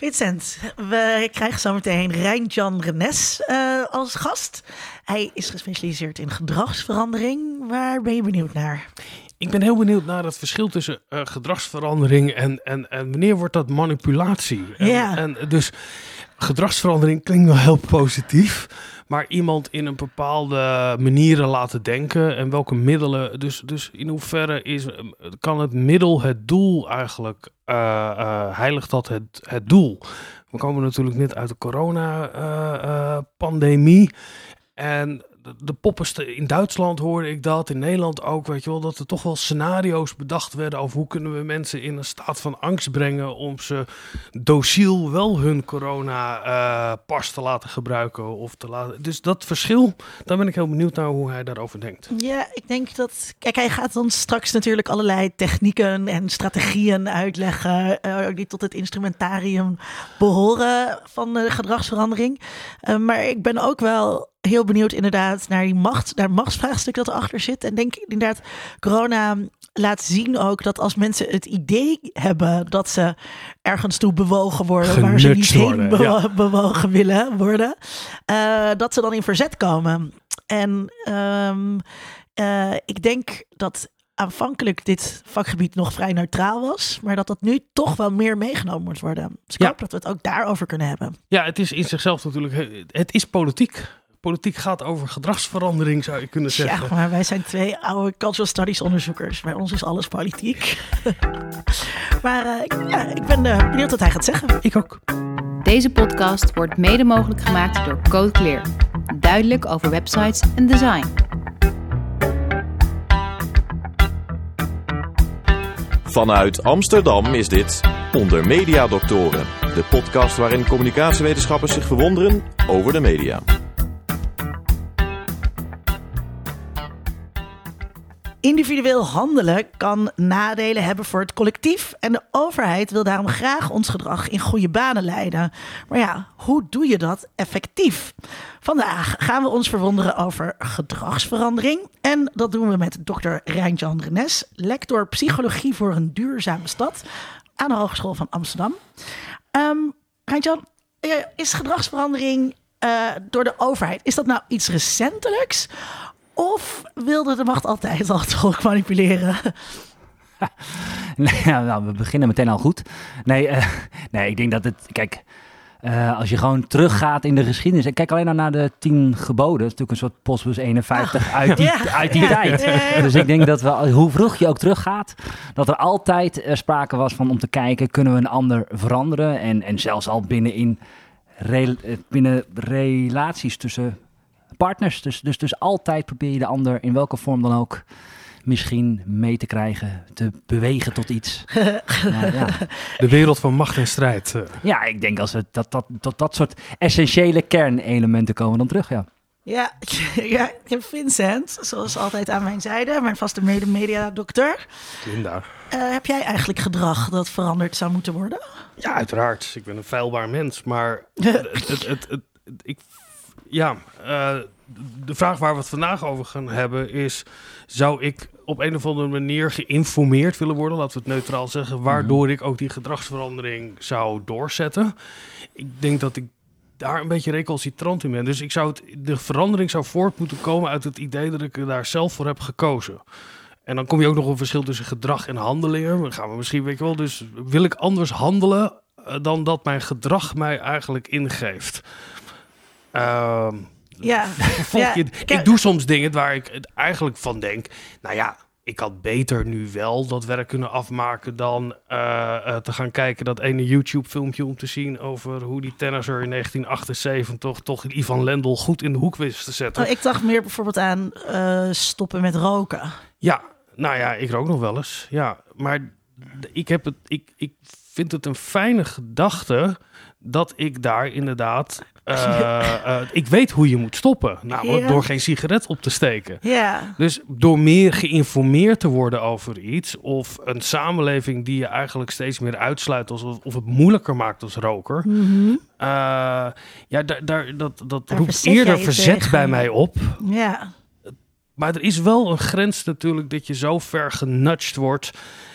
Vincent, we krijgen zometeen Rijn-Jan Renes uh, als gast. Hij is gespecialiseerd in gedragsverandering. Waar ben je benieuwd naar? Ik ben heel benieuwd naar het verschil tussen uh, gedragsverandering en, en, en wanneer wordt dat manipulatie? En, ja. en dus gedragsverandering klinkt wel heel positief maar iemand in een bepaalde manieren laten denken en welke middelen. Dus, dus in hoeverre is, kan het middel het doel eigenlijk, uh, heiligt dat het, het doel? We komen natuurlijk net uit de corona-pandemie. en de poppenste in Duitsland hoorde ik dat, in Nederland ook, weet je wel, dat er toch wel scenario's bedacht werden over hoe kunnen we mensen in een staat van angst brengen om ze dociel wel hun corona-pas eh, te laten gebruiken of te laten. Dus dat verschil, daar ben ik heel benieuwd naar hoe hij daarover denkt. Ja, ik denk dat, kijk, hij gaat dan straks natuurlijk allerlei technieken en strategieën uitleggen uh, die tot het instrumentarium behoren van de gedragsverandering. Uh, maar ik ben ook wel heel benieuwd inderdaad naar die macht, naar het machtsvraagstuk dat erachter zit. En denk inderdaad, corona laat zien ook dat als mensen het idee hebben dat ze ergens toe bewogen worden, waar ze niet heen bewogen willen worden, uh, dat ze dan in verzet komen. En um, uh, ik denk dat aanvankelijk dit vakgebied nog vrij neutraal was, maar dat dat nu toch wel meer meegenomen moet worden. Dus ik ja. hoop dat we het ook daarover kunnen hebben. Ja, het is in zichzelf natuurlijk, het is politiek politiek gaat over gedragsverandering, zou je kunnen zeggen. Ja, maar wij zijn twee oude cultural studies onderzoekers. Bij ons is alles politiek. maar uh, ja, ik ben uh, benieuwd wat hij gaat zeggen. Ik ook. Deze podcast wordt mede mogelijk gemaakt door Code Clear. Duidelijk over websites en design. Vanuit Amsterdam is dit Onder Media Doctoren, de podcast waarin communicatiewetenschappers zich verwonderen over de media. Individueel handelen kan nadelen hebben voor het collectief. En de overheid wil daarom graag ons gedrag in goede banen leiden. Maar ja, hoe doe je dat effectief? Vandaag gaan we ons verwonderen over gedragsverandering. En dat doen we met dokter Rijntjan Renes, lector psychologie voor een duurzame stad aan de Hogeschool van Amsterdam. Um, Rijntjan, is gedragsverandering uh, door de overheid, is dat nou iets recentelijks? Of wilde de macht altijd al manipuleren? nou, we beginnen meteen al goed. Nee, uh, nee ik denk dat het. Kijk, uh, als je gewoon teruggaat in de geschiedenis. En kijk alleen al naar de tien geboden. Dat is natuurlijk een soort postbus 51 ah, uit die, ja, uit die ja, tijd. Ja, dus ik denk dat we, hoe vroeg je ook teruggaat, dat er altijd uh, sprake was van om te kijken, kunnen we een ander veranderen? En, en zelfs al binnen, in, re, binnen relaties tussen partners. Dus, dus, dus altijd probeer je de ander in welke vorm dan ook misschien mee te krijgen, te bewegen tot iets. nou, ja. De wereld van macht en strijd. Uh. Ja, ik denk als we dat, dat, tot dat soort essentiële kernelementen komen dan terug, ja. Ja, ja, Vincent, zoals altijd aan mijn zijde, mijn vaste mede-media-dokter. Linda. Uh, heb jij eigenlijk gedrag dat veranderd zou moeten worden? Ja, uiteraard. Ik ben een feilbaar mens, maar het, het, het, het, ik ja, uh, de vraag waar we het vandaag over gaan hebben is: zou ik op een of andere manier geïnformeerd willen worden, laten we het neutraal zeggen, waardoor mm. ik ook die gedragsverandering zou doorzetten? Ik denk dat ik daar een beetje recalcitrant in ben. Dus ik zou het, de verandering zou voort moeten komen uit het idee dat ik er daar zelf voor heb gekozen. En dan kom je ook nog een verschil tussen gedrag en handelingen. Dan gaan we misschien, weet je wel, dus wil ik anders handelen uh, dan dat mijn gedrag mij eigenlijk ingeeft? Uh, ja. ja. ik doe soms dingen waar ik eigenlijk van denk, nou ja, ik had beter nu wel dat werk kunnen afmaken dan uh, uh, te gaan kijken dat ene YouTube-filmpje om te zien over hoe die tennisser in 1978 toch Ivan Lendl goed in de hoek wist te zetten. Oh, ik dacht meer bijvoorbeeld aan uh, stoppen met roken. Ja, nou ja, ik rook nog wel eens. Ja, maar ik heb het, ik, ik vind het een fijne gedachte dat ik daar inderdaad. Uh, uh, ik weet hoe je moet stoppen. Namelijk ja. door geen sigaret op te steken. Ja. Dus door meer geïnformeerd te worden over iets. Of een samenleving die je eigenlijk steeds meer uitsluit. Als, of het moeilijker maakt als roker. Mm -hmm. uh, ja, daar, daar, dat, dat roept eerder verzet tegen. bij mij op. Ja. Maar er is wel een grens natuurlijk dat je zo ver genudged wordt.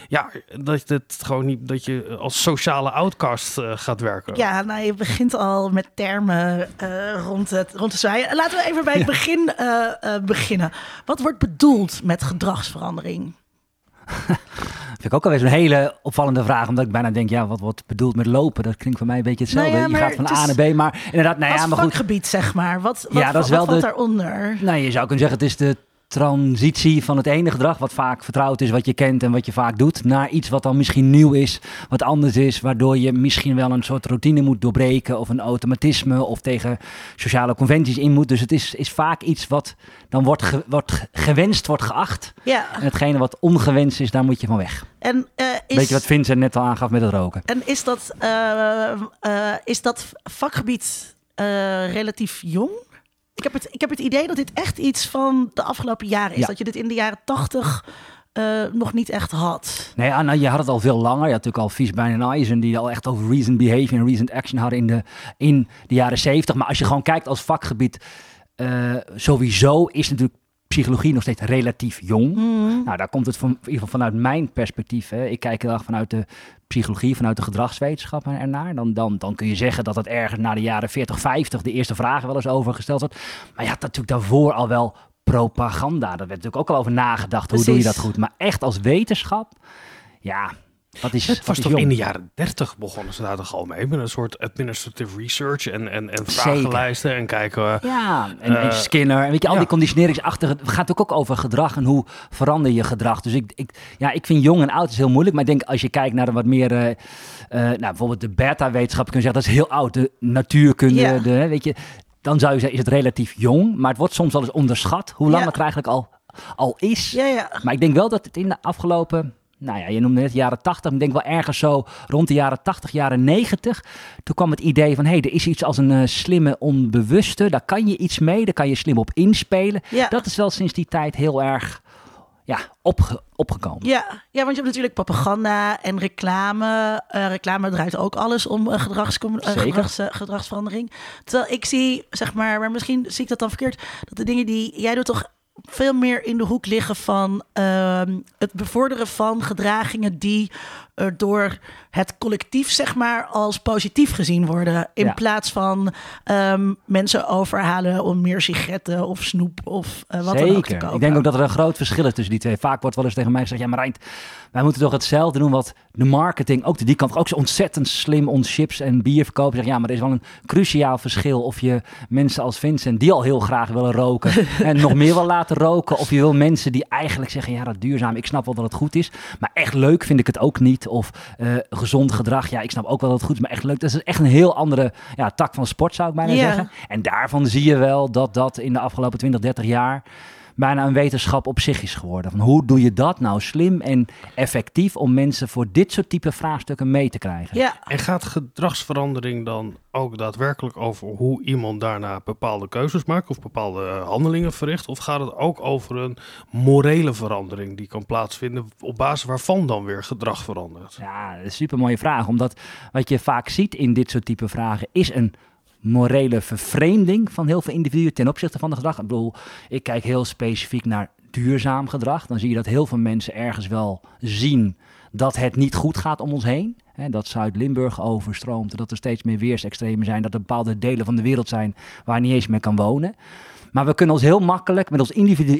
Ja, dat het gewoon niet dat je als sociale outcast uh, gaat werken. Ja, nou je begint al met termen uh, rond, het, rond te zwaaien. Laten we even bij het begin uh, beginnen. Wat wordt bedoeld met gedragsverandering? Vind ik ook alweer een hele opvallende vraag. Omdat ik bijna denk, ja, wat wordt bedoeld met lopen? Dat klinkt voor mij een beetje hetzelfde. Nou ja, je gaat van A naar B, maar inderdaad, nou ja, maar goed. vakgebied, zeg maar. Wat, wat, ja, dat is wel valt de, daaronder? Nou, je zou kunnen zeggen, het is de transitie van het ene gedrag, wat vaak vertrouwd is, wat je kent en wat je vaak doet, naar iets wat dan misschien nieuw is, wat anders is, waardoor je misschien wel een soort routine moet doorbreken of een automatisme of tegen sociale conventies in moet. Dus het is, is vaak iets wat dan wordt, wordt gewenst, wordt geacht. Ja. En hetgene wat ongewenst is, daar moet je van weg. En, uh, is... Weet je wat Vincent net al aangaf met het roken? En is dat, uh, uh, is dat vakgebied relatief jong? Ik heb, het, ik heb het idee dat dit echt iets van de afgelopen jaren is. Dat je dit in de jaren tachtig uh, nog niet echt had. Nee, Anna, je had het al veel langer. Je had natuurlijk al Fiesbein en Eisen die al echt over reasoned behavior en reasoned action hadden in de, in de jaren zeventig. Maar als je gewoon kijkt als vakgebied, uh, sowieso is natuurlijk psychologie nog steeds relatief jong. Mhm. Nou, daar komt het van, in ieder geval vanuit mijn perspectief. Hè. Ik kijk heel erg vanuit de psychologie, vanuit de gedragswetenschap ernaar. Dan, dan, dan kun je zeggen dat het ergens na de jaren 40, 50 de eerste vragen wel eens over gesteld wordt. Maar je had natuurlijk daarvoor al wel propaganda. Daar werd natuurlijk ook al over nagedacht. Hoe doe je dat goed? Maar echt als wetenschap, ja, wat is, het was toch in de jaren 30 begonnen ze daar toch al mee met een soort administrative research en, en, en vragenlijsten en kijken. Ja, en, uh, Skinner en weet je al die conditioneringsachtige. Het gaat ook over gedrag en hoe verander je gedrag. Dus ik, ik, ja, ik vind jong en oud is heel moeilijk, maar ik denk als je kijkt naar wat meer, uh, uh, nou bijvoorbeeld de beta-wetenschap, kun je zeggen dat is heel oud, de natuurkunde, ja. de, weet je. Dan zou je zeggen, is het relatief jong, maar het wordt soms wel eens onderschat hoe lang het eigenlijk al, al is. Ja, ja. Maar ik denk wel dat het in de afgelopen nou ja, je noemde net jaren 80. Ik denk wel ergens zo rond de jaren 80, jaren 90. Toen kwam het idee van, hé, hey, er is iets als een uh, slimme onbewuste. Daar kan je iets mee, daar kan je slim op inspelen. Ja. Dat is wel sinds die tijd heel erg ja, opge opgekomen. Ja, ja, want je hebt natuurlijk propaganda en reclame. Uh, reclame draait ook alles om uh, gedrags, gedrags, gedragsverandering. Terwijl ik zie, zeg maar, maar misschien zie ik dat dan verkeerd, dat de dingen die jij doet toch veel meer in de hoek liggen van ehm, het bevorderen van gedragingen die door het collectief, zeg maar, als positief gezien worden. In plaats van ehm, mensen overhalen om meer sigaretten of snoep of uh, wat Zeker. dan ook te kopen. Ik denk ook dat er een groot verschil is tussen die twee. Vaak wordt wel eens tegen mij gezegd, ja maar Rijnt, wij moeten toch hetzelfde doen wat de marketing, ook die kant, ook zo ontzettend slim ons chips en bier verkopen. Zeg, ja, maar er is wel een cruciaal verschil of je mensen als Vincent, die al heel graag willen roken, en nog meer wil laten roken. Of je wil mensen die eigenlijk zeggen, ja dat duurzaam, ik snap wel dat het goed is, maar echt leuk vind ik het ook niet. Of uh, gezond gedrag, ja ik snap ook wel dat het goed is, maar echt leuk. Dat is echt een heel andere ja, tak van sport zou ik bijna zeggen. En daarvan zie je wel dat dat in de afgelopen 20, 30 jaar bijna een wetenschap op zich is geworden. Van hoe doe je dat nou slim en effectief om mensen voor dit soort type vraagstukken mee te krijgen? Ja. En gaat gedragsverandering dan ook daadwerkelijk over hoe iemand daarna bepaalde keuzes maakt of bepaalde handelingen verricht? Of gaat het ook over een morele verandering die kan plaatsvinden op basis waarvan dan weer gedrag verandert? Ja, dat is een super mooie vraag. Omdat wat je vaak ziet in dit soort type vragen is een morele vervreemding van heel veel individuen ten opzichte van het gedrag. Ik bedoel, ik kijk heel specifiek naar duurzaam gedrag. Dan zie je dat heel veel mensen ergens wel zien dat het niet goed gaat om ons heen. Dat Zuid-Limburg overstroomt, dat er steeds meer weersextremen zijn, dat er bepaalde delen van de wereld zijn waar niet eens meer kan wonen. Maar we kunnen ons heel makkelijk met ons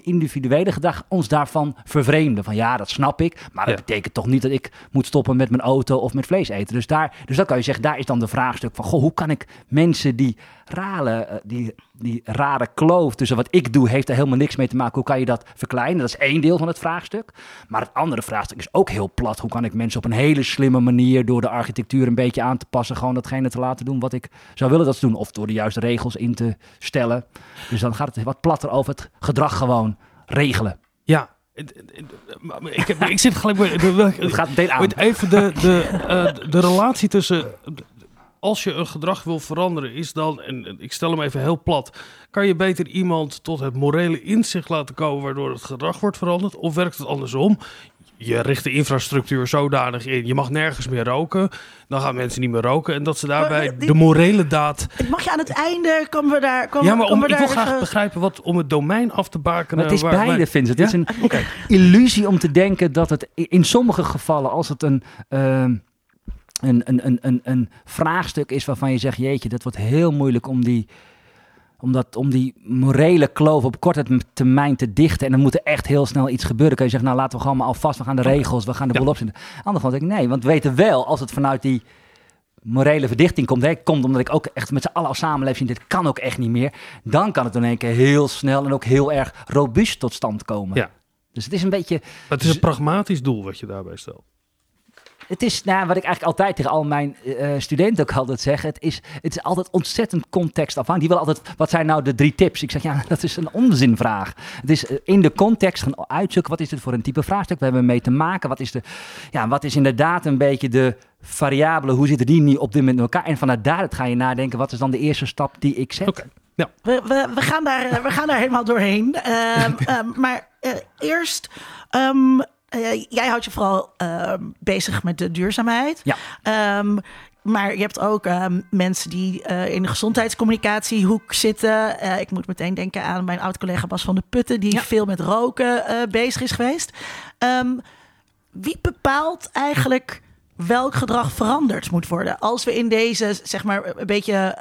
individuele gedrag ons daarvan vervreemden. Van ja, dat snap ik. Maar dat betekent toch niet dat ik moet stoppen met mijn auto of met vlees eten. Dus, daar, dus dat kan je zeggen, daar is dan de vraagstuk van... Goh, hoe kan ik mensen die rare, eh, die, die rare kloof tussen wat ik doe... heeft er helemaal niks mee te maken. Hoe kan je dat verkleinen? Dat is één deel van het vraagstuk. Maar het andere vraagstuk is ook heel plat. Hoe kan ik mensen op een hele slimme manier... door de architectuur een beetje aan te passen... gewoon datgene te laten doen wat ik zou willen dat ze doen. Of door de juiste regels in te stellen. Dus dan gaat het wat platter over het gedrag gewoon regelen. Ja, ik, heb, ik zit gelijk. Het gaat meteen aan. Even de, de, uh, de relatie tussen. Als je een gedrag wil veranderen, is dan. En ik stel hem even heel plat. Kan je beter iemand tot het morele inzicht laten komen. waardoor het gedrag wordt veranderd? Of werkt het andersom? Je richt de infrastructuur zodanig in. Je mag nergens meer roken. Dan gaan mensen niet meer roken. En dat ze daarbij Maar, eh, die- de morele daad... Mag je aan het einde, komen we daar... Komen, Ja, maar om, ik wil graag begrijpen wat om het domein af te bakenen. Maar het is waar beide, wij- Vincent. Het is een Oké. illusie om te denken dat het in sommige gevallen, als het een, ehm, een, een, een, een, een vraagstuk is waarvan je zegt, jeetje, dat wordt heel moeilijk om die, om dat, om die morele kloof op korte termijn te dichten. En dan moet er echt heel snel iets gebeuren. Kun je zeggen, nou laten we gewoon maar alvast, we gaan de regels, we gaan de Ja. boel opzetten. Kant denk ik, nee, want we weten wel, als het vanuit die morele verdichting komt, hè, komt omdat ik ook echt met z'n allen als samenleving zie, dit kan ook echt niet meer. Dan kan het in één keer heel snel en ook heel erg robuust tot stand komen. Ja. Dus het is een beetje, Maar het is een pragmatisch doel wat je daarbij stelt. Het is nou, wat ik eigenlijk altijd tegen al mijn eh, studenten ook altijd zeg. Het is, het is altijd ontzettend contextafhankelijk. Die willen altijd, wat zijn nou de drie tips? Ik zeg, ja, dat is een onzinvraag. Het is eh, in de context gaan uitzoeken, wat is dit voor een type vraagstuk? We hebben mee te maken. Wat is, de, ja, wat is inderdaad een beetje de variabele? Hoe zitten die niet op dit moment in elkaar? En vanuit daaruit ga je nadenken, wat is dan de eerste stap die ik zet? Oké. We, we, we, gaan daar, eh, we gaan daar helemaal doorheen. Ehm, ehm, maar eh, eerst, ehm, eh, jij houdt je vooral ehm, bezig met de duurzaamheid. Ja. Ehm, maar je hebt ook ehm, mensen die eh, in de gezondheidscommunicatiehoek zitten. Eh, ik moet meteen denken aan mijn oud-collega Bas van de Putten, die Ja. veel met roken bezig is geweest. Wie bepaalt eigenlijk welk gedrag veranderd moet worden? Als we in deze, zeg maar, een beetje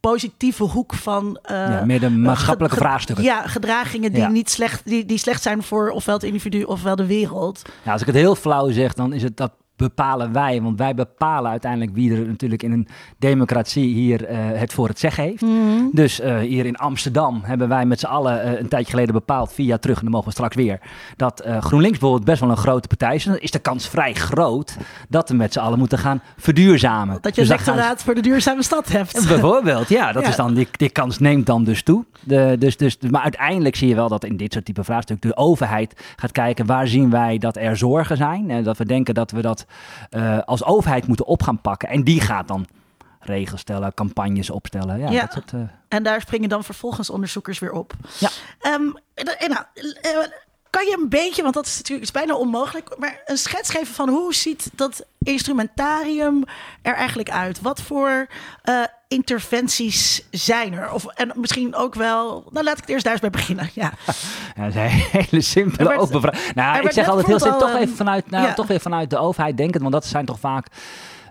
positieve hoek van... eh, Ja, meer de maatschappelijke ge- ge- vraagstukken. Ja, gedragingen die, Ja. Niet slecht, die, die slecht zijn voor ofwel het individu ofwel de wereld. Ja, als ik het heel flauw zeg, dan is het dat bepalen wij. Want wij bepalen uiteindelijk wie er natuurlijk in een democratie hier eh, het voor het zeggen heeft. Dus eh, hier in Amsterdam hebben wij met z'n allen eh, een tijdje geleden bepaald, vier jaar terug, en dan mogen we straks weer, dat GroenLinks bijvoorbeeld best wel een grote partij is. En dan is de kans vrij groot dat we met z'n allen moeten gaan verduurzamen. Dat je Dus een ze- lectoraat voor de duurzame stad hebt. Bijvoorbeeld, ja. Dat Ja. Is dan, die, die kans neemt dan dus toe. De, dus, dus, maar uiteindelijk zie je wel dat in dit soort type vraagstukken de overheid gaat kijken waar zien wij dat er zorgen zijn. En dat we denken dat we dat als overheid moeten op gaan pakken. En die gaat dan regels stellen, campagnes opstellen. Ja, Ja. Dat soort, eh, En daar springen dan vervolgens onderzoekers weer op. Ja. Ehm, en, nou, eh, kan je een beetje, want dat is natuurlijk is bijna onmogelijk, maar een schets geven van hoe ziet dat instrumentarium er eigenlijk uit? Wat voor eh, interventies zijn er? Of, en misschien ook wel, nou laat ik het eerst daar eens bij beginnen. Ja. Ja, dat is een hele simpele Er werd- open vraag. Nou, ik zeg altijd heel simpel, toch even vanuit, nou, ja. toch weer vanuit de overheid denken. Want dat zijn toch vaak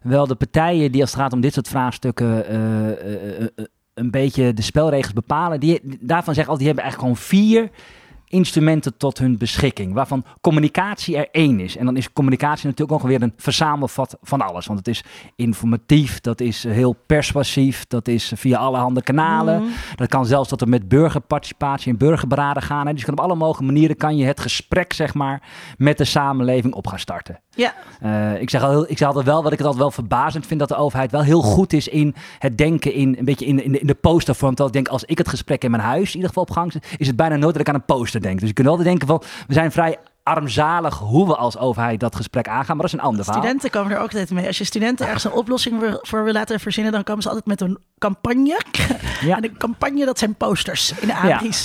wel de partijen die als het gaat om dit soort vraagstukken eh, eh, eh, een beetje de spelregels bepalen. Die, daarvan zeggen al, die hebben eigenlijk gewoon vier instrumenten tot hun beschikking. Waarvan communicatie er één is. En dan is communicatie natuurlijk ook weer een verzamelvat van alles. Want het is informatief, dat is heel persuasief, dat is via allerhande kanalen. Mhm. Dat kan zelfs tot en met burgerparticipatie en burgerberaden gaan. Hè. Dus op alle mogelijke manieren kan je het gesprek zeg maar, met de samenleving op gaan starten. Ja. Eh, ik, zeg al, ik zeg altijd wel, wat ik het altijd wel verbazend vind, dat de overheid wel heel goed is in het denken in een beetje in, de- in, de, in de postervorm. Terwijl ik denk, als ik het gesprek in mijn huis in ieder geval op gang zet, is het bijna nooit dat ik aan een poster denk. Dus je kunt wel denken van, we zijn vrij armzalig hoe we als overheid dat gesprek aangaan, maar dat is een ander verhaal. Studenten komen er ook altijd mee. Als je studenten ergens een oplossing voor wil laten verzinnen, dan komen ze altijd met een campagne. Ja. En een campagne, dat zijn posters in de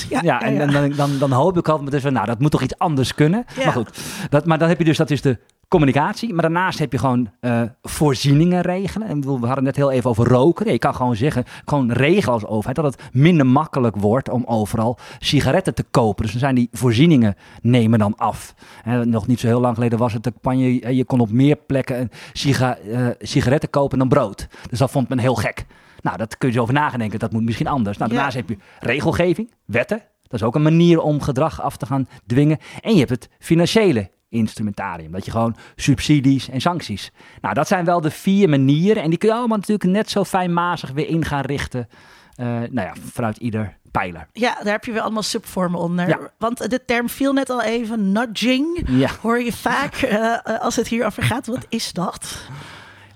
Ja, ja, en dan, dan, dan, dan hoop ik altijd, dus, nou, dat moet toch iets anders kunnen. Ja. Maar goed, dat, maar dan heb je dus, dat is de communicatie. Maar daarnaast heb je gewoon eh, voorzieningen regelen. En we hadden net heel even over roken. Je kan gewoon zeggen, gewoon regelen als overheid, dat het minder makkelijk wordt om overal sigaretten te kopen. Dus dan zijn die voorzieningen nemen dan af. En nog niet zo heel lang geleden was het de campagne, eh, je kon op meer plekken siga, eh, sigaretten kopen dan brood. Dus dat vond men heel gek. Nou, dat kun je zo over nadenken. Dat moet misschien anders. Nou, Ja. daarnaast heb je regelgeving, wetten. Dat is ook een manier om gedrag af te gaan dwingen. En je hebt het financiële instrumentarium. Dat je gewoon subsidies en sancties. Nou, dat zijn wel de vier manieren. En die kun je allemaal natuurlijk net zo fijnmazig weer in gaan richten. eh, nou ja, vanuit ieder pijler. Ja, daar heb je weer allemaal subvormen onder. Ja. Want de term viel net al even, nudging. Ja. Hoor je vaak eh, eh, als het hier over gaat. Wat is dat?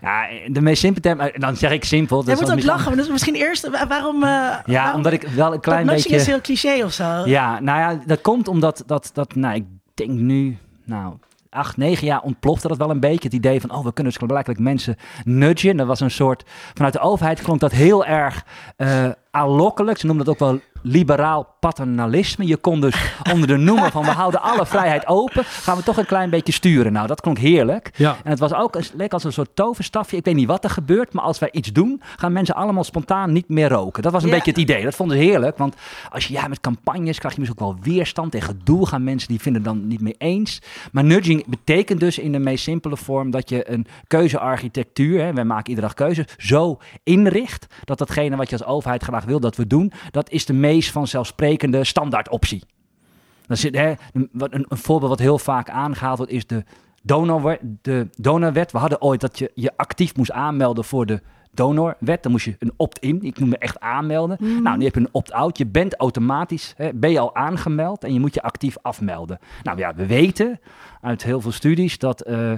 ja, de meest simpele term, dan zeg ik simpel. dat Je moet ook misschien- lachen. Dus misschien eerst, wa- waarom... Ja, waarom- omdat ik wel een klein beetje... is heel cliché of zo. Ja, nou ja, dat komt omdat dat, dat nou, ik denk nu, nou, acht, negen jaar ontplofte dat wel een beetje. Het idee van, oh, we kunnen dus blijkbaar mensen nudgen. Dat was een soort, vanuit de overheid klonk dat heel erg eh aanlokkelijk. Ze noemden dat ook wel liberaal paternalisme. Je kon dus onder de noemer van we houden alle vrijheid open, gaan we toch een klein beetje sturen. Nou, dat klonk heerlijk. Ja. En het was ook een, leek als een soort toverstafje. Ik weet niet wat er gebeurt, maar als wij iets doen, gaan mensen allemaal spontaan niet meer roken. Dat was een Ja. beetje het idee. Dat vonden ze heerlijk, want als je ja met campagnes krijg je misschien ook wel weerstand en gedoe. Gaan mensen die vinden het dan niet mee eens. Maar nudging betekent dus in de meest simpele vorm dat je een keuzearchitectuur, hè, wij maken iedere dag keuzes, zo inricht dat datgene wat je als overheid graag wil dat we doen, dat is de meest vanzelfsprekende standaard optie. Dan zit, hè, een, voorbeeld wat heel vaak aangehaald wordt is de donorwet. De donorwet. We hadden ooit dat je je actief moest aanmelden voor de donorwet. Dan moest je een opt-in. Ik noem me echt aanmelden. Nou, nu heb je een opt-out. Je bent automatisch, hè, ben je al aangemeld en je moet je actief afmelden. Nou ja, we weten uit heel veel studies dat eh,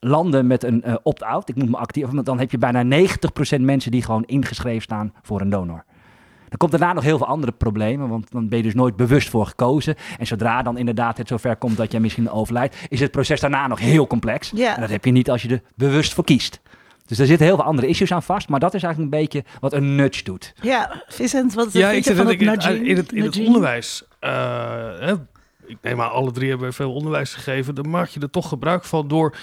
landen met een eh, opt-out, ik noem me actief, dan heb je bijna 90% mensen die gewoon ingeschreven staan voor een donor. Dan komt daarna nog heel veel andere problemen, want dan ben je dus nooit bewust voor gekozen. En zodra dan inderdaad het zover komt dat jij misschien overlijdt, is het proces daarna nog heel complex. Ja. En dat heb je niet als je er bewust voor kiest. Dus er zitten heel veel andere issues aan vast, maar dat is eigenlijk een beetje wat een nudge doet. Ja, Vincent, wat Ja, ik je zit van in, het in, nudging? in het, in het onderwijs. eh, hè, ik neem aan, alle drie hebben veel onderwijs gegeven. Dan maak je er toch gebruik van door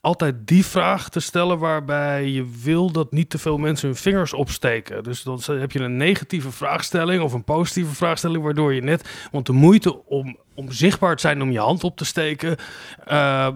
altijd die vraag te stellen waarbij je wil dat niet te veel mensen hun vingers opsteken. Dus dan heb je een negatieve vraagstelling of een positieve vraagstelling, waardoor je net, want de moeite om, om zichtbaar te zijn om je hand op te steken. eh,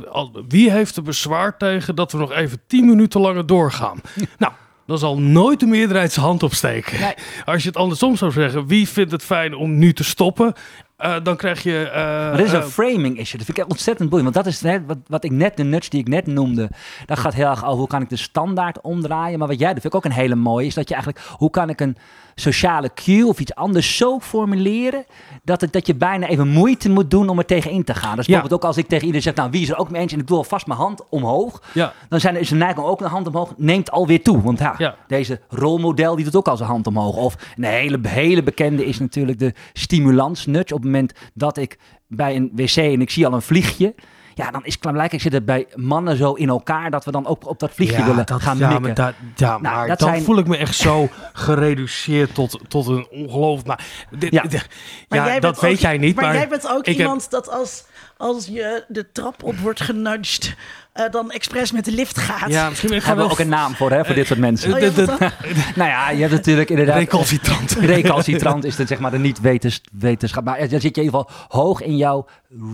wie heeft er bezwaar tegen dat we nog even tien minuten langer doorgaan? nou. Dan zal nooit de meerderheid zijn hand opsteken. Nee. Als je het andersom zou zeggen, wie vindt het fijn om nu te stoppen? Eh, dan krijg je. Maar dit is een eh, framing issue. Dat vind ik ontzettend boeiend. Want dat is net wat, wat ik net, de nudge die ik net noemde. Dat gaat heel erg over hoe kan ik de standaard omdraaien. Maar wat jij doet, vind ik ook een hele mooie. Is dat je eigenlijk, hoe kan ik een sociale cue of iets anders zo formuleren. Dat, het, dat je bijna even moeite moet doen om er tegenin te gaan. Dus Ja. bijvoorbeeld ook als ik tegen iedereen zeg, nou wie is er ook mee eens. En ik doe alvast mijn hand omhoog. ja, Dan zijn er, is de neiging ook een hand omhoog. Neemt alweer toe. Want ja, Ja. deze rolmodel die doet ook al zijn hand omhoog. Of een hele, hele bekende is natuurlijk de stimulansnudge. Op het moment dat ik bij een wc en ik zie al een vliegje. Ja, dan is blijkbaar zit het bij mannen zo in elkaar dat we dan ook op dat vliegje willen dat, gaan ja, mikken. maar, da- ja, Nou, maar dat dan zijn- voel ik me echt zo gereduceerd tot, tot een ongeloof. Maar, dit, Ja. dit- Maar ja, jij dat weet ook- jij niet. Maar, Maar, jij bent ook heb- iemand dat als, als je de trap op wordt genudged, eh, dan expres met de lift gaat. ja, misschien ben ik Daar hebben we ook een naam voor, hè, voor dit soort mensen. Oh, nou ja, je hebt natuurlijk inderdaad... recalcitrant. Recalcitrant is het zeg maar de niet-wetenschap. Maar dan zit je in ieder geval hoog in jouw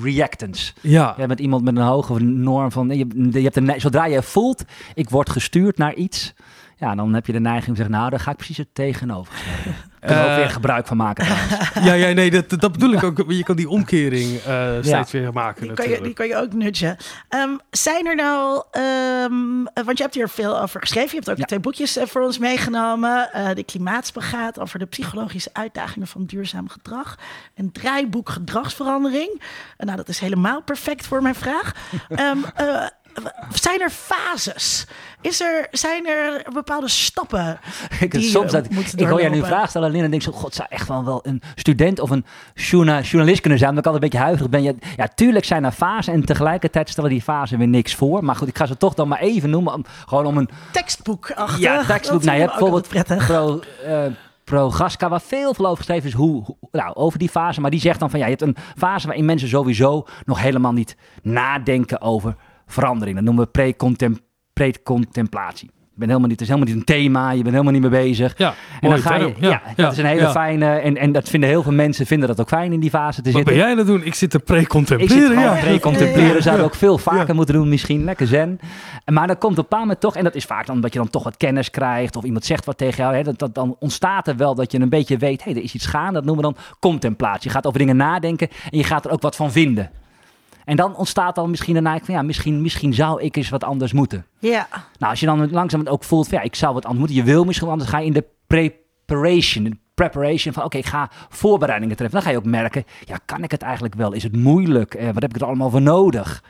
reactance. Ja, Jij bent iemand met een hoge norm van. Je, je hebt een, zodra je voelt, ik word gestuurd naar iets. Ja, dan heb je de neiging om te zeggen, nou, daar ga ik precies het tegenovergestelde. Kunnen we ook Eh, weer gebruik van maken trouwens. ja, ja, nee, dat, dat bedoel ik ook. Je kan die omkering eh, steeds weer maken Die kan, je, die kan je ook nudgen. Ehm, zijn er nou, ehm, eh, want je hebt hier veel over geschreven. Je hebt ook Ja. twee boekjes eh, voor ons meegenomen. Eh, de Klimaatspagaat over de psychologische uitdagingen van duurzaam gedrag. Een draaiboek gedragsverandering. En nou, dat is helemaal perfect voor mijn vraag. Ehm, eh, zijn er fases? Is er, zijn er bepaalde stappen? Ik, die soms je dat, ik hoor jij nu een vraag stellen Lin, en denk zo, god, zou echt wel, wel een student of een journa- journalist kunnen zijn. Dat ik altijd een beetje huiverig ben. Ja, ja, tuurlijk zijn er fasen en tegelijkertijd stellen die fasen weer niks voor. Maar goed, ik ga ze toch dan maar even noemen. Om, gewoon om een Tekstboek achter. Ja, tekstboek. Nou, je hebt bijvoorbeeld prettig. Pro, eh, Pro Gasca, waar veel veel over geschreven is, hoe, hoe- nou, over die fase. Maar die zegt dan van, ja, je hebt een fase waarin mensen sowieso nog helemaal niet nadenken over verandering. Dat noemen we precontem- precontemplatie. Je bent helemaal niet, het is helemaal niet een thema, je bent helemaal niet mee bezig. Ja, En dan ga je, ja, dat is een hele ja. fijne, en, en dat vinden heel veel mensen, vinden dat ook fijn in die fase te Wat zitten. ben jij het doen? Ik zit te Ik zit pre-contempleren. Ja. pre-contempleren. We ook veel vaker moeten doen misschien. Lekker zen. Maar dan komt op een bepaald moment toch... En dat is vaak dan dat je dan toch wat kennis krijgt. Of iemand zegt wat tegen jou. Hè, dat, dat, dan ontstaat er wel dat je een beetje weet... Hé, hey, er is iets gaande. Dat noemen we dan contemplatie. Je gaat over dingen nadenken. En je gaat er ook wat van vinden. En dan ontstaat dan misschien neiging van... Ja, misschien, misschien zou ik eens wat anders moeten. Ja. Nou, als je dan langzaam ook voelt van... Ja, ik zou wat anders moeten. Je wil misschien wat anders. Ga je in de preparation... de Preparation van oké, ik ga voorbereidingen treffen. Dan ga je ook merken, ja, kan ik het eigenlijk wel? Is het moeilijk? Eh, wat heb ik er allemaal voor nodig?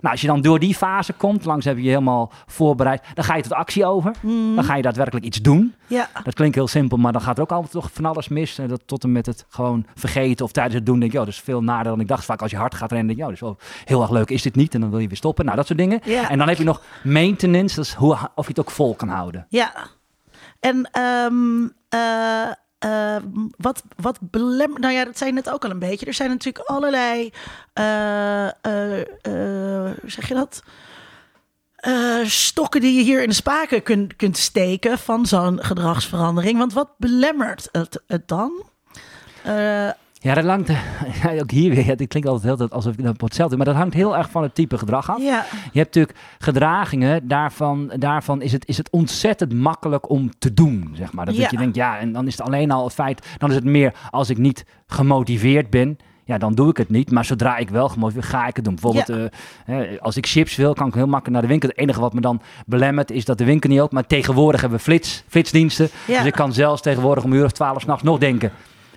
Nou, als je dan door die fase komt, langs heb je je helemaal voorbereid, dan ga je tot actie over. Dan ga je daadwerkelijk iets doen. Ja. Dat klinkt heel simpel, maar dan gaat er ook altijd toch van alles mis. En dat tot en met het gewoon vergeten of tijdens het doen denk je, oh, dat is veel nader dan ik dacht. Vaak als je hard gaat rennen, denk je, oh, dat is wel heel erg leuk, is dit niet? En dan wil je weer stoppen. Nou, dat soort dingen. Ja. En dan heb je nog maintenance, dat is hoe, of je het ook vol kan houden. Ja. En ehm, eh, eh, wat, wat belemmert. Nou ja, dat zei je net ook al een beetje. Er zijn natuurlijk allerlei. eh, eh, hoe zeg je dat? Stokken die je hier in de spaken kunt, kunt steken van zo'n gedragsverandering. Want wat belemmert het, het dan? Eh, Ja, dat hangt, ja, ook hier weer, dit klinkt altijd heel tijd alsof ik dat hetzelfde maar dat hangt heel erg van het type gedrag af. ja, Je hebt natuurlijk gedragingen, daarvan, daarvan is, het, is het ontzettend makkelijk om te doen, zeg maar. Dat, dat Ja. je denkt, ja, en dan is het alleen al het feit, dan is het meer als ik niet gemotiveerd ben, ja, dan doe ik het niet. Maar zodra ik wel gemotiveerd ga ik het doen. Bijvoorbeeld, Ja. eh, hè, als ik chips wil, kan ik heel makkelijk naar de winkel. Het enige wat me dan belemmert, is dat de winkel niet open. Maar tegenwoordig hebben we flits, flitsdiensten. Ja. Dus ik kan zelfs tegenwoordig om een uur of twaalf s'nachts nog denken.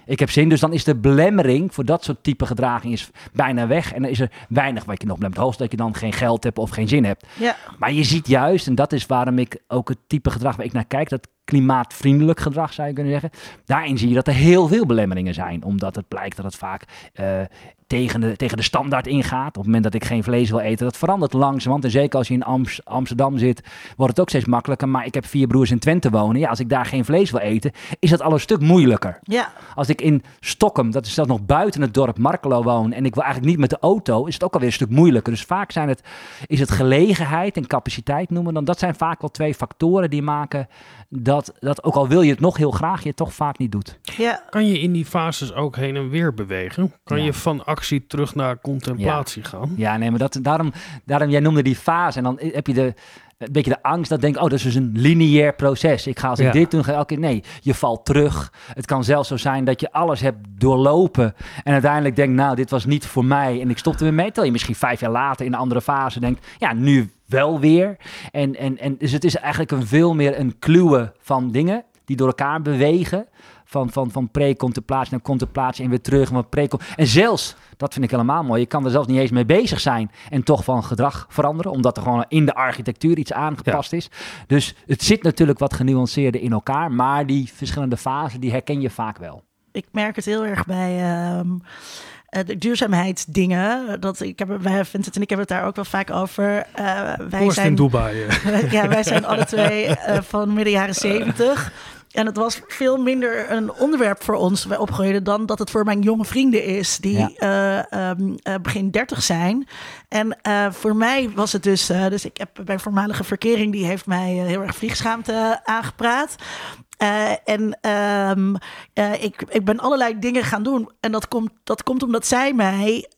Ik heb zin, dus dan is de belemmering voor dat soort type gedraging is bijna weg. En dan is er weinig wat je nog belemmert. Hoogst dat je dan geen geld hebt of geen zin hebt. ja, Maar je ziet juist, en dat is waarom ik ook het type gedrag waar ik naar kijk, dat klimaatvriendelijk gedrag zou je kunnen zeggen. Daarin zie je dat er heel veel belemmeringen zijn, omdat het blijkt dat het vaak eh, tegen, de, tegen de standaard ingaat. Op het moment dat ik geen vlees wil eten, dat verandert langzamerhand. En zeker als je in Ams- Amsterdam zit, wordt het ook steeds makkelijker. Maar ik heb vier broers in Twente wonen. Ja, als ik daar geen vlees wil eten, is dat al een stuk moeilijker. ja, Als ik in Stockholm, dat is zelfs nog buiten het dorp Markelo woon, en ik wil eigenlijk niet met de auto, is het ook alweer een stuk moeilijker. Dus vaak zijn het, is het gelegenheid en capaciteit noemen dan. Dat zijn vaak wel twee factoren die maken dat, dat ook al wil je het nog heel graag, je het toch vaak niet doet. ja. Kan je in die fases ook heen en weer bewegen? Kan Ja. je van actie terug naar contemplatie gaan? Ja, nee, maar dat, daarom, daarom, jij noemde die fase en dan heb je de, een beetje de angst dat denk oh, dat is dus een lineair proces. Ik ga als ik Ja. dit doen, ga ik elke keer, nee, je valt terug. Het kan zelfs zo zijn dat je alles hebt doorlopen en uiteindelijk denkt, nou, dit was niet voor mij en ik stopte weer mee. Terwijl je misschien vijf jaar later in een andere fase denkt, ja, nu wel weer. En, en, en dus het is eigenlijk een veel meer een kluwen van dingen die door elkaar bewegen. Van, van, van pre-contemplatie naar contemplatie en weer terug. Maar pre en zelfs, dat vind ik helemaal mooi, je kan er zelfs niet eens mee bezig zijn en toch van gedrag veranderen. Omdat er gewoon in de architectuur iets aangepast is. Dus het zit natuurlijk wat genuanceerder in elkaar. Maar die verschillende fasen, die herken je vaak wel. ik merk het heel erg bij ehm, eh, de duurzaamheidsdingen. Dat ik heb, wij, Vincent en ik hebben het daar ook wel vaak over. Eh, wij Post in zijn, Dubai. eh. ja, wij zijn alle twee eh, van midden jaren zeventig. En het was veel minder een onderwerp voor ons, wij opgroeiden, dan dat het voor mijn jonge vrienden is, die Ja. eh, ehm, eh, begin dertig zijn. En eh, voor mij was het dus, dus ik heb mijn voormalige verkering, die heeft mij heel erg vliegschaamte aangepraat. En ehm, eh, ik, ik ben allerlei dingen gaan doen. En dat komt, dat komt omdat zij mij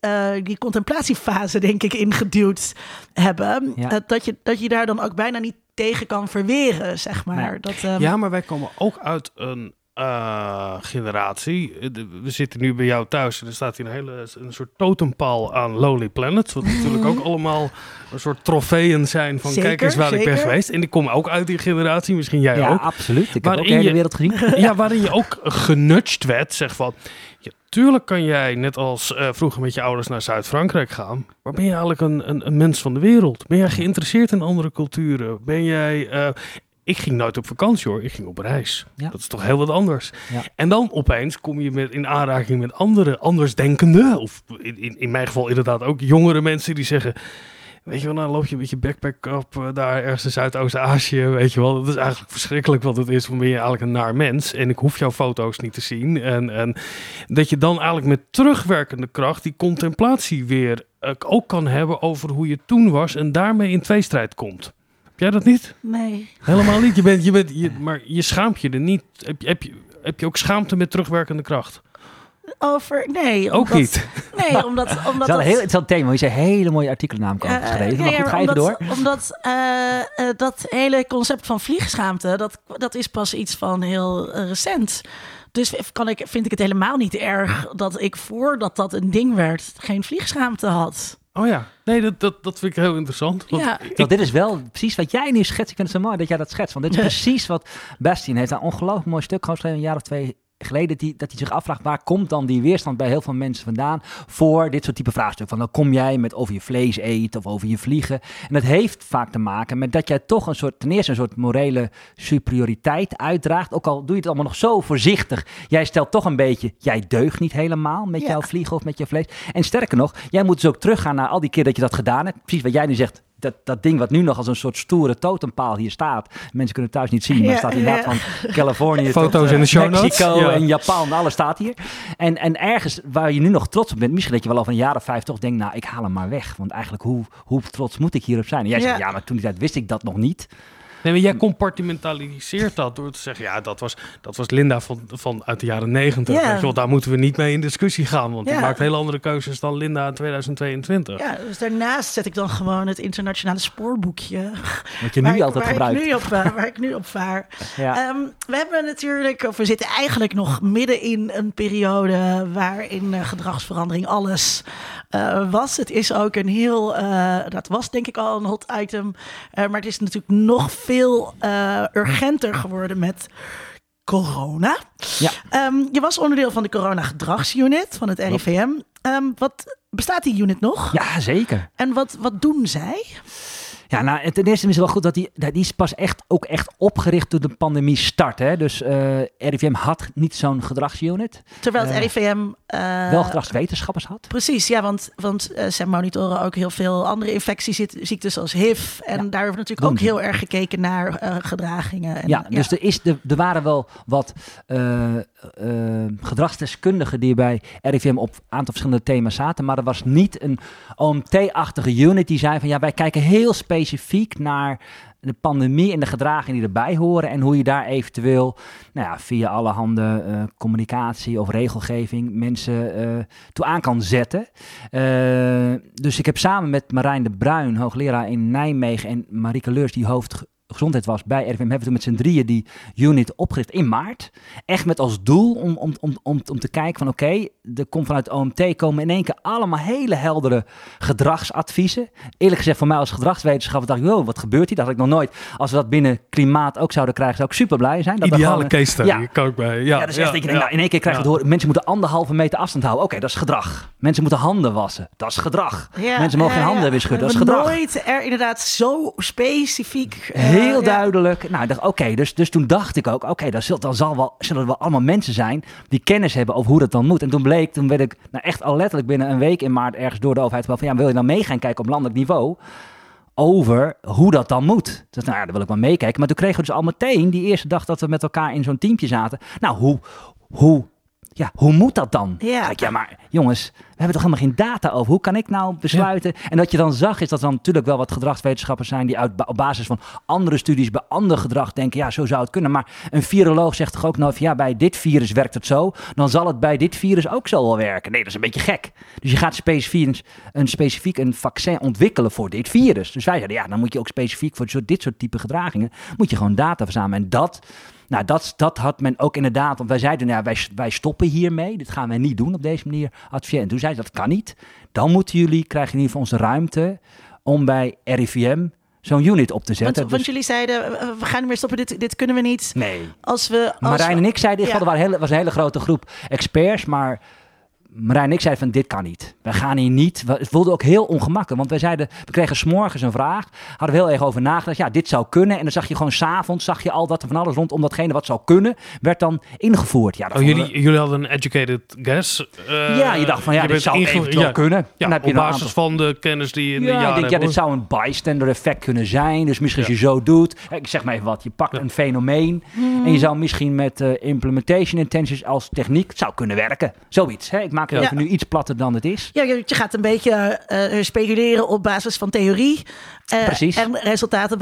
die contemplatiefase, denk ik, ingeduwd hebben. Ja. Dat, je, dat je daar dan ook bijna niet tegen kan verweren, zeg maar. Nee. Dat, ehm, Ja, maar wij komen ook uit een eh, generatie. Eh, We zitten nu bij jou thuis en er staat hier een hele een soort totempaal aan Lonely Planet. Wat natuurlijk ook allemaal een soort trofeeën zijn van Zeker, kijk eens waar ik ben geweest. En ik kom ook uit die generatie, misschien jij ja, ook. absoluut. Ik heb Waarin ook de hele wereld gezien. Ja, waarin je ook genudged werd, zeg van... Ja, tuurlijk kan jij, net als eh, vroeger met je ouders naar Zuid-Frankrijk gaan... maar ben je eigenlijk een, een, een mens van de wereld? Ben jij geïnteresseerd in andere culturen? Ben jij... ik ging nooit op vakantie hoor, ik ging op reis. Ja. Dat is toch heel wat anders. Ja. En dan opeens kom je met, in aanraking met andere andersdenkenden... of in, in, in mijn geval inderdaad ook jongere mensen die zeggen... Weet je wel, dan loop je met je backpack op eh, daar ergens in Zuidoost-Azië, weet je wel. Dat is eigenlijk verschrikkelijk wat het is, want ben je eigenlijk een naar mens. En ik hoef jouw foto's niet te zien. En, en dat je dan eigenlijk met terugwerkende kracht die contemplatie weer eh, ook kan hebben over hoe je toen was en daarmee in tweestrijd komt. Heb jij dat niet? Nee. Helemaal niet. Je bent, je bent, je, maar je schaamt je er niet. Heb je, heb, je, heb je ook schaamte met terugwerkende kracht? Over, nee. Ook omdat- niet. Nee, omdat... Het omdat is wel een heel interessant thema. Je zei hele mooie artikelen namelijk over Eh, geschreven. nee, maar goed, ga even omdat, door. Omdat eh, eh, dat hele concept van vliegschaamte, dat, dat is pas iets van heel recent. Dus kan ik, vind ik het helemaal niet erg dat ik voordat dat een ding werd, geen vliegschaamte had. Oh ja, nee, dat, dat, dat vind ik heel interessant. Want Ja. ik- Want dit is wel precies wat jij nu schetst. Ik vind het zo mooi dat jij dat schetst. Want dit is precies wat Bastien heeft. Een ongelooflijk mooi stuk geschreven, een jaar of twee geleden. Dat hij, dat hij zich afvraagt, waar komt dan die weerstand bij heel veel mensen vandaan voor dit soort type vraagstukken? Van dan kom jij met over je vlees eet of over je vliegen. En dat heeft vaak te maken met dat jij toch een soort, ten eerste een soort morele superioriteit uitdraagt. Ook al doe je het allemaal nog zo voorzichtig. Jij stelt toch een beetje, jij deugt niet helemaal met Ja. jouw vliegen of met je vlees. En sterker nog, jij moet dus ook teruggaan naar al die keer dat je dat gedaan hebt. Precies wat jij nu zegt, dat, dat ding wat nu nog als een soort stoere totempaal hier staat. Mensen kunnen het thuis niet zien, maar Ja, het staat inderdaad ja. van Californië Foto's tot, in de show notes. Mexico Ja. en Japan, alles staat hier. En, en ergens waar je nu nog trots op bent, misschien dat je wel over een jaar of vijf toch denkt, nou, ik haal hem maar weg. Want eigenlijk, hoe, hoe trots moet ik hierop zijn? En jij zegt, Ja. ja, maar toen die tijd wist ik dat nog niet. Nee, maar jij compartimentaliseert dat door te zeggen... ja, dat was, dat was Linda van, van uit de jaren negentig. Ja. Weet je wel, daar moeten we niet mee in discussie gaan... want Ja. die maakt hele andere keuzes dan Linda in 2022. Ja, dus daarnaast zet ik dan gewoon het internationale spoorboekje. Wat je waar nu ik- altijd waar gebruikt. Ik nu op, eh, waar ik nu op vaar. Ja. Ehm, we hebben natuurlijk, of we zitten eigenlijk nog midden in een periode waarin eh, gedragsverandering alles eh, was. Het is ook een heel, eh, dat was denk ik al een hot item, eh, maar het is natuurlijk nog veel urgenter geworden met corona. Ja. Ehm, je was onderdeel van de corona-gedragsunit van het RIVM. Ehm, wat bestaat die unit nog? ja, zeker. En wat, wat doen zij? Ja, nou, ten eerste is het wel goed dat die, dat die is pas echt, ook echt opgericht toen de pandemie startte. Hè? Dus eh RIVM had niet zo'n gedragsunit. Terwijl het Eh, RIVM... eh, wel gedragswetenschappers had. Precies, ja, want, want zij monitoren ook heel veel andere infectieziektes zoals HIV. En Ja, daar hebben we natuurlijk ook ze. heel erg gekeken naar gedragingen. En, ja, dus Er, is, er, er waren wel wat eh, eh, gedragsdeskundigen die bij RIVM op een aantal verschillende thema's zaten. Maar er was niet een OMT-achtige unit die zei van ja, wij kijken heel specifiek naar de pandemie en de gedragingen die erbij horen. En hoe je daar eventueel nou ja, via allerhande eh, communicatie of regelgeving mensen eh, toe aan kan zetten. Dus ik heb samen met Marijn de Bruin, hoogleraar in Nijmegen, en Marieke Leurs, die hoofd gezondheid was bij RIVM, hebben we toen met z'n drieën die unit opgericht in maart. Echt met als doel om, om, om, om, om te kijken van oké, er komt vanuit OMT komen in één keer allemaal hele heldere gedragsadviezen. Eerlijk gezegd voor mij als gedragswetenschapper dacht ik, wow, wat gebeurt hier? Dat had ik nog nooit. Als we dat binnen klimaat ook zouden krijgen, zou ik super blij zijn. Dat Ideale gewoon- case study, Ja. kan ik bij. Ja, ja, dus echt, ik denk, nou, in één keer krijg je ja. het horen, mensen moeten anderhalve meter afstand houden. Oké, dat is gedrag. Mensen moeten handen wassen. Dat is gedrag. Ja, mensen mogen ja, geen handen ja. weer schudden. Dat is gedrag. nooit er inderdaad zo specifiek... Heel ja. duidelijk. Nou, ik dacht, oké, dus, dus toen dacht ik ook, oké, dan, zul, dan zal wel, zullen er wel allemaal mensen zijn die kennis hebben over hoe dat dan moet. En toen bleek, toen werd ik nou echt al letterlijk binnen een week in maart ergens door de overheid gebeld van, ja, wil je dan mee gaan kijken op landelijk niveau? Over hoe dat dan moet. Dus nou ja, daar wil ik wel meekijken. Maar toen kregen we dus al meteen, die eerste dag dat we met elkaar in zo'n teampje zaten. Nou, hoe, hoe, ja, hoe moet dat dan? Ja. Ja, maar jongens, we hebben toch helemaal geen data over. Hoe kan ik nou besluiten? En wat je dan zag, is dat er dan natuurlijk wel wat gedragswetenschappers zijn die uit, op basis van andere studies bij ander gedrag denken, ja, zo zou het kunnen. Maar een viroloog zegt toch ook nou ja, bij dit virus werkt het zo, dan zal het bij dit virus ook zo wel werken. Nee, dat is een beetje gek. Dus je gaat specifiek een, specifiek een vaccin ontwikkelen voor dit virus. Dus wij zeiden ja, dan moet je ook specifiek voor dit soort, dit soort type gedragingen, moet je gewoon data verzamelen. En dat nou, dat, dat had men ook inderdaad. Want wij zeiden, nou, ja, wij, wij stoppen hiermee. Dit gaan wij niet doen op deze manier adviseren. En toen zei ze, dat kan niet. Dan moeten jullie, krijgen in ieder geval onze ruimte om bij RIVM zo'n unit op te Want, zetten. want Dus- jullie zeiden, we gaan niet meer stoppen, dit, dit kunnen we niet. nee. Als we... Als Marijn en ik zeiden, geval, Ja. er waren hele, was een hele grote groep experts, maar Marijn en ik zeiden van dit kan niet. Wij gaan hier niet. We- Het voelde ook heel ongemakkelijk, want wij zeiden, we kregen s'morgens een vraag, hadden we heel erg over nagedacht. Ja, dit zou kunnen. En dan zag je gewoon s'avonds, zag je al dat er van alles rondom datgene wat zou kunnen, werd dan ingevoerd. Ja, Oh, we- jullie, jullie hadden een educated guess. eh, ja, je dacht van ja, dit zou eventueel ja, kunnen. Ja, Dan heb je op basis aantal- van de kennis die je in de Ja, ik jaren denk, ja, dit zou een bystander effect kunnen zijn. Dus misschien als je zo doet. Ik zeg maar even wat. Je pakt Ja. een fenomeen. En je zou misschien met eh, implementation intentions als techniek. Het zou kunnen werken. Zoiets. Hè? Ik maak het even nu iets platter dan het is. Ja, je gaat een beetje eh, speculeren op basis van theorie. eh, Precies. En resultaten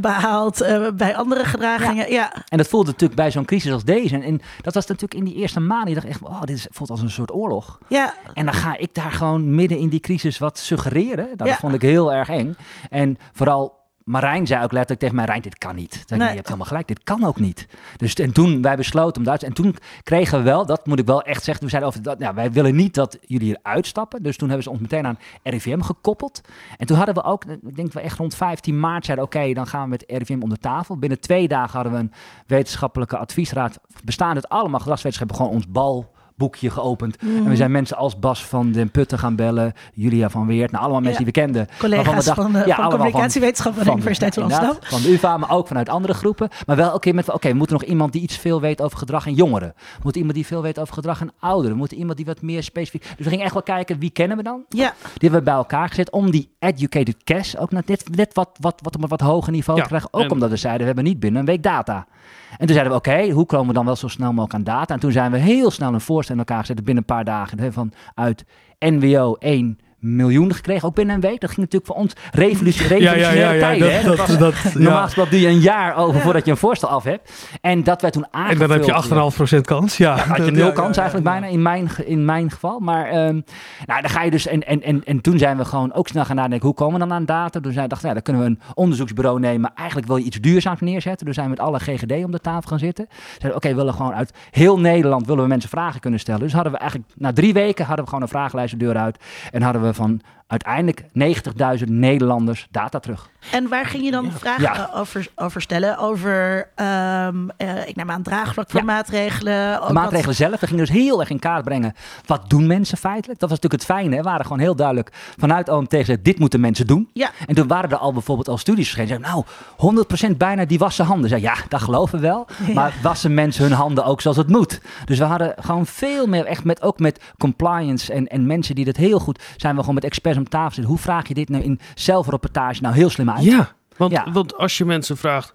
behaald eh, bij andere gedragingen. Ja. En dat voelde natuurlijk bij zo'n crisis als deze. En, en dat was natuurlijk in die eerste maanden. Je dacht echt, oh, dit is, voelt als een soort oorlog. Ja. En dan ga ik daar gewoon midden in die crisis wat suggereren. Nou, Dat vond ik heel erg eng. En vooral Marijn zei ook letterlijk tegen mij, Rijn, dit kan niet. Zei Nee. Je hebt helemaal gelijk, dit kan ook niet. Dus en toen wij besloten om dat En toen kregen we wel, dat moet ik wel echt zeggen, we zeiden over dat, ja, wij willen niet dat jullie hier uitstappen. Dus toen hebben ze ons meteen aan RIVM gekoppeld. En toen hadden we ook, ik denk we echt rond 15 maart zeiden, oké, dan gaan we met RIVM om de tafel. Binnen twee dagen hadden we een wetenschappelijke adviesraad, bestaande uit allemaal gedragswetenschappen, gewoon ons bal boekje geopend. En we zijn mensen als Bas van den Putten gaan bellen, Julia van Weert, nou allemaal mensen Ja. die we kenden. waarvan we Collega's dachten- van, de ja, van allemaal communicatiewetenschap van de Universiteit van Amsterdam. Van de UvA, maar ook vanuit andere groepen. Maar wel elke keer met, van, oké, we moeten nog iemand die iets veel weet over gedrag in jongeren. We moeten iemand die veel weet over gedrag in ouderen. We moeten iemand die wat meer specifiek... Dus we gingen echt wel kijken, wie kennen we dan? Ja, Die hebben we bij elkaar gezet om die educated cash ook naar dit, dit wat, wat, wat op een wat hoger niveau Ja, te krijgen. Ook en- omdat we zeiden, we hebben niet binnen een week data. En toen zeiden we, oké, hoe komen we dan wel zo snel mogelijk aan data? En toen zijn we heel snel een voorstel in elkaar gezet binnen een paar dagen. Van uit NWO 1 miljoen gekregen, ook binnen een week. Dat ging natuurlijk voor ons revolutie- revolutionaire tijden. hè. Dat was- dat, Normaal gesproken doe je een jaar over voordat je een voorstel af hebt. En dat werd toen En aangevuld. dan heb je 8,5% kans. Ja, had je nul kans eigenlijk bijna, in mijn, in mijn geval. Maar ehm, nou, dan ga je dus... En, en, en, en toen zijn we gewoon ook snel gaan nadenken... hoe komen we dan aan data? Toen zijn, dachten we, ja, dan kunnen we een onderzoeksbureau nemen... eigenlijk wil je iets duurzaams neerzetten. Dus zijn we met alle GGD om de tafel gaan zitten. Zeiden we, oké, we willen gewoon uit heel Nederland... willen we mensen vragen kunnen stellen. Dus hadden we eigenlijk... Na drie weken hadden we gewoon een vragenlijst de deur uit... en hadden we van uiteindelijk 90.000 Nederlanders data terug. en waar ging je dan vragen Ja. over, over stellen? Over, ehm, eh, ik neem aan, draagvlak voor Ja. maatregelen. ook De wat- maatregelen zelf, we gingen dus heel erg in kaart brengen. Wat doen mensen feitelijk? Dat was natuurlijk het fijne. hè. We waren gewoon heel duidelijk vanuit OMT gezegd, dit moeten mensen doen. Ja, En toen waren er al bijvoorbeeld al studies verschenen. Zeiden, nou, 100% bijna die wassen handen. Zei, ja, dat geloven we wel. Maar wassen mensen hun handen ook zoals het moet? Dus we hadden gewoon veel meer, echt met, ook met compliance en, en mensen die dat heel goed... zijn we gewoon met experts om tafel zitten. Hoe vraag je dit nou in zelfreportage nou heel slim uit? Ja, want, Ja. want als je mensen vraagt,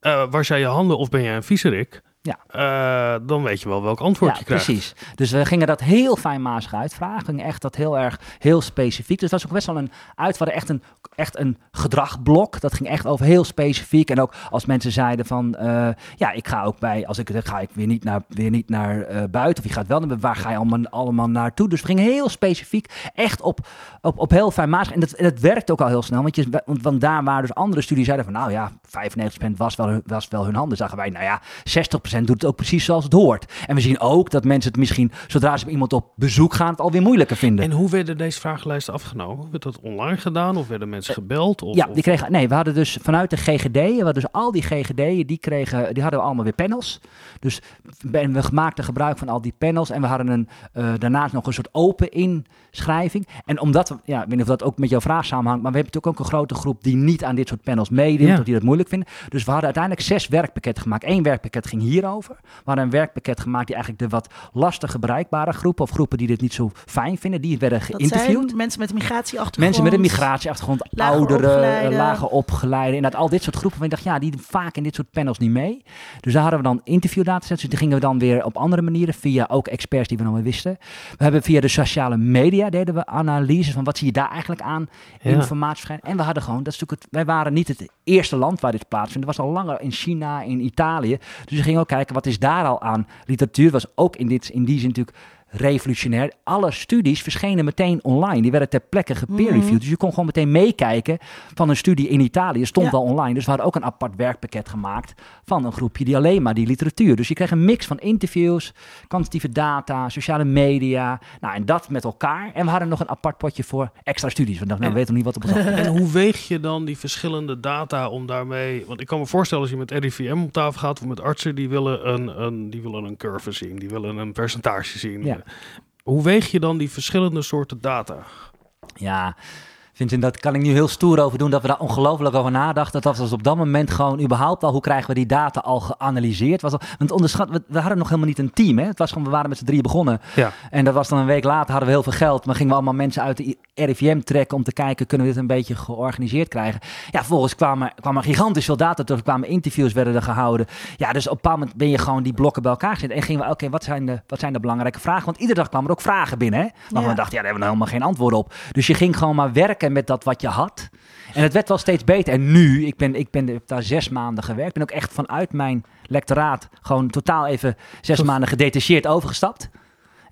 eh waar zijn je handen of ben jij een viezerik? Ja. Eh, dan weet je wel welk antwoord Ja, je krijgt. precies. Dus we gingen dat heel fijnmazig uitvragen. Gingen echt dat heel erg, heel specifiek. Dus dat was ook best wel een uit. We echt een, echt een gedragblok. Dat ging echt over heel specifiek. En ook als mensen zeiden van, eh, ja, ik ga ook bij, als ik ga ik weer niet naar, weer niet naar eh, buiten. Of je gaat wel naar, waar ga je allemaal, allemaal naartoe? Dus we gingen heel specifiek, echt op, op, op heel fijnmazig. En dat, en dat werkte ook al heel snel. Want, je, want, want daar waren dus andere studies zeiden van, nou ja, 95% was wel, was wel hun handen. Zagen wij, nou ja, 60% doet het ook precies zoals het hoort. En we zien ook dat mensen het misschien, zodra ze iemand op bezoek gaan, het alweer moeilijker vinden. En hoe werden deze vragenlijsten afgenomen? Werd dat online gedaan of werden mensen gebeld? Of, ja, die kregen, nee, we hadden dus vanuit de GGD, we hadden dus al die GGD'en, die, kregen, die hadden we allemaal weer panels. Dus en we maakten gebruik van al die panels en we hadden een, eh, daarnaast nog een soort open inschrijving. En omdat ja, ik weet niet of dat ook met jouw vraag samenhangt, maar we hebben natuurlijk ook een grote groep die niet aan dit soort panels meedoet, Ja. of die dat moeilijk vinden. Dus we hadden uiteindelijk zes werkpakketten gemaakt. Eén werkpakket ging hierover. We hadden een werkpakket gemaakt die eigenlijk de wat lastig bereikbare groepen, of groepen die dit niet zo fijn vinden, die werden dat geïnterviewd. zijn mensen met een migratieachtergrond. Mensen met een migratieachtergrond, Lager ouderen, opgeleide. eh, lager opgeleide. Inderdaad, al dit soort groepen. waar ik dacht, ja, die doen vaak in dit soort panels niet mee. Dus daar hadden we dan interviewdatasets. Dus die gingen we dan weer op andere manieren, via ook experts die we nog wisten. We hebben via de sociale media deden we analyses van wat zie je daar eigenlijk aan Ja. informatie verschijnen. En we hadden gewoon, dat is natuurlijk het, wij waren niet het eerste land waar dit plaatsvindt. Het was al langer in China, in Italië. Dus we gingen ook kijken, wat is daar al aan literatuur? was ook in, dit, in die zin natuurlijk revolutionair. Alle studies verschenen meteen online. Die werden ter plekke gepeer-reviewed. Dus je kon gewoon meteen meekijken van een studie in Italië. Stond Ja. wel online. Dus we hadden ook een apart werkpakket gemaakt van een groepje die alleen maar die literatuur. Dus je kreeg een mix van interviews, kwantitatieve data, sociale media. Nou, en dat met elkaar. En we hadden nog een apart potje voor extra studies. We dachten, nou, we weten nog niet wat op ons afkomt. En hoe weeg je dan die verschillende data om daarmee... Want ik kan me voorstellen als je met RIVM op tafel gaat of met artsen... die willen een, een, die willen een curve zien, die willen een percentage zien. Ja. Hoe weeg je dan die verschillende soorten data? Ja, Vincent, dat kan ik nu heel stoer over doen, dat we daar ongelooflijk over nadachten. Dat was op dat moment gewoon überhaupt al, hoe krijgen we die data al geanalyseerd? Was al, want onderschat, we, we hadden nog helemaal niet een team. Hè? Het was gewoon, we waren met z'n drieën begonnen. Ja. En dat was dan een week later, hadden we heel veel geld. Maar gingen we allemaal mensen uit de RIVM trekken om te kijken, kunnen we dit een beetje georganiseerd krijgen? Ja, vervolgens kwamen kwam er gigantisch veel data terug, kwamen interviews werden er gehouden. Ja, dus op een bepaald moment ben je gewoon die blokken bij elkaar gezet. En gingen we, oké, wat, zijn de, wat zijn de belangrijke vragen? Want iedere dag kwamen er ook vragen binnen, hè? Maar Ja. we dachten, ja, daar hebben we nou helemaal geen antwoord op. Dus je ging gewoon maar werken met dat wat je had. En het werd wel steeds beter. En nu, ik ben, ik ben ik heb daar zes maanden gewerkt. Ik ben ook echt vanuit mijn lectoraat gewoon totaal even zes maanden gedetacheerd overgestapt.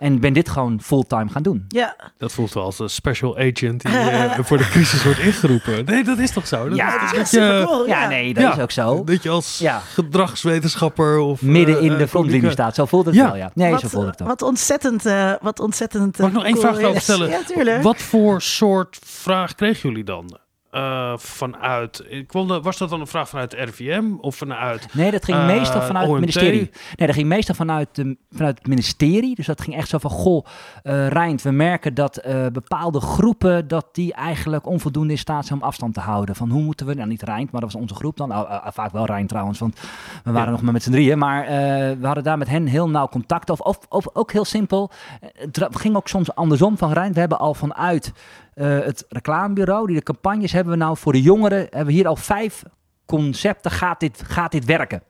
En ben dit gewoon fulltime gaan doen. Ja, Dat voelt wel als een special agent die eh, voor de crisis wordt ingeroepen. Nee, dat is toch zo? Dat Ja, is dat is je- supercool. Ja, ja. nee, dat Ja. is ook zo. Dat je als Ja. gedragswetenschapper of... Midden eh, in eh, de frontlinie staat. Zo voelt het Ja. wel, ja. Nee, wat, zo voelt het ook. Wat ontzettend, eh, wat ontzettend. eh, Mag ik nog één cool vraag erover is. stellen? Ja, tuurlijk. Wat voor soort vraag kregen jullie dan? Eh, vanuit... Ik wilde, was dat dan een vraag vanuit RVM of vanuit... Nee, dat ging Eh, meestal vanuit het ministerie. Nee, dat ging meestal vanuit, de, vanuit het ministerie. Dus dat ging echt zo van, goh, eh Rijnd, we merken dat eh, bepaalde groepen, dat die eigenlijk onvoldoende in staat zijn om afstand te houden. Van hoe moeten we, nou niet Rijnd, maar dat was onze groep dan. Nou, eh, vaak wel Rijnd trouwens, want we waren Ja. nog maar met z'n drieën. Maar eh, we hadden daar met hen heel nauw contact. Of, of, of ook heel simpel, eh, het ging ook soms andersom van Rijnd. We hebben al vanuit eh, het reclamebureau, die de campagnes hebben we nou voor de jongeren, hebben we hier al vijf concepten, gaat dit, gaat dit werken?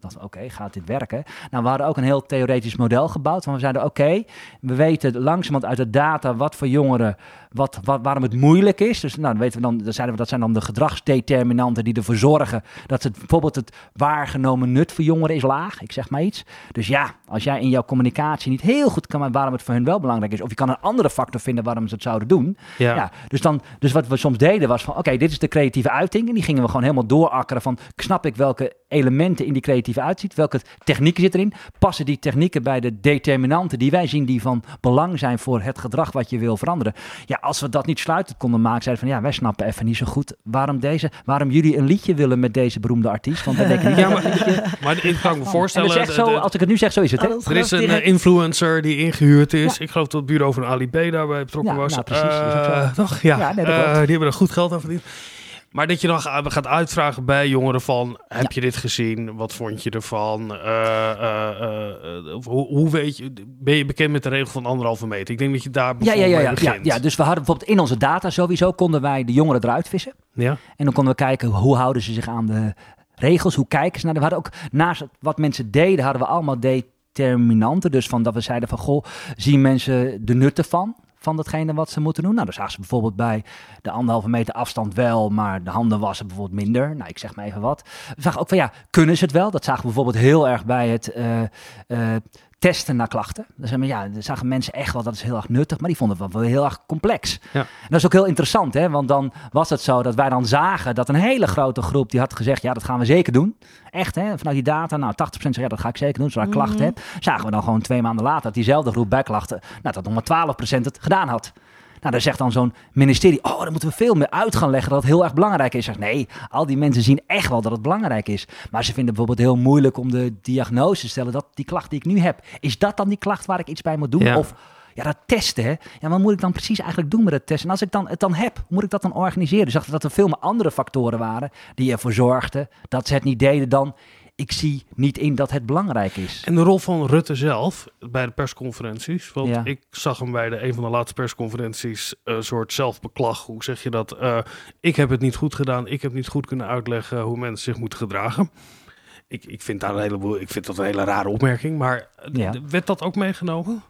Dachten we, oké, gaat dit werken? Nou, we hadden ook een heel theoretisch model gebouwd. Want we zeiden, oké, we weten langzamerhand uit de data wat voor jongeren, wat, wat, waarom het moeilijk is. Dus nou, dan weten we dan, dan zeiden we, dat zijn dan de gedragsdeterminanten die ervoor zorgen dat het, bijvoorbeeld het waargenomen nut voor jongeren is laag. Ik zeg maar iets. Dus ja, als jij in jouw communicatie niet heel goed kan waarom het voor hun wel belangrijk is, of je kan een andere factor vinden waarom ze het zouden doen. Ja. Ja, dus, dan, dus wat we soms deden was van, oké, dit is de creatieve uiting. En die gingen we gewoon helemaal doorakkeren van, snap ik welke elementen in die creatieve uitziet? Welke technieken zitten erin? Passen die technieken bij de determinanten die wij zien die van belang zijn voor het gedrag wat je wil veranderen? Ja, als we dat niet sluitend konden maken, zeiden van, ja, wij snappen even niet zo goed waarom deze, waarom jullie een liedje willen met deze beroemde artiest. Want wij denken niet Ja, maar, maar ik kan me en voorstellen... is echt zo, de- als ik het nu zeg, zo is het. Hè? Oh, er is een direct. eh, influencer die ingehuurd is. Ik geloof dat het bureau van Ali B daarbij betrokken Ja, was. nou, precies. Eh, toch? Ja, Ja, nee, dat Eh, die hebben er goed geld aan verdiend. Maar dat je dan ga- gaat uitvragen bij jongeren van... heb je dit gezien? Wat vond je ervan? Eh, eh, eh, hoe, hoe weet je... Ben je bekend met de regel van anderhalve meter? Ik denk dat je daar Ja, ja, bijvoorbeeld ja, mee ja, ja, begint. ja, dus we hadden bijvoorbeeld in onze data sowieso konden wij de jongeren eruit vissen. Ja? En dan konden we kijken hoe houden ze zich aan de regels, hoe kijken ze naar de. We hadden ook naast wat mensen deden, hadden we allemaal determinanten. Dus van dat we zeiden van goh, zien mensen de nutten van? Van datgene wat ze moeten doen. Nou, dan zagen ze bijvoorbeeld bij de anderhalve meter afstand wel, maar de handen wassen bijvoorbeeld minder. Nou, ik zeg maar even wat. We zagen ook van ja, kunnen ze het wel? Dat zagen we bijvoorbeeld heel erg bij het eh, eh, testen naar klachten. Dan zeggen we, ja, dan zagen mensen echt wel dat is heel erg nuttig, maar die vonden het wel heel erg complex. Ja. En dat is ook heel interessant, hè? want dan was het zo dat wij dan zagen dat een hele grote groep die had gezegd, ja, dat gaan we zeker doen. Echt, hè? vanuit die data, nou, 80% zei, ja, dat ga ik zeker doen, zodra ik klachten heb. Zagen we dan gewoon twee maanden later dat diezelfde groep bij klachten, nou, dat nog maar 12% het gedaan had. Nou, dan zegt dan zo'n ministerie, oh, dan moeten we veel meer uit gaan leggen dat het heel erg belangrijk is. Zeg, nee, al die mensen zien echt wel dat het belangrijk is. Maar ze vinden het bijvoorbeeld heel moeilijk om de diagnose te stellen dat die klacht die ik nu heb, is dat dan die klacht waar ik iets bij moet doen? Ja. Of ja, dat testen, hè? Ja, wat moet ik dan precies eigenlijk doen met dat testen? En als ik dan, het dan heb, moet ik dat dan organiseren? Dus dat er veel meer andere factoren waren die ervoor zorgden dat ze het niet deden dan... Ik zie niet in dat het belangrijk is. En de rol van Rutte zelf bij de persconferenties. Want Ja. ik zag hem bij de, een van de laatste persconferenties een soort zelfbeklag. Hoe zeg je dat? Eh, ik heb het niet goed gedaan. Ik heb niet goed kunnen uitleggen hoe mensen zich moeten gedragen. Ik, ik, vind, daar een heleboel, ik vind dat een hele rare opmerking. Maar eh, Ja. werd dat ook meegenomen?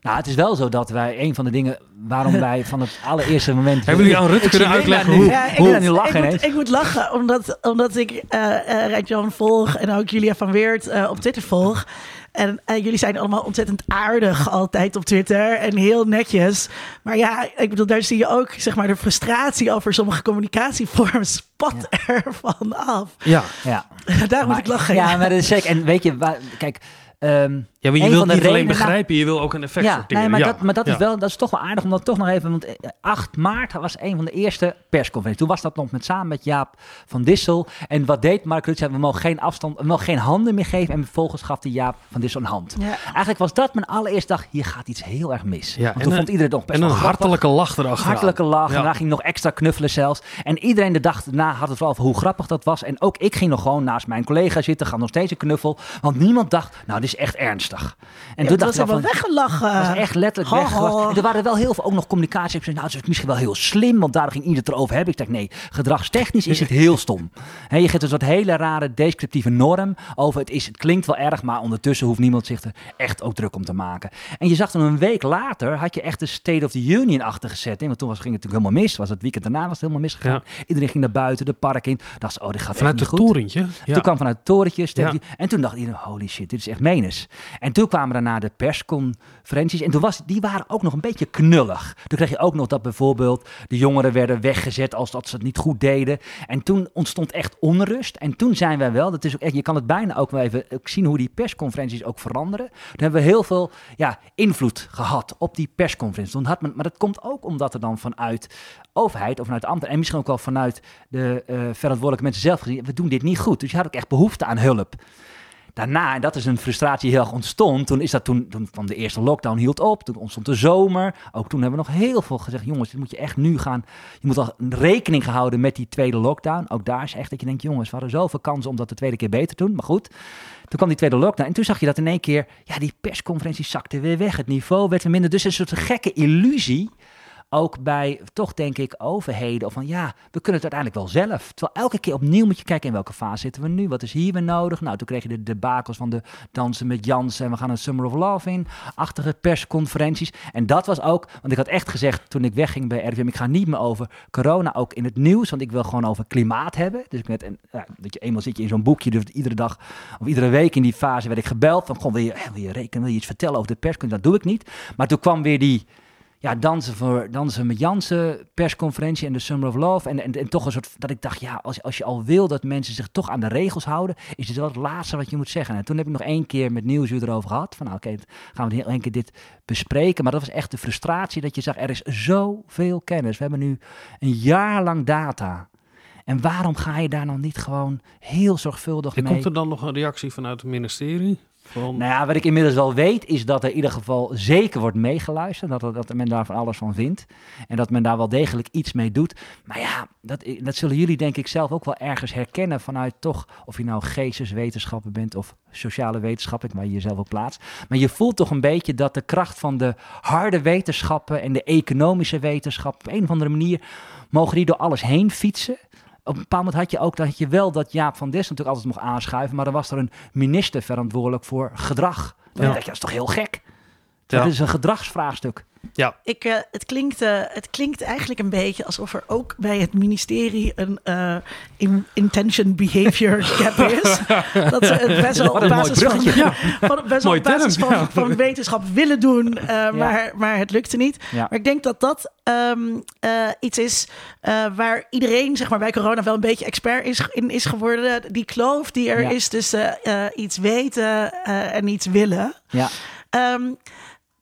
Nou, het is wel zo dat wij, een van de dingen waarom wij van het allereerste moment... Hebben jullie aan Rutte kunnen uitleggen hoe- Ja, ik, hoe moet, nu lachen ik, moet, ik moet lachen, omdat, omdat ik eh eh Rijntjan volg en ook Julia van Weert eh, op Twitter volg. En jullie zijn allemaal ontzettend aardig altijd op Twitter en heel netjes. Maar ja, ik bedoel, daar zie je ook zeg maar de frustratie over sommige communicatievormen spat ervan af. Ja. Ja, Daar moet ik lachen. Ja, maar dat is zeker. En weet je, waar- kijk... ehm, Ja, maar je Een wilt niet alleen redenen- begrijpen, je wil ook een effect ja, sorteren. nee, maar, ja. dat, maar dat, Ja. is wel, dat is toch wel aardig om dat toch nog even... Want eh, 8 maart was een van de eerste persconferenties. Toen was dat nog met, samen met Jaap van Dissel. En wat deed Mark Rutte? We mogen geen afstand, we mogen geen handen meer geven. En vervolgens gaf hij Jaap van Dissel een hand. Ja. Eigenlijk was dat mijn allereerste dag, hier gaat iets heel erg mis. Ja, Want en toen een- vond iedereen het nog best En een hartelijke lach erachteraan. Hartelijke lach. Ja. En daar ging nog extra knuffelen zelfs. En iedereen de dag daarna had het wel over hoe grappig dat was. En ook ik ging nog gewoon naast mijn collega zitten. Gaf nog steeds een knuffel. Want niemand dacht, nou, dit is echt ernstig. En Ja, toen dacht ik van, weggelachen. het was echt letterlijk Ho, weggelachen. ho. Er waren wel heel veel ook nog communicatie. Nou, het is misschien wel heel slim, want daar ging ieder het erover hebben. Ik dacht, nee, gedragstechnisch is het heel stom. He, je geeft een soort hele rare descriptieve norm over het is. Het klinkt wel erg, maar ondertussen hoeft niemand zich er echt ook druk om te maken. En je zag dan een week later, had je echt de State of the Union achter gezet. Want toen was, ging het natuurlijk helemaal mis. Was het weekend daarna was het helemaal misgegaan. Iedereen ging naar buiten, de park in. Dacht ze, oh, dit gaat Vanuit echt het goed. torentje. Ja. Toen kwam vanuit het torentje, Ja. en toen dacht iedereen, holy shit, dit is echt menen. En toen kwamen daarna de persconferenties. En toen was, die waren ook nog een beetje knullig. Toen kreeg je ook nog dat bijvoorbeeld de jongeren werden weggezet als dat ze het niet goed deden. En toen ontstond echt onrust. En toen zijn wij wel, dat is ook echt, je kan het bijna ook wel even zien hoe die persconferenties ook veranderen. Toen hebben we heel veel ja, invloed gehad op die persconferenties. Toen had men, maar dat komt ook omdat er dan vanuit overheid of vanuit ambten en misschien ook wel vanuit de uh, verantwoordelijke mensen zelf gezien, we doen dit niet goed. Dus je had ook echt behoefte aan hulp. Daarna, en dat is een frustratie die heel erg ontstond, toen is dat toen, van de eerste lockdown hield op, toen ontstond de zomer. Ook toen hebben we nog heel veel gezegd, jongens, dit moet je echt nu gaan, je moet al rekening houden met die tweede lockdown. Ook daar is echt dat je denkt, jongens, we hadden zoveel kansen om dat de tweede keer beter te doen, maar goed. Toen kwam die tweede lockdown en toen zag je dat in één keer, ja, die persconferentie zakte weer weg, het niveau werd weer minder. Dus een soort gekke illusie ook bij toch denk ik overheden of van ja, we kunnen het uiteindelijk wel zelf. Terwijl elke keer opnieuw moet je kijken in welke fase zitten we nu, wat is hier weer nodig. Nou, toen kreeg je de debakels van de dansen met Jans en we gaan een Summer of Love in, achtige persconferenties. En dat was ook, want ik had echt gezegd toen ik wegging bij RVM, ik ga niet meer over corona ook in het nieuws, want ik wil gewoon over klimaat hebben. Dus ik dat je eenmaal zit je in zo'n boekje, dus iedere dag of iedere week in die fase werd ik gebeld van, gewoon wil je, wil je rekenen, wil je iets vertellen over de pers? Dat doe ik niet. Maar toen kwam weer die ja, dansen, voor, dansen met Jansen, persconferentie en de Summer of Love. En, en, en toch een soort dat ik dacht, ja, als, als je al wil dat mensen zich toch aan de regels houden, is dit wel het laatste wat je moet zeggen. En toen heb ik nog één keer met Nieuwsuur erover gehad. Van nou, oké, gaan we heel één keer dit bespreken. Maar dat was echt de frustratie dat je zag, er is zoveel kennis. We hebben nu een jaar lang data. En waarom ga je daar dan niet gewoon heel zorgvuldig en mee? Komt er dan nog een reactie vanuit het ministerie? Nou ja, wat ik inmiddels wel weet, is dat er in ieder geval zeker wordt meegeluisterd. Dat, dat men daar van alles van vindt. En dat men daar wel degelijk iets mee doet. Maar ja, dat, dat zullen jullie denk ik zelf ook wel ergens herkennen vanuit toch, of je nou geesteswetenschapper bent of sociale wetenschappen, waar je jezelf ook plaatst. Maar je voelt toch een beetje dat de kracht van de harde wetenschappen en de economische wetenschap op een of andere manier mogen die door alles heen fietsen op een bepaald moment had je ook dat je wel dat Jaap van Dis natuurlijk altijd mocht aanschuiven, maar dan was er een minister verantwoordelijk voor gedrag. Dan ja. dacht je, dat is toch heel gek? Dat is een gedragsvraagstuk. Ja. Ik, uh, het, klinkt, uh, het klinkt eigenlijk een beetje alsof er ook bij het ministerie een uh, in, intention behavior gap is. dat ze het best wel op basis, van, ja, van, best wel op basis van, ja. van, wetenschap willen doen, maar, maar het lukte niet. Maar ik denk dat dat um, iets is waar iedereen zeg maar, bij corona wel een beetje expert is, in is geworden. Die kloof die er is tussen iets weten en iets willen. Ja. Um,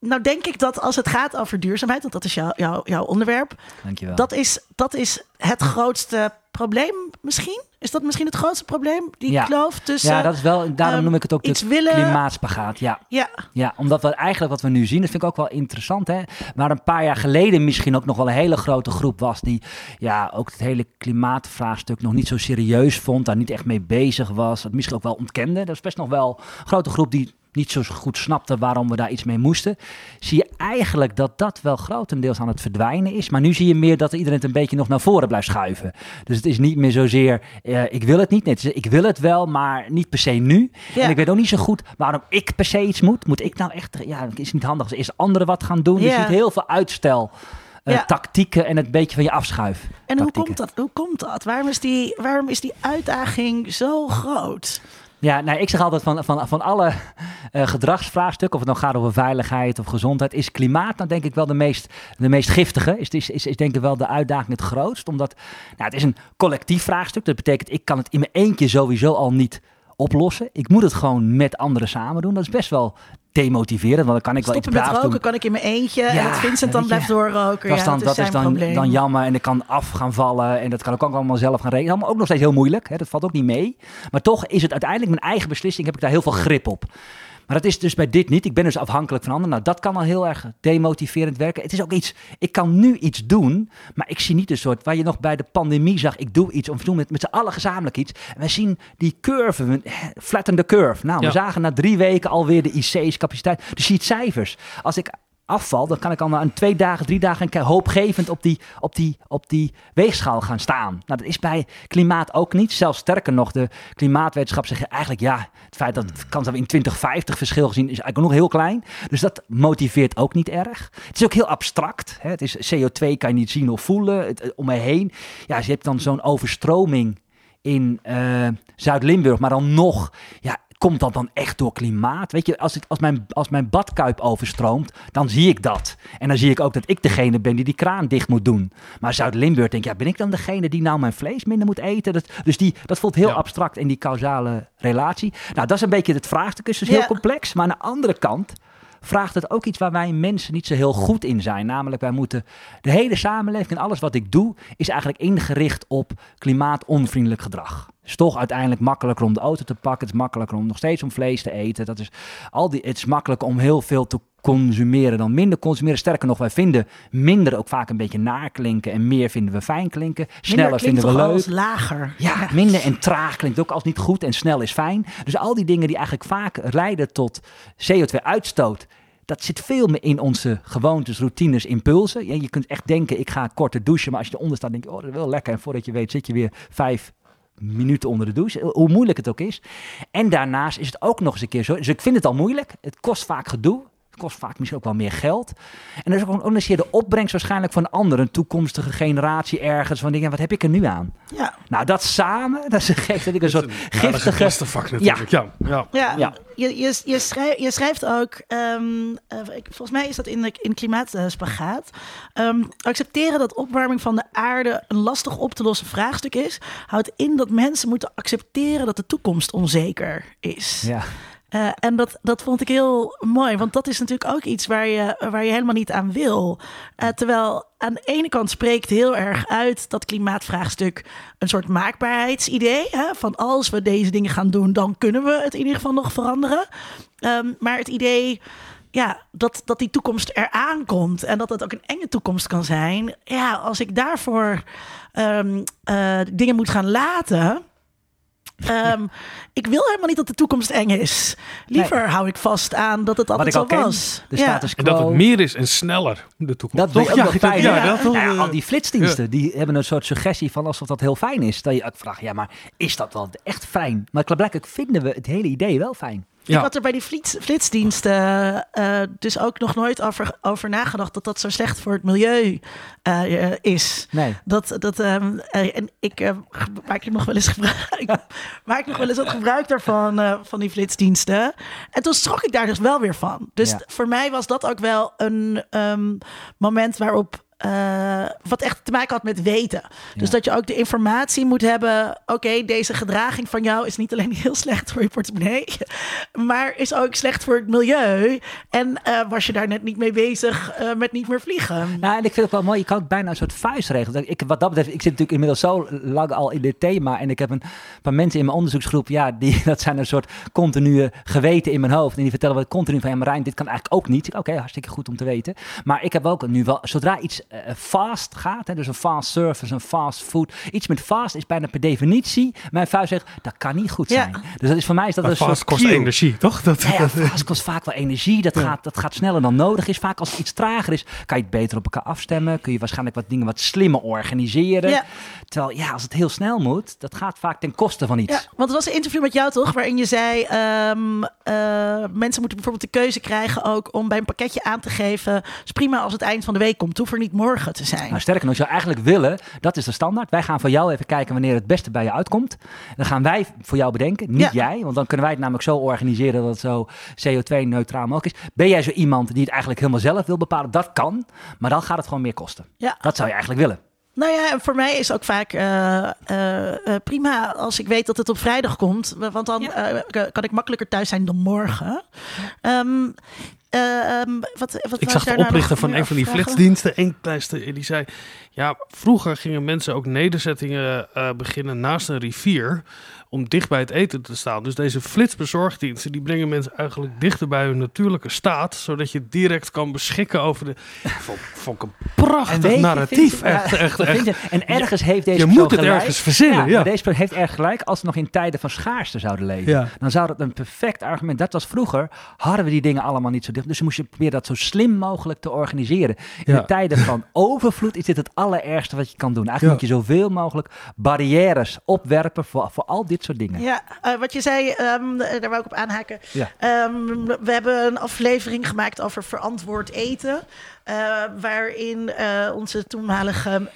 nou denk ik dat als het gaat over duurzaamheid, want dat is jou, jou, jouw onderwerp. Dankjewel. Dat is, dat is het grootste probleem misschien? Is dat misschien het grootste probleem? Die ja. kloof tussen... Ja, dat is wel, daarom um, noem ik het ook de willen... klimaatspagaat. Ja. ja. ja, omdat we eigenlijk wat we nu zien, dat vind ik ook wel interessant. Hè? Maar een paar jaar geleden misschien ook nog wel een hele grote groep was die ja, ook het hele klimaatvraagstuk nog niet zo serieus vond, daar niet echt mee bezig was, dat misschien ook wel ontkende. Dat is best nog wel een grote groep die niet zo goed snapte waarom we daar iets mee moesten, zie je eigenlijk dat dat wel grotendeels aan het verdwijnen is. Maar nu zie je meer dat iedereen het een beetje nog naar voren blijft schuiven. Dus het is niet meer zozeer, uh, ik wil het niet. Nee, het is, ik wil het wel, maar niet per se nu. Ja. En ik weet ook niet zo goed waarom ik per se iets moet. Moet ik nou echt, ja, het is niet handig als eerst anderen wat gaan doen. Ja. Je ziet heel veel uitstel. Uh, ja. tactieken en het beetje van je afschuif. En hoe komt dat? Hoe komt dat? Waarom is die, waarom is die uitdaging zo groot? Ja, nou, ik zeg altijd van, van, van alle uh, gedragsvraagstukken, of het nou gaat over veiligheid of gezondheid, is klimaat dan denk ik wel de meest, de meest giftige. Is, is, is, is denk ik wel de uitdaging het grootst. Omdat nou, het is een collectief vraagstuk. Dat betekent, ik kan het in mijn eentje sowieso al niet oplossen. Ik moet het gewoon met anderen samen doen. Dat is best wel demotiverend, want dan kan ik Stoppen wel iets met roken doen. kan ik in mijn eentje ja, en dat Vincent dan blijft doorroken. Dat is dan, ja, dat, is, is dan, dan jammer en ik kan af gaan vallen en dat kan ik ook allemaal zelf gaan regelen. Maar ook nog steeds heel moeilijk, hè? dat valt ook niet mee. Maar toch is het uiteindelijk mijn eigen beslissing, heb ik daar heel veel grip op. Maar dat is dus bij dit niet. Ik ben dus afhankelijk van anderen. Nou, dat kan al heel erg demotiverend werken. Het is ook iets, ik kan nu iets doen, maar ik zie niet een soort, waar je nog bij de pandemie zag, ik doe iets, of we doen met, met z'n allen gezamenlijk iets. En we zien die curve, flatten the curve. Nou, we zagen na drie weken alweer de IC's capaciteit. Dus je ziet cijfers. Als ik afval, dan kan ik al na een twee dagen, drie dagen hoopgevend op die, op, die, op die weegschaal gaan staan. Nou, dat is bij klimaat ook niet. Zelfs sterker nog, de klimaatwetenschap zegt eigenlijk ja, het feit dat het kans dat we in 2050 verschil gezien is eigenlijk nog heel klein. Dus dat motiveert ook niet erg. Het is ook heel abstract. Hè? Het is CO2 kan je niet zien of voelen. Het, om me heen. Ja, je hebt dan zo'n overstroming in uh, Zuid-Limburg, maar dan nog, ja, komt dat dan echt door klimaat? Weet je, als, ik, als, mijn, als mijn badkuip overstroomt, dan zie ik dat. En dan zie ik ook dat ik degene ben die die kraan dicht moet doen. Maar Zuid-Limburg denkt, ja, ben ik dan degene die nou mijn vlees minder moet eten? Dat, dus die, dat voelt heel Ja. abstract in die causale relatie. Nou, dat is een beetje het vraagstuk, is dus heel Ja. complex. Maar aan de andere kant vraagt het ook iets waar wij mensen niet zo heel goed in zijn. Namelijk, wij moeten de hele samenleving en alles wat ik doe, is eigenlijk ingericht op klimaatonvriendelijk gedrag. Het is toch uiteindelijk makkelijker om de auto te pakken. Het is makkelijker om nog steeds om vlees te eten. Dat is al die, het is makkelijker om heel veel te consumeren dan minder consumeren. Sterker nog, wij vinden minder ook vaak een beetje naar klinken en meer vinden we fijn klinken. Sneller vinden we leuk. als lager. Ja, minder en traag klinkt ook als niet goed en snel is fijn. Dus al die dingen die eigenlijk vaak leiden tot CO2-uitstoot. Dat zit veel meer in onze gewoontes, routines, impulsen. Ja, je kunt echt denken, ik ga korter douchen. Maar als je eronder staat, denk je, oh, dat is wel lekker. En voordat je weet, zit je weer vijf minuten onder de douche. Hoe moeilijk het ook is. En daarnaast is het ook nog eens een keer zo. Dus ik vind het al moeilijk. Het kost vaak gedoe. Kost vaak misschien ook wel meer geld. En er is ook een keer de opbrengst waarschijnlijk van een andere, een toekomstige generatie ergens. Van dingen, wat heb ik er nu aan? Ja. Nou, dat samen, dat is gek dat ik een soort Ja, dat is een giftige... clustervak natuurlijk. Ja. Ja. Ja, Ja. Je, je, je, schrijft, je schrijft ook, ehm, eh, ik- volgens mij is dat in de in klimaatspagaat, ehm, accepteren dat opwarming van de aarde een lastig op te lossen vraagstuk is, houdt in dat mensen moeten accepteren dat de toekomst onzeker is. Ja, Eh, en dat, dat vond ik heel mooi, want dat is natuurlijk ook iets waar je, waar je helemaal niet aan wil. Eh, terwijl aan de ene kant spreekt heel erg uit dat klimaatvraagstuk een soort maakbaarheidsidee. Hè? Van als we deze dingen gaan doen, dan kunnen we het in ieder geval nog veranderen. Ehm, maar het idee ja, dat, dat die toekomst eraan komt en dat het ook een enge toekomst kan zijn. Ja, als ik daarvoor ehm, eh, dingen moet gaan laten. Ehm, ik wil helemaal niet dat de toekomst eng is. Liever hou ik vast aan dat het altijd al ken, was. de Ja. status En dat het meer is en sneller, de toekomst. Dat Toch? fijn. Ja, Ja, dat wil, Nou ja, al die flitsdiensten, die hebben een soort suggestie van alsof dat heel fijn is. Dat je ook vraagt, ja, maar is dat wel echt fijn? Maar blijkelijk vinden we het hele idee wel fijn. Ja. Ik had er bij die flits, flitsdiensten eh, dus ook nog nooit over, over nagedacht dat dat zo slecht voor het milieu eh, eh, is. Nee. Dat, dat, ehm, eh, en ik eh, maak nog wel eens gebruik, maak nog wel eens wat gebruik daarvan, eh, van die flitsdiensten. En toen schrok ik daar dus wel weer van. Dus Ja. voor mij was dat ook wel een ehm, moment waarop. Eh, wat echt te maken had met weten. Dus dat je ook de informatie moet hebben. Oké, deze gedraging van jou is niet alleen heel slecht voor je portemonnee, maar is ook slecht voor het milieu. En eh, was je daar net niet mee bezig eh, met niet meer vliegen? Nou, en ik vind het wel mooi. Je kan het bijna een soort vuistregel. Ik, wat dat betreft, ik zit natuurlijk inmiddels zo lang al in dit thema. En ik heb een paar mensen in mijn onderzoeksgroep. Ja, die, dat zijn een soort continue geweten in mijn hoofd. En die vertellen we continu van, ja Marijn, dit kan eigenlijk ook niet. Oké, hartstikke goed om te weten. Maar ik heb ook nu wel, zodra iets fast gaat, hè, dus een fast service, een fast food. Iets met fast is bijna per definitie, mijn vuist zegt, dat kan niet goed Ja. zijn. Dus dat is voor mij is dat Maar een soort vast kost cue. energie, toch? Dat, Ja, fast kost vaak wel energie. Dat, gaat, dat gaat sneller dan nodig is. Vaak als het iets trager is, kan je het beter op elkaar afstemmen. Kun je waarschijnlijk wat dingen wat slimmer organiseren. Ja. Terwijl, ja, als het heel snel moet, dat gaat vaak ten koste van iets. Ja, want het was een interview met jou toch, waarin je zei: ehm, eh, mensen moeten bijvoorbeeld de keuze krijgen ook om bij een pakketje aan te geven. Het is prima als het eind van de week komt, het hoeft er niet morgen te zijn. Nou, sterker nog, je zou eigenlijk willen, dat is de standaard. Wij gaan voor jou even kijken wanneer het beste bij je uitkomt. Dan gaan wij voor jou bedenken, niet Ja. jij. Want dan kunnen wij het namelijk zo organiseren dat het zo CO2-neutraal mogelijk is. Ben jij zo iemand die het eigenlijk helemaal zelf wil bepalen? Dat kan, maar dan gaat het gewoon meer kosten. Ja. Dat zou je eigenlijk willen. Nou ja, en voor mij is ook vaak eh, eh, eh, prima als ik weet dat het op vrijdag komt. Want dan kan ik makkelijker thuis zijn dan morgen. Ehm, eh, ehm, wat, wat ik zag de daar nou oprichter van een van die flitsdiensten, één kleinste, en die zei... Ja, vroeger gingen mensen ook nederzettingen eh, beginnen naast een rivier... om dicht bij het eten te staan. Dus deze flitsbezorgdiensten, die brengen mensen eigenlijk dichter bij hun natuurlijke staat... zodat je direct kan beschikken over de... Vond, vond ik een prachtig je, narratief. je- echt, ja, echt, echt. En ergens heeft deze je moet het gelijk. ergens verzinnen, ja. maar deze persoon heeft erg gelijk. Als we nog in tijden van schaarste zouden leven, Ja. dan zou dat een perfect argument. Dat was vroeger, hadden we die dingen allemaal niet zo dicht. Dus moest je proberen dat zo slim mogelijk te organiseren. In Ja. de tijden van overvloed is dit het allerergste wat je kan doen. Eigenlijk Ja. moet je zoveel mogelijk barrières opwerpen voor, voor al dit soort dingen. Ja, eh, wat je zei, ehm, daar wou ik op aanhaken. Ja. Ehm, we hebben een aflevering gemaakt over verantwoord eten. eh, waarin onze toenmalige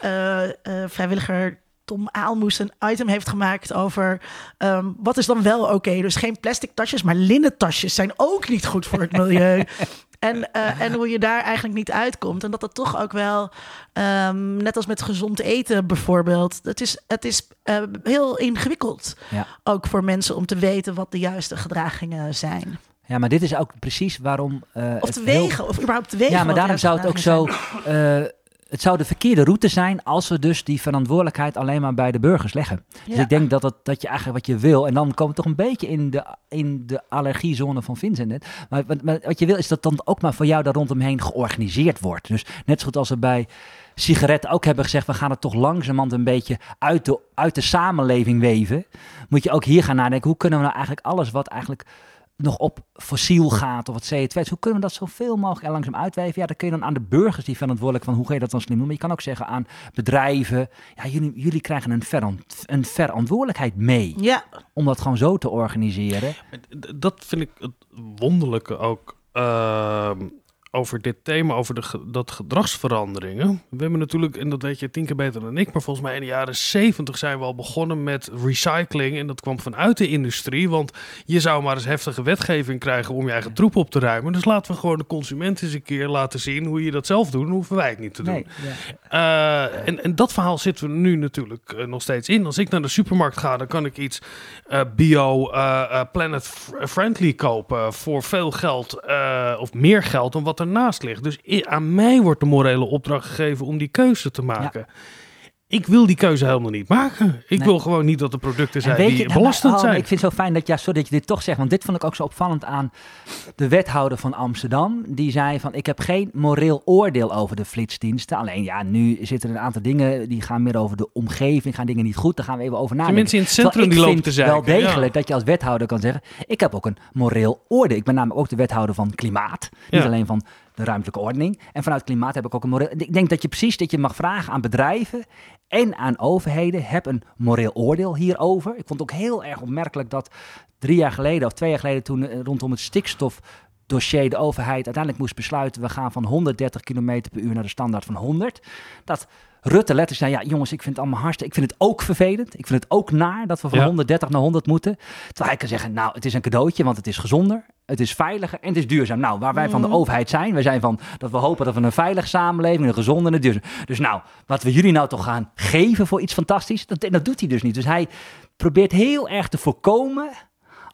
vrijwilliger Tom Aalmoes een item heeft gemaakt over ehm, wat is dan wel oké. Dus geen plastic tasjes, maar linnen tasjes zijn ook niet goed voor het milieu. En, uh, en hoe je daar eigenlijk niet uitkomt. En dat dat toch ook wel, um, net als met gezond eten bijvoorbeeld, het is, het is uh, heel ingewikkeld. Ja. Ook voor mensen om te weten wat de juiste gedragingen zijn. Ja, maar dit is ook precies waarom. Uh, of te wegen, of überhaupt te wegen. Ja, maar daarom zou het ook zo. Uh, het zou de verkeerde route zijn als we dus die verantwoordelijkheid alleen maar bij de burgers leggen. Dus ik denk dat, het, dat je eigenlijk wat je wil, en dan komen we toch een beetje in de, in de allergiezone van Vincent net. Maar, wat- maar wat je wil is dat dan ook maar voor jou daar rondomheen georganiseerd wordt. Dus net zo goed als we bij sigaretten ook hebben gezegd, we gaan het toch langzamerhand een beetje uit de, uit de samenleving weven. Moet je ook hier gaan nadenken, hoe kunnen we nou eigenlijk alles wat eigenlijk nog op fossiel gaat of wat CO2 is. Hoe kunnen we dat zoveel mogelijk er langzaam uitwijven? Ja, dan kun je dan aan de burgers die verantwoordelijk van hoe ga je dat dan slim doen. Maar je kan ook zeggen aan bedrijven, ja, jullie, jullie krijgen een, verant, een verantwoordelijkheid mee Ja, om dat gewoon zo te organiseren. Dat vind ik het wonderlijke ook ehm, over dit thema, over de dat gedragsveranderingen. We hebben natuurlijk, en dat weet je tien keer beter dan ik, maar volgens mij in de jaren zeventig zijn we al begonnen met recycling. En dat kwam vanuit de industrie, want je zou maar eens heftige wetgeving krijgen om je eigen troep op te ruimen. Dus laten we gewoon de consument eens een keer laten zien hoe je dat zelf doet. Dan hoeven wij het niet te doen. Nee, ja. Uh, en, en dat verhaal zitten we nu natuurlijk uh, nog steeds in. Als ik naar de supermarkt ga, dan kan ik iets uh, bio, planet-friendly kopen voor veel geld of meer geld dan wat ernaast ligt. Dus aan mij wordt de morele opdracht gegeven om die keuze te maken. Ik wil die keuze helemaal niet maken. Ik Nee. wil gewoon niet dat er producten En zijn die je, nou, belastend oh, zijn. Ik vind het zo fijn dat, ja, sorry dat je dit toch zegt, want dit vond ik ook zo opvallend aan de wethouder van Amsterdam. Die zei van, ik heb geen moreel oordeel over de flitsdiensten. Alleen ja, nu zitten er een aantal dingen die gaan meer over de omgeving, gaan dingen niet goed. Daar gaan we even over Er zijn nadenken. mensen in het centrum die lopen te zeiken. wel degelijk ja. dat je als wethouder kan zeggen, ik heb ook een moreel oordeel. Ik ben namelijk ook de wethouder van klimaat, niet alleen van de ruimtelijke ordening. En vanuit klimaat heb ik ook een moreel... Ik denk dat je precies dat je mag vragen aan bedrijven en aan overheden, heb een moreel oordeel hierover. Ik vond het ook heel erg opmerkelijk dat drie jaar geleden of twee jaar geleden toen eh, rondom het stikstofdossier de overheid uiteindelijk moest besluiten, we gaan van 130 km per uur naar de standaard van 100. Dat Rutte letterlijk zei, ja jongens, ik vind het allemaal hartstikke, ik vind het ook vervelend. Ik vind het ook naar dat we van Ja. 130 naar 100 moeten. Terwijl hij kan zeggen, nou, het is een cadeautje, want het is gezonder, het is veiliger en het is duurzaam. Nou, waar wij van de Mhm. overheid zijn, wij zijn van dat we hopen dat we een veilige samenleving, een gezonde en een duurzaam. Dus nou, wat we jullie nou toch gaan geven voor iets fantastisch, dat, dat doet hij dus niet. Dus hij probeert heel erg te voorkomen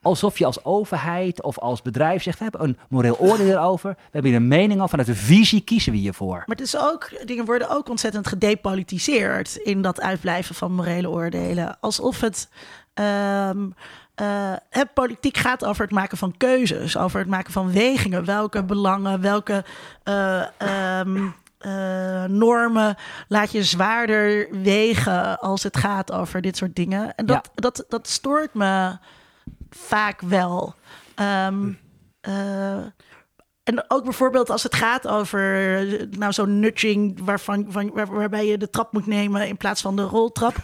alsof je als overheid of als bedrijf zegt, we hebben een moreel oordeel erover, we hebben hier een mening over, vanuit de visie kiezen we hiervoor. Maar het is ook, dingen worden ook ontzettend gedepolitiseerd in dat uitblijven van morele oordelen. Alsof het. ehm, eh, het politiek gaat over het maken van keuzes, over het maken van wegingen. Welke belangen, welke eh, ehm, eh, normen laat je zwaarder wegen als het gaat over dit soort dingen. En dat, dat, dat stoort me vaak wel. Ehm, eh, en ook bijvoorbeeld als het gaat over nou, zo'n nudging waarvan, van, waar- waarbij je de trap moet nemen in plaats van de roltrap.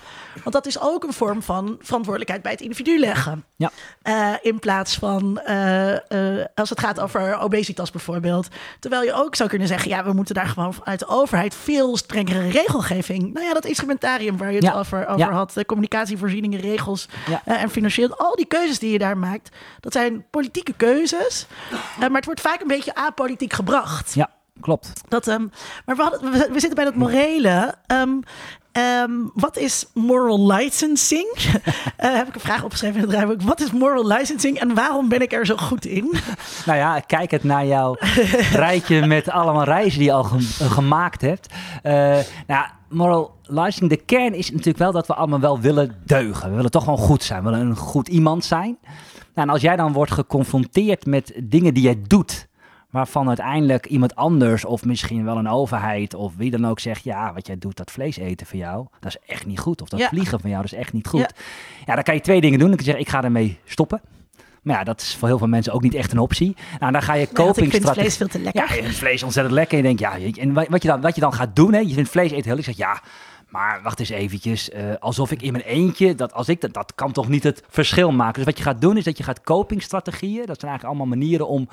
Want dat is ook een vorm van verantwoordelijkheid bij het individu leggen. Ja. Eh, in plaats van eh, eh, als het gaat over obesitas bijvoorbeeld. Terwijl je ook zou kunnen zeggen, ja, we moeten daar gewoon uit de overheid veel strengere regelgeving. Nou ja, dat instrumentarium waar je het Ja. over, over Ja. had, de communicatievoorzieningen, regels Ja. en financieel. Al die keuzes die je daar maakt, dat zijn politieke keuzes. Maar het wordt vaak een beetje apolitiek gebracht. Ja, klopt. Dat, ehm, maar we, hadden, we, we zitten bij dat morele. Ehm, ehm, wat is moral licensing? Eh, heb ik een vraag opgeschreven in het draaiboek. Wat is moral licensing en waarom ben ik er zo goed in? Nou ja, kijk het naar jouw rijtje met allemaal reizen die je al ge- gemaakt hebt. Eh, nou, moral licensing, de kern is natuurlijk wel dat we allemaal wel willen deugen. We willen toch gewoon goed zijn, we willen een goed iemand zijn. Nou, en als jij dan wordt geconfronteerd met dingen die jij doet, waarvan uiteindelijk iemand anders of misschien wel een overheid of wie dan ook zegt, ja, wat jij doet, dat vlees eten voor jou, dat is echt niet goed. Of dat Ja. vliegen van jou, dat is echt niet goed. Ja. Ja. dan kan je twee dingen doen. Dan kan je zeggen, ik ga ermee stoppen. Maar ja, dat is voor heel veel mensen ook niet echt een optie. Nou, dan ga je Ja, ik vind copingstrategie... vlees veel te lekker. Ja, je vindt vlees ontzettend lekker. En je denkt, ja, en wa- wat je dan, wat je dan gaat doen, hè, je vindt vlees eten heel lekker. Je zegt, ja, maar wacht eens eventjes. eh, alsof ik in mijn eentje, dat, als ik dat, dat kan toch niet het verschil maken. Dus wat je gaat doen, is dat je gaat copingstrategieën. Dat zijn eigenlijk allemaal manieren om,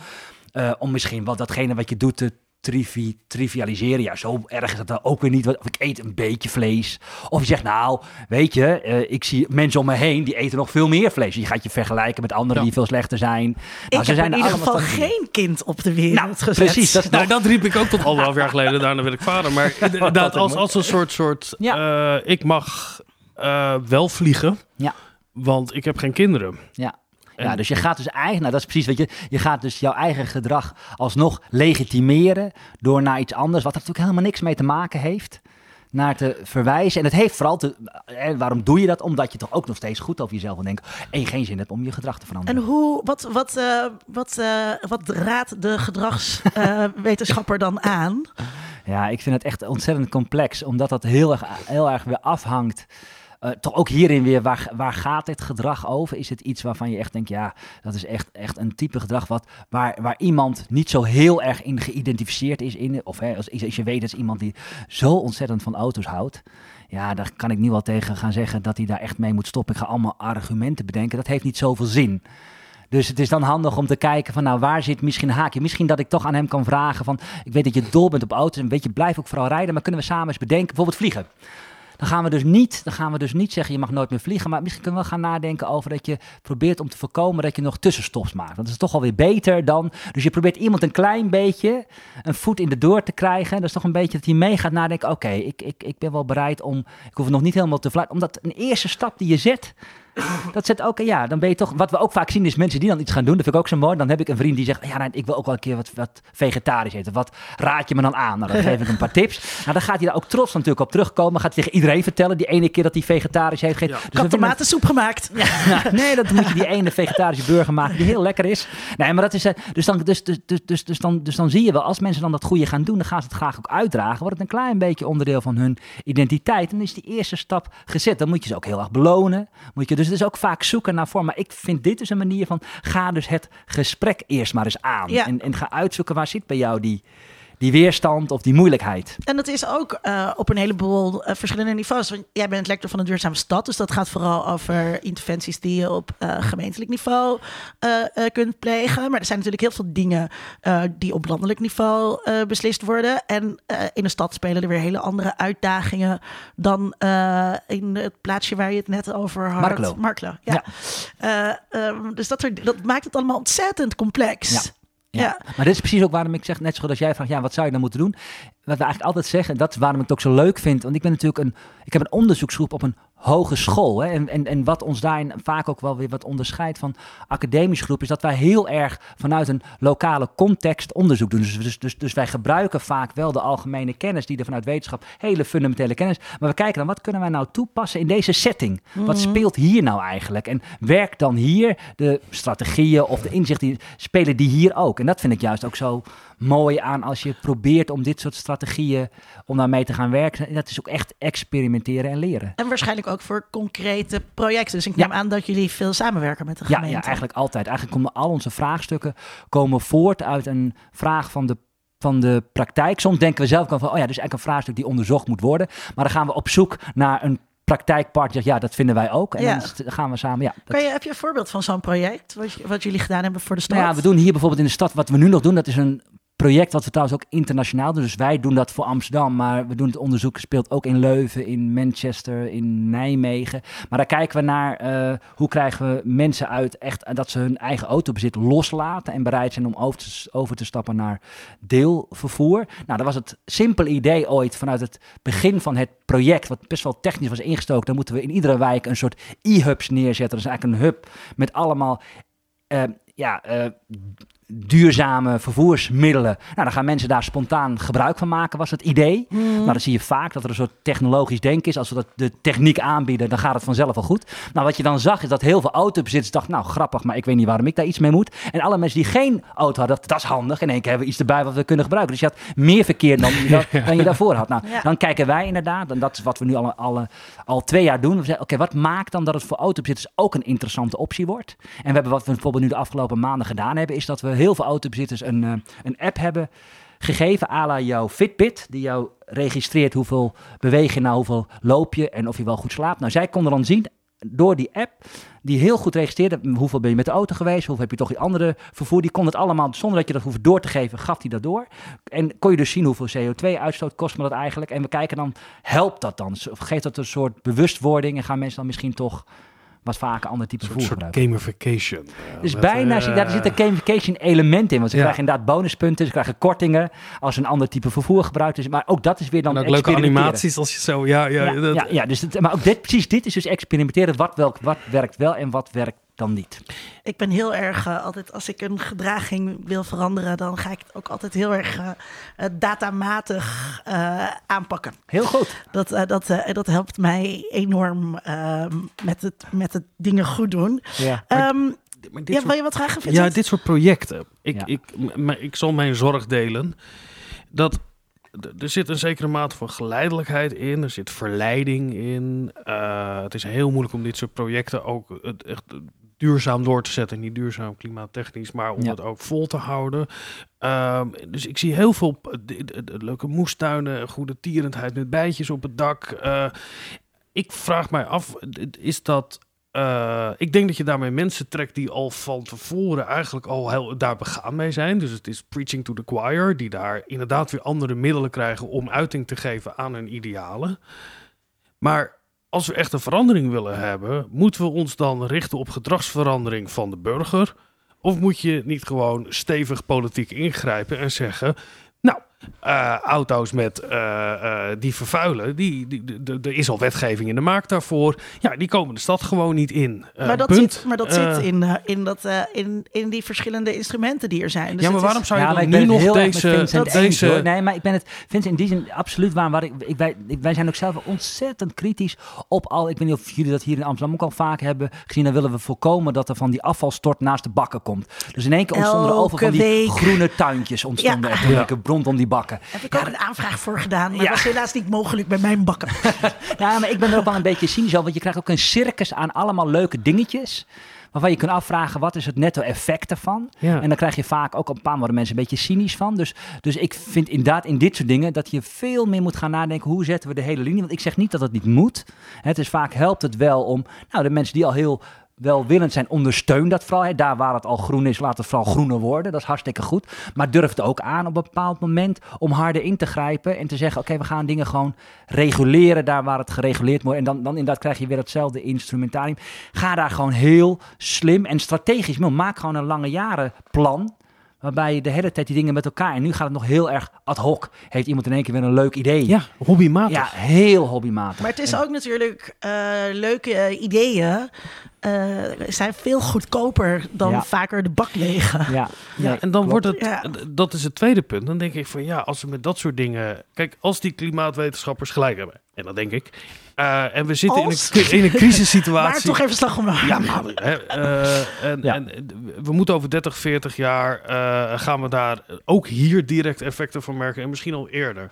eh, om misschien wel datgene wat je doet te, trivi trivialiseren. Ja, zo erg is dat dan ook weer niet. Of ik eet een beetje vlees. Of je zegt, nou, weet je, uh, ik zie mensen om me heen die eten nog veel meer vlees. Je gaat je vergelijken met anderen die veel slechter zijn. Nou, ik ze heb zijn in ieder geval geen kind op de wereld nou, gezet. Precies. Dat, nou, dat riep ik ook tot anderhalf jaar geleden. Daarna werd ik vader. Maar inderdaad, als, als een soort, soort ja. uh, ik mag uh, wel vliegen. Ja. Want ik heb geen kinderen. Ja. Ja, dus je gaat dus eigenlijk, nou dat is precies wat je, je gaat dus jouw eigen gedrag alsnog legitimeren door naar iets anders, wat er natuurlijk helemaal niks mee te maken heeft, naar te verwijzen. En het heeft vooral te, en waarom doe je dat? Omdat je toch ook nog steeds goed over jezelf wil denken en je geen zin hebt om je gedrag te veranderen. En hoe, wat, wat, uh, wat, uh, wat raadt de gedragswetenschapper uh, dan aan? Ja, ik vind het echt ontzettend complex, omdat dat heel erg, heel erg weer afhangt uh, toch ook hierin weer, waar, waar gaat dit gedrag over? Is het iets waarvan je echt denkt, ja, dat is echt, echt een type gedrag wat, waar, waar iemand niet zo heel erg in geïdentificeerd is? In, of hè, als, als je weet dat is iemand die zo ontzettend van auto's houdt. Ja, daar kan ik nu wel tegen gaan zeggen dat hij daar echt mee moet stoppen. Ik ga allemaal argumenten bedenken. Dat heeft niet zoveel zin. Dus het is dan handig om te kijken van nou waar zit misschien een haakje. Misschien dat ik toch aan hem kan vragen van ik weet dat je dol bent op auto's en weet je blijf ook vooral rijden. Maar kunnen we samen eens bedenken bijvoorbeeld vliegen. Dan gaan we dus niet, dan gaan we dus niet zeggen je mag nooit meer vliegen. Maar misschien kunnen we gaan nadenken over dat je probeert om te voorkomen dat je nog tussenstops maakt. Want dat is toch alweer beter dan. Dus je probeert iemand een klein beetje een voet in de deur te krijgen. Dat is toch een beetje dat hij mee gaat nadenken. Oké, ik, ik, ik ben wel bereid om. Ik hoef nog niet helemaal te vliegen. Omdat een eerste stap die je zet dat zet ook, ja, dan ben je toch, wat we ook vaak zien is mensen die dan iets gaan doen. Dat vind ik ook zo mooi. Dan heb ik een vriend die zegt, ja, nou, ik wil ook wel een keer wat, wat vegetarisch eten. Wat raad je me dan aan? Nou, dan geef ik een paar tips. Nou, dan gaat hij daar ook trots natuurlijk op terugkomen. Gaat hij tegen iedereen vertellen, die ene keer dat hij vegetarisch heeft gegeten. Ja. Dus tomatensoep gemaakt. Ja, nee, dat moet je die ene vegetarische burger maken die heel lekker is. Nee, maar dat is, eh, dus dan, dus, dus, dus, dus, dus, dan, dus dan zie je wel, als mensen dan dat goede gaan doen, dan gaan ze het graag ook uitdragen. Wordt het een klein beetje onderdeel van hun identiteit. En dan is die eerste stap gezet. Dan moet je ze ook heel erg belonen. Moet je, dus het is ook vaak zoeken naar vorm. Maar ik vind dit dus een manier van, ga dus het gesprek eerst maar eens aan. En, en ga uitzoeken waar zit bij jou die, die weerstand of die moeilijkheid. En dat is ook uh, op een heleboel uh, verschillende niveaus. Want jij bent lector van een duurzame stad, dus dat gaat vooral over interventies die je op uh, gemeentelijk niveau kunt plegen. Maar er zijn natuurlijk heel veel dingen die op landelijk niveau beslist worden. En in een stad spelen er weer hele andere uitdagingen dan in het plaatsje waar je het net over had. Marklo. Marklo, ja. ja. Um, dus dat, er, dat maakt het allemaal ontzettend complex. Ja. Ja. Maar dit is precies ook waarom ik zeg, net zo als jij vraagt, ja, wat zou je dan moeten doen? Wat we eigenlijk altijd zeggen, dat is waarom ik het ook zo leuk vind. Want ik ben natuurlijk een, ik heb een onderzoeksgroep op een hogeschool. Hè? En, en, en wat ons daarin vaak ook wel weer wat onderscheidt van academische groep, is dat wij heel erg vanuit een lokale context onderzoek doen. Dus, dus, dus, dus wij gebruiken vaak wel de algemene kennis, die er vanuit wetenschap, hele fundamentele kennis. Maar we kijken dan, wat kunnen wij nou toepassen in deze setting? Wat mhm. speelt hier nou eigenlijk? En werkt dan hier de strategieën of de inzichten, spelen die hier ook? En dat vind ik juist ook zo mooi aan als je probeert om dit soort strategieën, om daarmee te gaan werken. Dat is ook echt experimenteren en leren. En waarschijnlijk ook voor concrete projecten. Dus ik neem aan dat jullie veel samenwerken met de gemeente. Ja, ja, eigenlijk altijd. Eigenlijk komen al onze vraagstukken komen voort uit een vraag van de van de praktijk. Soms denken we zelf van, oh ja, dus eigenlijk een vraagstuk die onderzocht moet worden. Maar dan gaan we op zoek naar een praktijkpartner. Ja, dat vinden wij ook. En ja. dan gaan we samen. Ja, kan je, heb je een voorbeeld van zo'n project wat, wat jullie gedaan hebben voor de stad? Nou ja, we doen hier bijvoorbeeld in de stad wat we nu nog doen. Dat is een project wat we trouwens ook internationaal doen. Dus wij doen dat voor Amsterdam, maar we doen het onderzoek speelt ook in Leuven, in Manchester, in Nijmegen. Maar daar kijken we naar uh, hoe krijgen we mensen uit echt dat ze hun eigen autobezit loslaten en bereid zijn om over te, over te stappen naar deelvervoer. Nou, dat was het simpel idee ooit vanuit het begin van het project, wat best wel technisch was ingestoken. Dan moeten we in iedere wijk een soort e-hubs neerzetten. Dat is eigenlijk een hub met allemaal uh, ja, uh, duurzame vervoersmiddelen. Nou, dan gaan mensen daar spontaan gebruik van maken, was het idee. Mm. Nou, dan zie je vaak dat er een soort technologisch denken is. Als we dat de techniek aanbieden, dan gaat het vanzelf wel goed. Nou, wat je dan zag, is dat heel veel autobezitters dachten, nou, grappig, maar ik weet niet waarom ik daar iets mee moet. En alle mensen die geen auto hadden, dat is handig. In één keer hebben we iets erbij wat we kunnen gebruiken. Dus je had meer verkeer dan, je, dan je daarvoor had. Nou, dan kijken wij inderdaad, en dat is wat we nu al, al, al twee jaar doen. We zeggen, oké, wat maakt dan dat het voor autobezitters ook een interessante optie wordt? En we hebben wat we bijvoorbeeld nu de afgelopen maanden gedaan hebben, is dat we heel veel autobezitters een, uh, een app hebben gegeven à la jouw Fitbit, die jou registreert hoeveel beweeg je nou, hoeveel loop je en of je wel goed slaapt. Nou, zij konden dan zien door die app, die heel goed registreerde hoeveel ben je met de auto geweest, hoeveel heb je toch die andere vervoer, die kon het allemaal, zonder dat je dat hoeft door te geven, gaf hij dat door. En kon je dus zien hoeveel CO2-uitstoot kost me dat eigenlijk. En we kijken dan, helpt dat dan? Geeft dat een soort bewustwording en gaan mensen dan misschien toch wat vaker ander type Een vervoer soort gebruiken? gamification. Ja, Dus met, bijna, eh, zie- daar zit een gamification element in. Want ze Ja. krijgen inderdaad bonuspunten, ze krijgen kortingen als een ander type vervoer gebruikt is. Maar ook dat is weer dan en ook leuke animaties als je zo... Ja, ja, Ja, dat- ja, ja, dus het, maar ook dit, precies dit is dus experimenteren. Wat, welk, wat werkt wel en wat werkt dan niet. Ik ben heel erg eh, altijd, als ik een gedraging wil veranderen, dan ga ik het ook altijd heel erg eh, eh, datamatig eh, aanpakken. Heel goed. Dat, eh, dat, eh, dat helpt mij enorm eh, met, het, met het dingen goed doen. Ja. Ehm, maar dit ja, soort- wil je wat vragen, Ja, dit soort projecten. Ik, Ja. ik, m- m- ik zal mijn zorg delen. Dat er zit een zekere mate van geleidelijkheid in. Er zit verleiding in. Eh, het is heel moeilijk om dit soort projecten ook het echt duurzaam door te zetten. Niet duurzaam klimaattechnisch, maar om Ja. het ook vol te houden. Ehm, dus ik zie heel veel d- leuke moestuinen, goede tierendheid met bijtjes op het dak. Eh, ik vraag mij af, is dat eh, ik denk dat je daarmee mensen trekt die al van tevoren eigenlijk al heel daar begaan mee zijn. Dus het is preaching to the choir, die daar inderdaad weer andere middelen krijgen om uiting te geven aan hun idealen. Maar als we echt een verandering willen hebben, moeten we ons dan richten op gedragsverandering van de burger? Of moet je niet gewoon stevig politiek ingrijpen en zeggen: Eh, auto's met, eh, eh, die vervuilen, die, die, die- de- er is al wetgeving in de maak daarvoor. Ja, die komen de stad gewoon niet in. Maar dat, punt. zit, maar dat zit in, eh, in, dat, eh, in, in die verschillende instrumenten die er zijn. Dus ja, maar waarom is- zou je Ja, dan nu nog deze... Eens, deze. Nee, maar ik ben het Vincent in die zin absoluut waar. waar ik, ik, wij, wij zijn ook zelf ontzettend kritisch op al. Ik weet niet of jullie dat hier in Amsterdam ook al vaak hebben gezien. Dan willen we voorkomen dat er van die afvalstort naast de bakken komt. Dus in één keer ontstonden er over van die week. groene tuintjes ontstonden Ja. er toen Ja. ik rondom die bakken. heb ik ook een aanvraag voor gedaan, maar Ja. dat was helaas niet mogelijk bij mijn bakken. Ja, maar ik ben er ook wel een beetje cynisch over. Want je krijgt ook een circus aan allemaal leuke dingetjes. Waarvan je kunt afvragen, wat is het netto effect ervan? Ja. En dan krijg je vaak ook op een paar worden mensen een beetje cynisch van. Dus, dus ik vind inderdaad in dit soort dingen dat je veel meer moet gaan nadenken. Hoe zetten we de hele linie? Want ik zeg niet dat het niet moet. Het is vaak helpt het wel om nou, de mensen die al heel welwillend zijn, ondersteun dat vooral. Hè. Daar waar het al groen is, laat het vooral groener worden. Dat is hartstikke goed. Maar durf het ook aan op een bepaald moment om harder in te grijpen. En te zeggen, oké, we gaan dingen gewoon reguleren daar waar het gereguleerd wordt. En dan, dan inderdaad krijg je weer hetzelfde instrumentarium. Ga daar gewoon heel slim en strategisch mee. Maak gewoon een lange jaren plan. Waarbij je de hele tijd die dingen met elkaar. En nu gaat het nog heel erg ad hoc. Heeft iemand in één keer weer een leuk idee? Ja, hobbymatig. Ja, heel hobbymatig. Maar het is ook natuurlijk eh, leuke eh, ideeën. eh, zijn veel goedkoper dan Ja. vaker de bak legen. Ja, Ja, nee, en dan klopt. wordt het, dat is het tweede punt. Dan denk ik van ja, als we met dat soort dingen. Kijk, als die klimaatwetenschappers gelijk hebben, en dat denk ik. Eh, en we zitten in een, in een Maar crisissituatie. toch even slag om Ja, maar hè, eh, en, Ja. en we moeten over 30, 40 jaar eh, gaan we daar ook hier direct effecten van merken en misschien al eerder.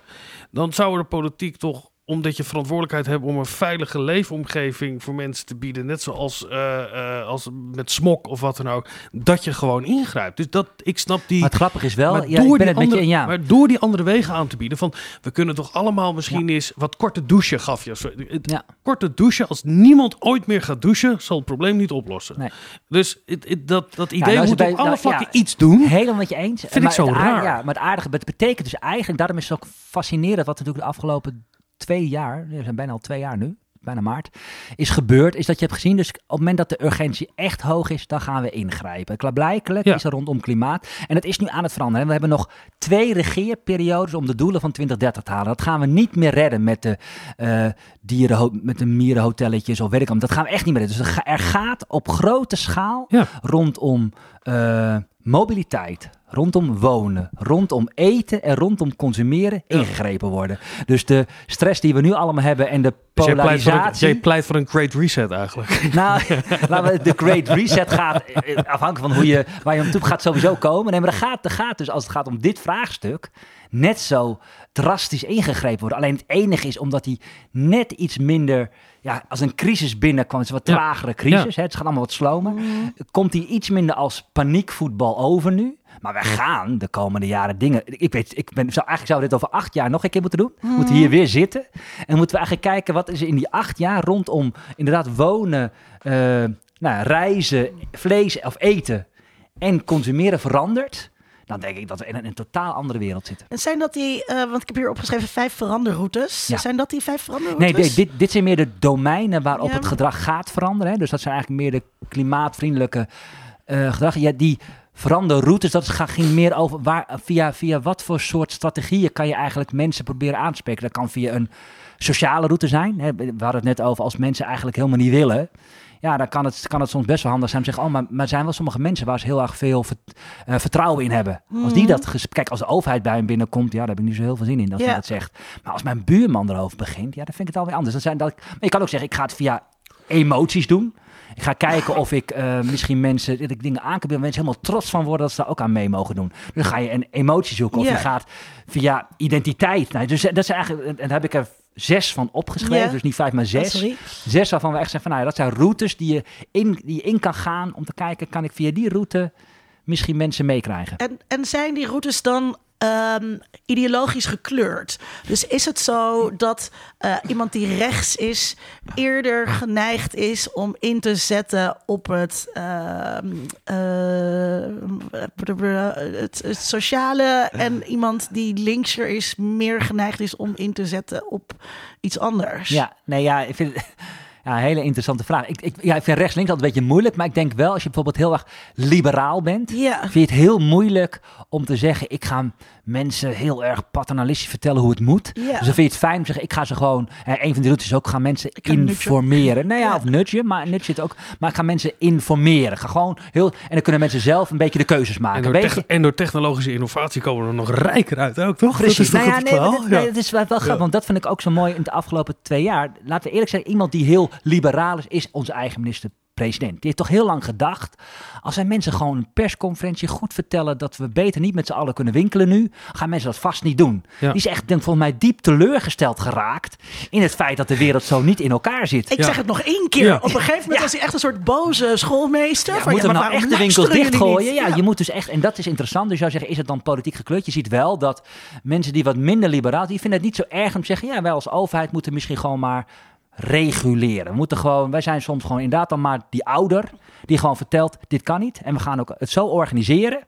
Dan zou er de politiek toch, omdat je verantwoordelijkheid hebt om een veilige leefomgeving voor mensen te bieden, net zoals eh, eh, als met smok of wat dan ook, dat je gewoon ingrijpt. Dus dat ik snap die. Maar het grappige is wel, maar ja, ik door ben die het met je andere- ja. Maar door die andere wegen aan te bieden, van we kunnen toch allemaal misschien eens wat korte douchen gaf je. Zo, het Ja. Korte douchen, als niemand ooit meer gaat douchen, zal het probleem niet oplossen. Nee. Dus het, het- dat, dat idee nou moet bij- op alle nou, vlakken ja. iets doen. Helemaal met je eens. Vind ik zo raar. Ja, maar het aardige, het betekent dus eigenlijk, daarom is het ook fascinerend, wat natuurlijk de afgelopen twee jaar, we zijn bijna al twee jaar nu, bijna maart, is gebeurd, is dat je hebt gezien, dus op het moment dat de urgentie echt hoog is, dan gaan we ingrijpen. Klaarblijkelijk Ja. is er rondom klimaat. En dat is nu aan het veranderen. We hebben nog twee regeerperiodes om de doelen van 2030 te halen. Dat gaan we niet meer redden met de, eh dieren, met de mierenhotelletjes of weet ik wat. Dat gaan we echt niet meer redden. Dus er ga- gaat op grote schaal Ja. rondom eh, mobiliteit, rondom wonen, rondom eten en rondom consumeren ingegrepen worden. Dus de stress die we nu allemaal hebben en de Dus jij pleit, een, polarisatie. jij pleit voor een great reset eigenlijk. Nou, we, de Great Reset gaat, eh, afhankelijk van hoe je, waar je naartoe gaat, sowieso komen. Nee, maar er gaat, er gaat dus, als het gaat om dit vraagstuk, net zo drastisch ingegrepen worden. Alleen het enige is, omdat hij net iets minder, ja, als een crisis binnenkwam, het is een wat tragere crisis, hè, het gaat allemaal wat slomer, komt hij iets minder als paniekvoetbal over nu. Maar wij gaan de komende jaren dingen. Ik weet, ik ben, zou, eigenlijk zou dit over acht jaar nog een keer moeten doen. We moeten hier weer zitten. En moeten we eigenlijk kijken wat is er in die acht jaar rondom inderdaad wonen, eh, nou, reizen, vlees of eten en consumeren veranderd. Dan denk ik dat we in een, in een totaal andere wereld zitten. En zijn dat die, eh, want ik heb hier opgeschreven vijf veranderroutes. Ja. Zijn dat die vijf veranderroutes? Nee, dit, dit, dit zijn meer de domeinen waarop Ja, het gedrag gaat veranderen. Hè. Dus dat zijn eigenlijk meer de klimaatvriendelijke eh gedrag. Ja, die veranderroutes, dat gaat- ging meer over waar, via, via wat voor soort strategieën kan je eigenlijk mensen proberen aan te spreken. Dat kan via een sociale route zijn. Hè. We hadden het net over als mensen eigenlijk helemaal niet willen. Ja, dan kan het, kan het soms best wel handig zijn om te zeggen, oh, maar, maar er zijn wel sommige mensen waar ze heel erg veel vert- eh, vertrouwen in hebben. Als die dat, ges- kijk, als de overheid bij hem binnenkomt, ja, daar heb ik niet zo heel veel zin in dat Ja. hij dat zegt. Maar als mijn buurman erover begint, ja, dan vind ik het alweer anders. Dan zijn dat, maar je kan ook zeggen, ik ga het via emoties doen. Ik ga kijken of ik eh, misschien mensen, dat ik dingen aan kan bieden, mensen helemaal trots van worden dat ze daar ook aan mee mogen doen. Dus dan ga je een emotie zoeken of je gaat via identiteit. Nou, dus dat zijn eigenlijk, en daar heb ik er zes van opgeschreven, dus niet vijf, maar Oh, zes. Zes waarvan we echt zeggen van, nou ja, dat zijn routes die je, in, die je in kan gaan om te kijken, kan ik via die route misschien mensen meekrijgen? En, en zijn die routes dan ehm, ideologisch gekleurd? Dus is het zo dat eh, iemand die rechts is eerder geneigd is om in te zetten op het, ehm, eh, het, het sociale en iemand die linkser is meer geneigd is om in te zetten op iets anders? Ja, nee, ja, ik vind ja, een hele interessante vraag. Ik, ik, ja, ik vind rechts-links altijd een beetje moeilijk, maar ik denk wel als je bijvoorbeeld heel erg liberaal bent, Ja. vind je het heel moeilijk om te zeggen, ik ga mensen heel erg paternalistisch vertellen hoe het moet. Ja. Dus dan vind je het fijn om te zeggen, ik ga ze gewoon, hè, een van die routes is ook, gaan mensen nudgen. informeren. Nou ja, Ja. of nudgen, maar nudge zit ook, maar ik ga mensen informeren. Ga gewoon heel, en dan kunnen mensen zelf een beetje de keuzes maken. En door, Weet tech- je- en door technologische innovatie komen we er nog rijker uit ook, toch? Precies. Dat is toch nou ja, het nee, nee, het is wel, wel grappig, want dat vind ik ook zo mooi in de afgelopen twee jaar. Laten we eerlijk zijn, iemand die heel liberaal is, is onze eigen minister-president. Die heeft toch heel lang gedacht, als wij mensen gewoon een persconferentie goed vertellen dat we beter niet met z'n allen kunnen winkelen nu, gaan mensen dat vast niet doen. Ja. Die is echt, denk, volgens mij diep teleurgesteld geraakt in het feit dat de wereld zo niet in elkaar zit. Ik Ja. zeg het nog één keer. Ja. Op een gegeven moment Ja. was hij echt een soort boze schoolmeester. Ja, van, moeten we maar nou echt de winkels dichtgooien? Ja, je moet dus echt, en dat is interessant. Dus je zou zeggen, is het dan politiek gekleurd? Je ziet wel dat mensen die wat minder liberaal, die vinden het niet zo erg om te zeggen, ja, wij als overheid moeten misschien gewoon maar reguleren. We moeten gewoon, wij zijn soms gewoon inderdaad dan maar die ouder die gewoon vertelt, dit kan niet. En we gaan ook het zo organiseren.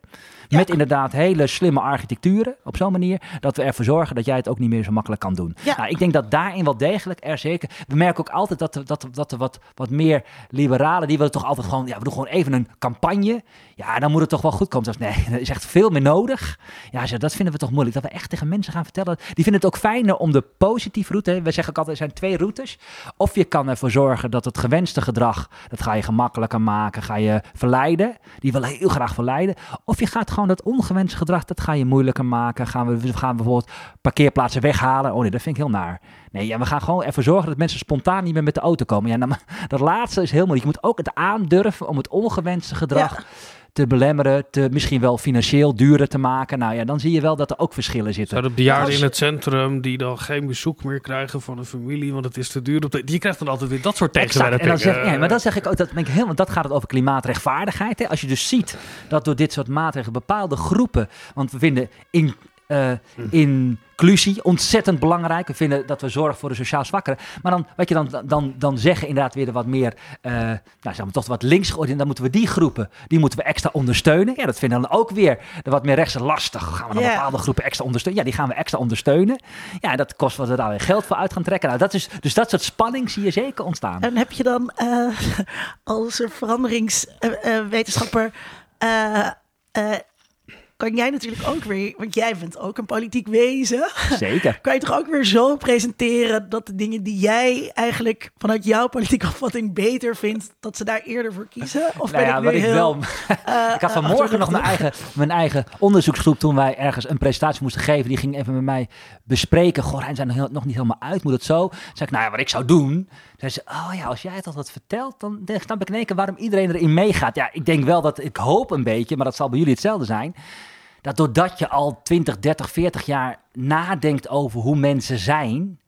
Met inderdaad hele slimme architecturen op zo'n manier dat we ervoor zorgen dat jij het ook niet meer zo makkelijk kan doen. Ja. Nou, ik denk dat daarin wel degelijk er zeker. We merken ook altijd dat er, dat, dat er wat, wat meer liberalen, die willen toch altijd gewoon, ja, we doen gewoon even een campagne. Ja, dan moet het toch wel goed komen. Zelfs, nee, er is echt veel meer nodig. Ja, dat vinden we toch moeilijk. Dat we echt tegen mensen gaan vertellen. Die vinden het ook fijner om de positieve route. We zeggen ook altijd, er zijn twee routes. Of je kan ervoor zorgen dat het gewenste gedrag, dat ga je gemakkelijker maken, ga je verleiden. Die willen heel graag verleiden. Of je gaat gewoon dat ongewenste gedrag, dat ga je moeilijker maken. Gaan we, we gaan bijvoorbeeld parkeerplaatsen weghalen. Oh nee, dat vind ik heel naar. Nee, ja, we gaan gewoon ervoor zorgen dat mensen spontaan niet meer met de auto komen. Ja, nou, dat laatste is heel moeilijk. Je moet ook het aandurven om het ongewenste gedrag. Te belemmeren, te misschien wel financieel duurder te maken. Nou ja, dan zie je wel dat er ook verschillen zitten. Zijn de bejaarden Als- in het centrum die dan geen bezoek meer krijgen van een familie, want het is te duur. Op de, die krijgt dan altijd weer dat soort Exact. tegenwerpingen. En dan zeg, ja, maar dat zeg ik ook, dat ben ik heel, want dat gaat het over klimaatrechtvaardigheid. Hè. Als je dus ziet dat door dit soort maatregelen bepaalde groepen, want we vinden in, eh, inclusie ontzettend belangrijk. We vinden dat we zorgen voor de sociaal zwakkeren. Maar dan, wat je dan, dan, dan zeggen, inderdaad weer de wat meer, eh nou zeg maar toch wat links georiënteerd, dan moeten we die groepen, die moeten we extra ondersteunen. Ja, dat vinden dan ook weer de wat meer rechtse lastig. Gaan we dan bepaalde groepen extra ondersteunen? Ja, die gaan we extra ondersteunen. Ja, dat kost wat we daar weer geld voor uit gaan trekken. Nou, dat is, dus dat soort spanning zie je zeker ontstaan. En heb je dan eh, als veranderingswetenschapper. Kan jij natuurlijk ook weer, want jij bent ook een politiek wezen. Zeker. Kan je toch ook weer zo presenteren dat de dingen die jij eigenlijk vanuit jouw politieke opvatting beter vindt, dat ze daar eerder voor kiezen? Of Nou ben ja, ik nu ik heel, wel. eh, ik had vanmorgen nog mijn eigen, mijn eigen onderzoeksgroep toen wij ergens een presentatie moesten geven. Die ging even met mij bespreken. Goh, zijn nog, heel- nog niet helemaal uit. Moet het zo? Toen zei ik, nou ja, wat ik zou doen. Zei ze, oh ja, als jij het altijd vertelt, dan dan snap ik in één keer waarom iedereen erin meegaat. Ja, ik denk wel dat ik hoop een beetje, maar dat zal bij jullie hetzelfde zijn. Dat doordat je al 20, 30, 40 jaar nadenkt over hoe mensen zijn.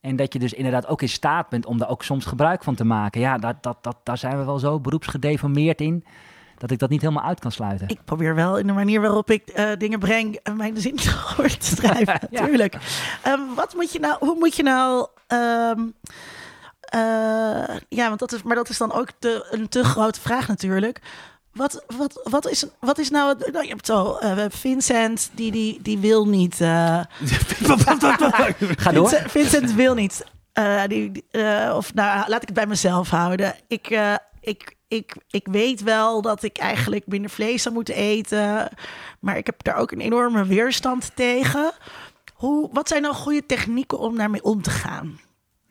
En dat je dus inderdaad ook in staat bent om daar ook soms gebruik van te maken. Ja, dat, dat, dat, daar zijn we wel zo beroepsgedeformeerd in. dat ik dat niet helemaal uit kan sluiten. Ik probeer wel in de manier waarop ik uh, dingen breng uh, mijn zin te schrijven, ja. natuurlijk. Um, wat moet je nou, hoe moet je nou... Um, uh, ja, want dat is, maar dat is dan ook te, een te grote vraag natuurlijk. Wat, wat, wat, is, wat is nou... nou je hebt zo, uh, Vincent, die, die, die wil niet... Uh, Ga door. Vincent, Vincent wil niet. Uh, die, of nou, laat ik het bij mezelf houden. Ik, ik, ik, ik weet wel dat ik eigenlijk minder vlees zou moeten eten. Maar ik heb daar ook een enorme weerstand tegen. Hoe, wat zijn nou goede technieken om daarmee om te gaan?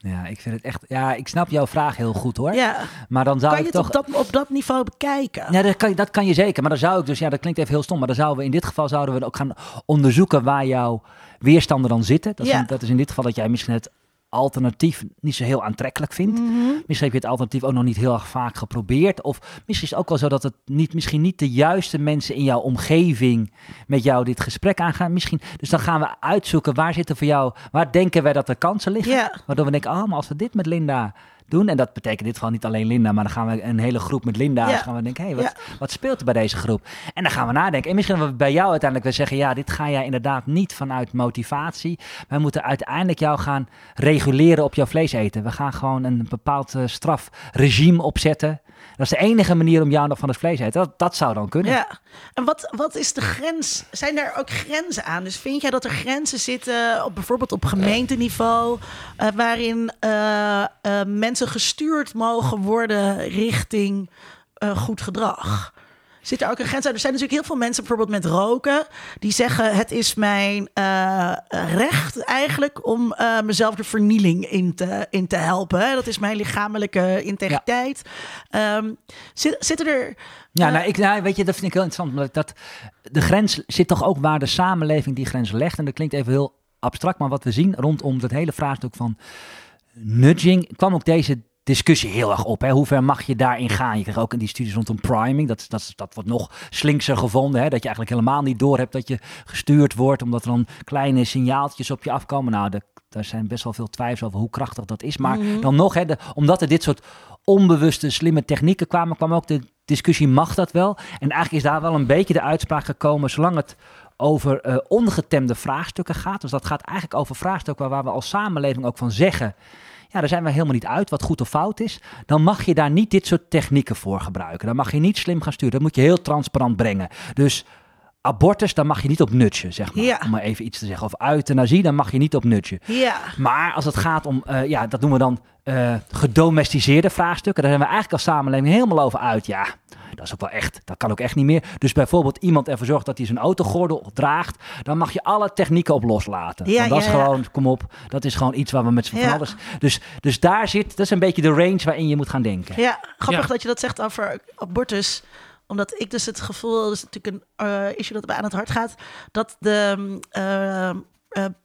Ja, ik vind het echt. Ja, ik snap jouw vraag heel goed hoor. Ja. Maar dan zou kan je ik het toch. op dat, op dat niveau bekijken? Ja, dat kan, dat kan je zeker. Maar dan zou ik dus, ja, dat klinkt even heel stom. Maar dan zouden we in dit geval zouden we ook gaan onderzoeken waar jouw weerstanden dan zitten. Dat is, Ja. in, dat is in dit geval dat jij misschien het alternatief niet zo heel aantrekkelijk vindt. Mhm. Misschien heb je het alternatief ook nog niet heel erg vaak geprobeerd. Of misschien is het ook wel zo dat het niet, misschien niet de juiste mensen in jouw omgeving met jou dit gesprek aangaan. Misschien, dus dan gaan we uitzoeken waar zitten voor jou, waar denken wij dat de kansen liggen. Waardoor we denken, oh, maar als we dit met Linda doen, en dat betekent in dit geval niet alleen Linda, maar dan gaan we een hele groep met Linda's, Ja. gaan we denken, hé, hey, wat, Ja. wat speelt er bij deze groep? En dan gaan we nadenken. En misschien dat we bij jou uiteindelijk wel zeggen, ja, dit ga jij inderdaad niet vanuit motivatie. Wij moeten uiteindelijk jou gaan reguleren op jouw vlees eten. We gaan gewoon een bepaald eh, strafregime opzetten. Dat is de enige manier om jou nog van het vlees te eten. Dat, dat zou dan kunnen. Ja, en wat, wat is de grens? Zijn er ook grenzen aan? Dus vind jij dat er grenzen zitten, op, bijvoorbeeld op gemeenteniveau, eh, waarin eh, eh, mensen gestuurd mogen worden richting goed gedrag? Zit er ook een grens aan? Er zijn natuurlijk heel veel mensen, bijvoorbeeld met roken, die zeggen: Het is mijn eh, recht eigenlijk om eh, mezelf de vernieling in te, in te helpen. Dat is mijn lichamelijke integriteit. Ehm, zit, zitten er. Ja, eh, nou, ik, nou, weet je, dat vind ik heel interessant. Omdat dat, de grens zit toch ook waar de samenleving die grens legt. En dat klinkt even heel abstract, maar wat we zien rondom dat hele vraagstuk van nudging, kwam ook deze discussie heel erg op. Hè? Hoe ver mag je daarin gaan? Je krijgt ook in die studies rondom priming, dat, dat, dat wordt nog slinkser gevonden. Hè? Dat je eigenlijk helemaal niet doorhebt dat je gestuurd wordt, omdat er dan kleine signaaltjes op je afkomen. Nou, de, daar zijn best wel veel twijfels over hoe krachtig dat is. Maar dan nog, hè, de, omdat er dit soort onbewuste, slimme technieken kwamen, kwam ook de discussie, mag dat wel? En eigenlijk is daar wel een beetje de uitspraak gekomen, zolang het over eh, ongetemde vraagstukken gaat. Dus dat gaat eigenlijk over vraagstukken waar we als samenleving ook van zeggen... Ja, daar zijn we helemaal niet uit wat goed of fout is. Dan mag je daar niet dit soort technieken voor gebruiken. Dan mag je niet slim gaan sturen. Dat moet je heel transparant brengen. Dus abortus, daar mag je niet op nutchen, zeg maar. Ja. Om maar even iets te zeggen. Of euthanasie, daar mag je niet op nutchen. Ja. Maar als het gaat om, eh, ja, dat noemen we dan eh, gedomesticeerde vraagstukken. Daar zijn we eigenlijk als samenleving helemaal over uit. Ja, dat is ook wel echt, dat kan ook echt niet meer. Dus bijvoorbeeld iemand ervoor zorgt dat hij zijn autogordel draagt. Dan mag je alle technieken op loslaten. Ja, Want dat ja, is ja. gewoon, kom op, dat is gewoon iets waar we met z'n van alles... Dus, dus daar zit, dat is een beetje de range waarin je moet gaan denken. Ja, grappig Ja. dat je dat zegt over abortus. Omdat ik dus het gevoel, dat is natuurlijk een eh, issue dat mij aan het hart gaat, dat de mm, eh, eh,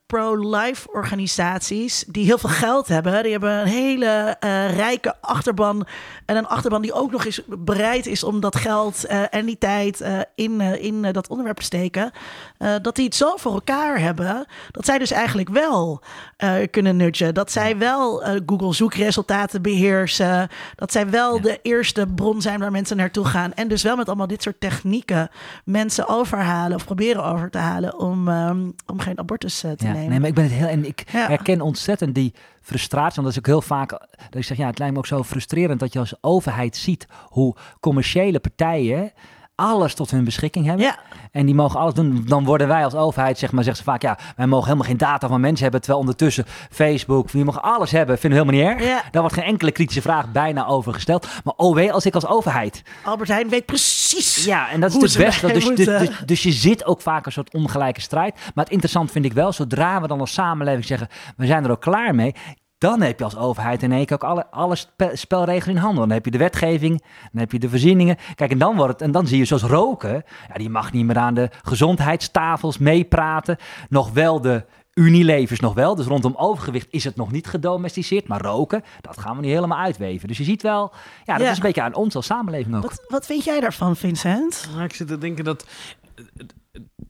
pro-life organisaties die heel veel geld hebben, die hebben een hele eh, rijke achterban en een achterban die ook nog eens bereid is om dat geld eh, en die tijd eh, in, in dat onderwerp te steken, dat die het zo voor elkaar hebben dat zij dus eigenlijk wel kunnen nudgen, dat zij wel Google zoekresultaten beheersen, dat zij wel de eerste bron zijn waar mensen naartoe gaan. En dus wel met allemaal dit soort technieken mensen overhalen of proberen over te halen om, ehm, om geen abortus te Ja, nemen. nee, maar ik ben het heel en ik Ja. herken ontzettend die frustratie. Want dat is ook heel vaak dat ik zeg, ja, het lijkt me ook zo frustrerend dat je als overheid ziet hoe commerciële partijen alles tot hun beschikking hebben. Ja. En die mogen alles doen. Dan worden wij als overheid, zeg maar, zeggen ze vaak, ja, wij mogen helemaal geen data van mensen hebben. Terwijl ondertussen Facebook, die mogen alles hebben, vinden we helemaal niet erg. Ja. Daar wordt geen enkele kritische vraag bijna over gesteld. Maar oh wee, als ik als overheid Albert Heijn weet precies. ja, en dat is het beste. Dus, dus, dus, dus je zit ook vaak een soort ongelijke strijd. Maar het interessant vind ik wel, zodra we dan als samenleving zeggen, we zijn er ook klaar mee. Dan heb je als overheid in één keer ook alle, alle spe- spelregels in handen. Dan heb je de wetgeving, dan heb je de voorzieningen. Kijk, en dan, wordt het, en dan zie je zoals roken. Ja, die mag niet meer aan de gezondheidstafels meepraten. Nog wel de Unilevers nog wel. Dus rondom overgewicht is het nog niet gedomesticeerd. Maar roken, dat gaan we niet helemaal uitweven. Dus je ziet wel, ja, dat Ja. is een beetje aan ons als samenleving ook. Wat, wat vind jij daarvan, Vincent? Nou, ik zit te denken dat...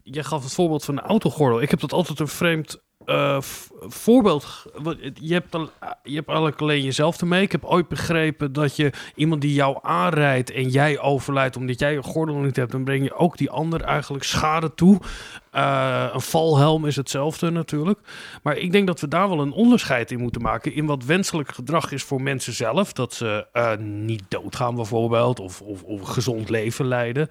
Je gaf het voorbeeld van de autogordel. Ik heb dat altijd een vreemd eh, voorbeeld. Je hebt dan je hebt eigenlijk alleen jezelf ermee. Ik heb ooit begrepen dat je iemand die jou aanrijdt en jij overlijdt omdat jij een gordel niet hebt, dan breng je ook die ander eigenlijk schade toe. Uh, een valhelm is hetzelfde natuurlijk. Maar ik denk dat we daar wel een onderscheid in moeten maken. In wat wenselijk gedrag is voor mensen zelf. Dat ze uh, niet doodgaan bijvoorbeeld. Of, of, of gezond leven leiden.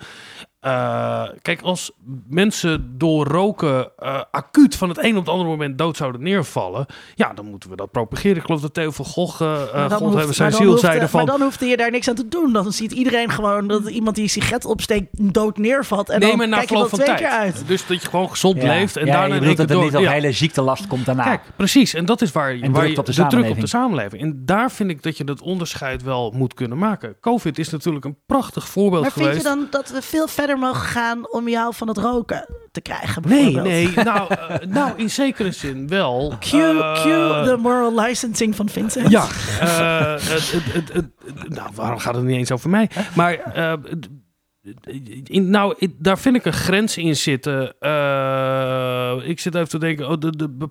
Uh, kijk, als mensen door roken acuut van het een op het andere moment dood zouden neervallen, ja, dan moeten we dat propageren. Ik geloof dat Theo van Gogh, God hebben zijn ziel, zeiden van... Maar dan hoefde je daar niks aan te doen. Dan ziet iedereen gewoon dat iemand die een sigaret opsteekt dood neervalt. En nee, dan na kijk je wel twee tijd. keer uit. Dus dat je gewoon gezond Ja. leeft en Ja, daarna je bedoelt dat er door... niet ja. hele ziektelast komt daarna. Kijk, precies. En dat is waar, En waar druk je op de druk op samenleving. de samenleving. En daar vind ik dat je dat onderscheid wel moet kunnen maken. COVID is natuurlijk een prachtig voorbeeld Maar vind geweest. je dan dat we veel verder mogen gaan om jou van het roken te krijgen? Nee, bijvoorbeeld? nee. Nou, eh, nou, in zekere zin wel. Cue, Eh, cue de moral licensing van Vincent. Ja, eh, het, het, het, het- nou, waarom gaat het niet eens over mij? Maar eh, in, nou, daar vind ik een grens in zitten. Eh, ik zit even te denken, oh, de, de,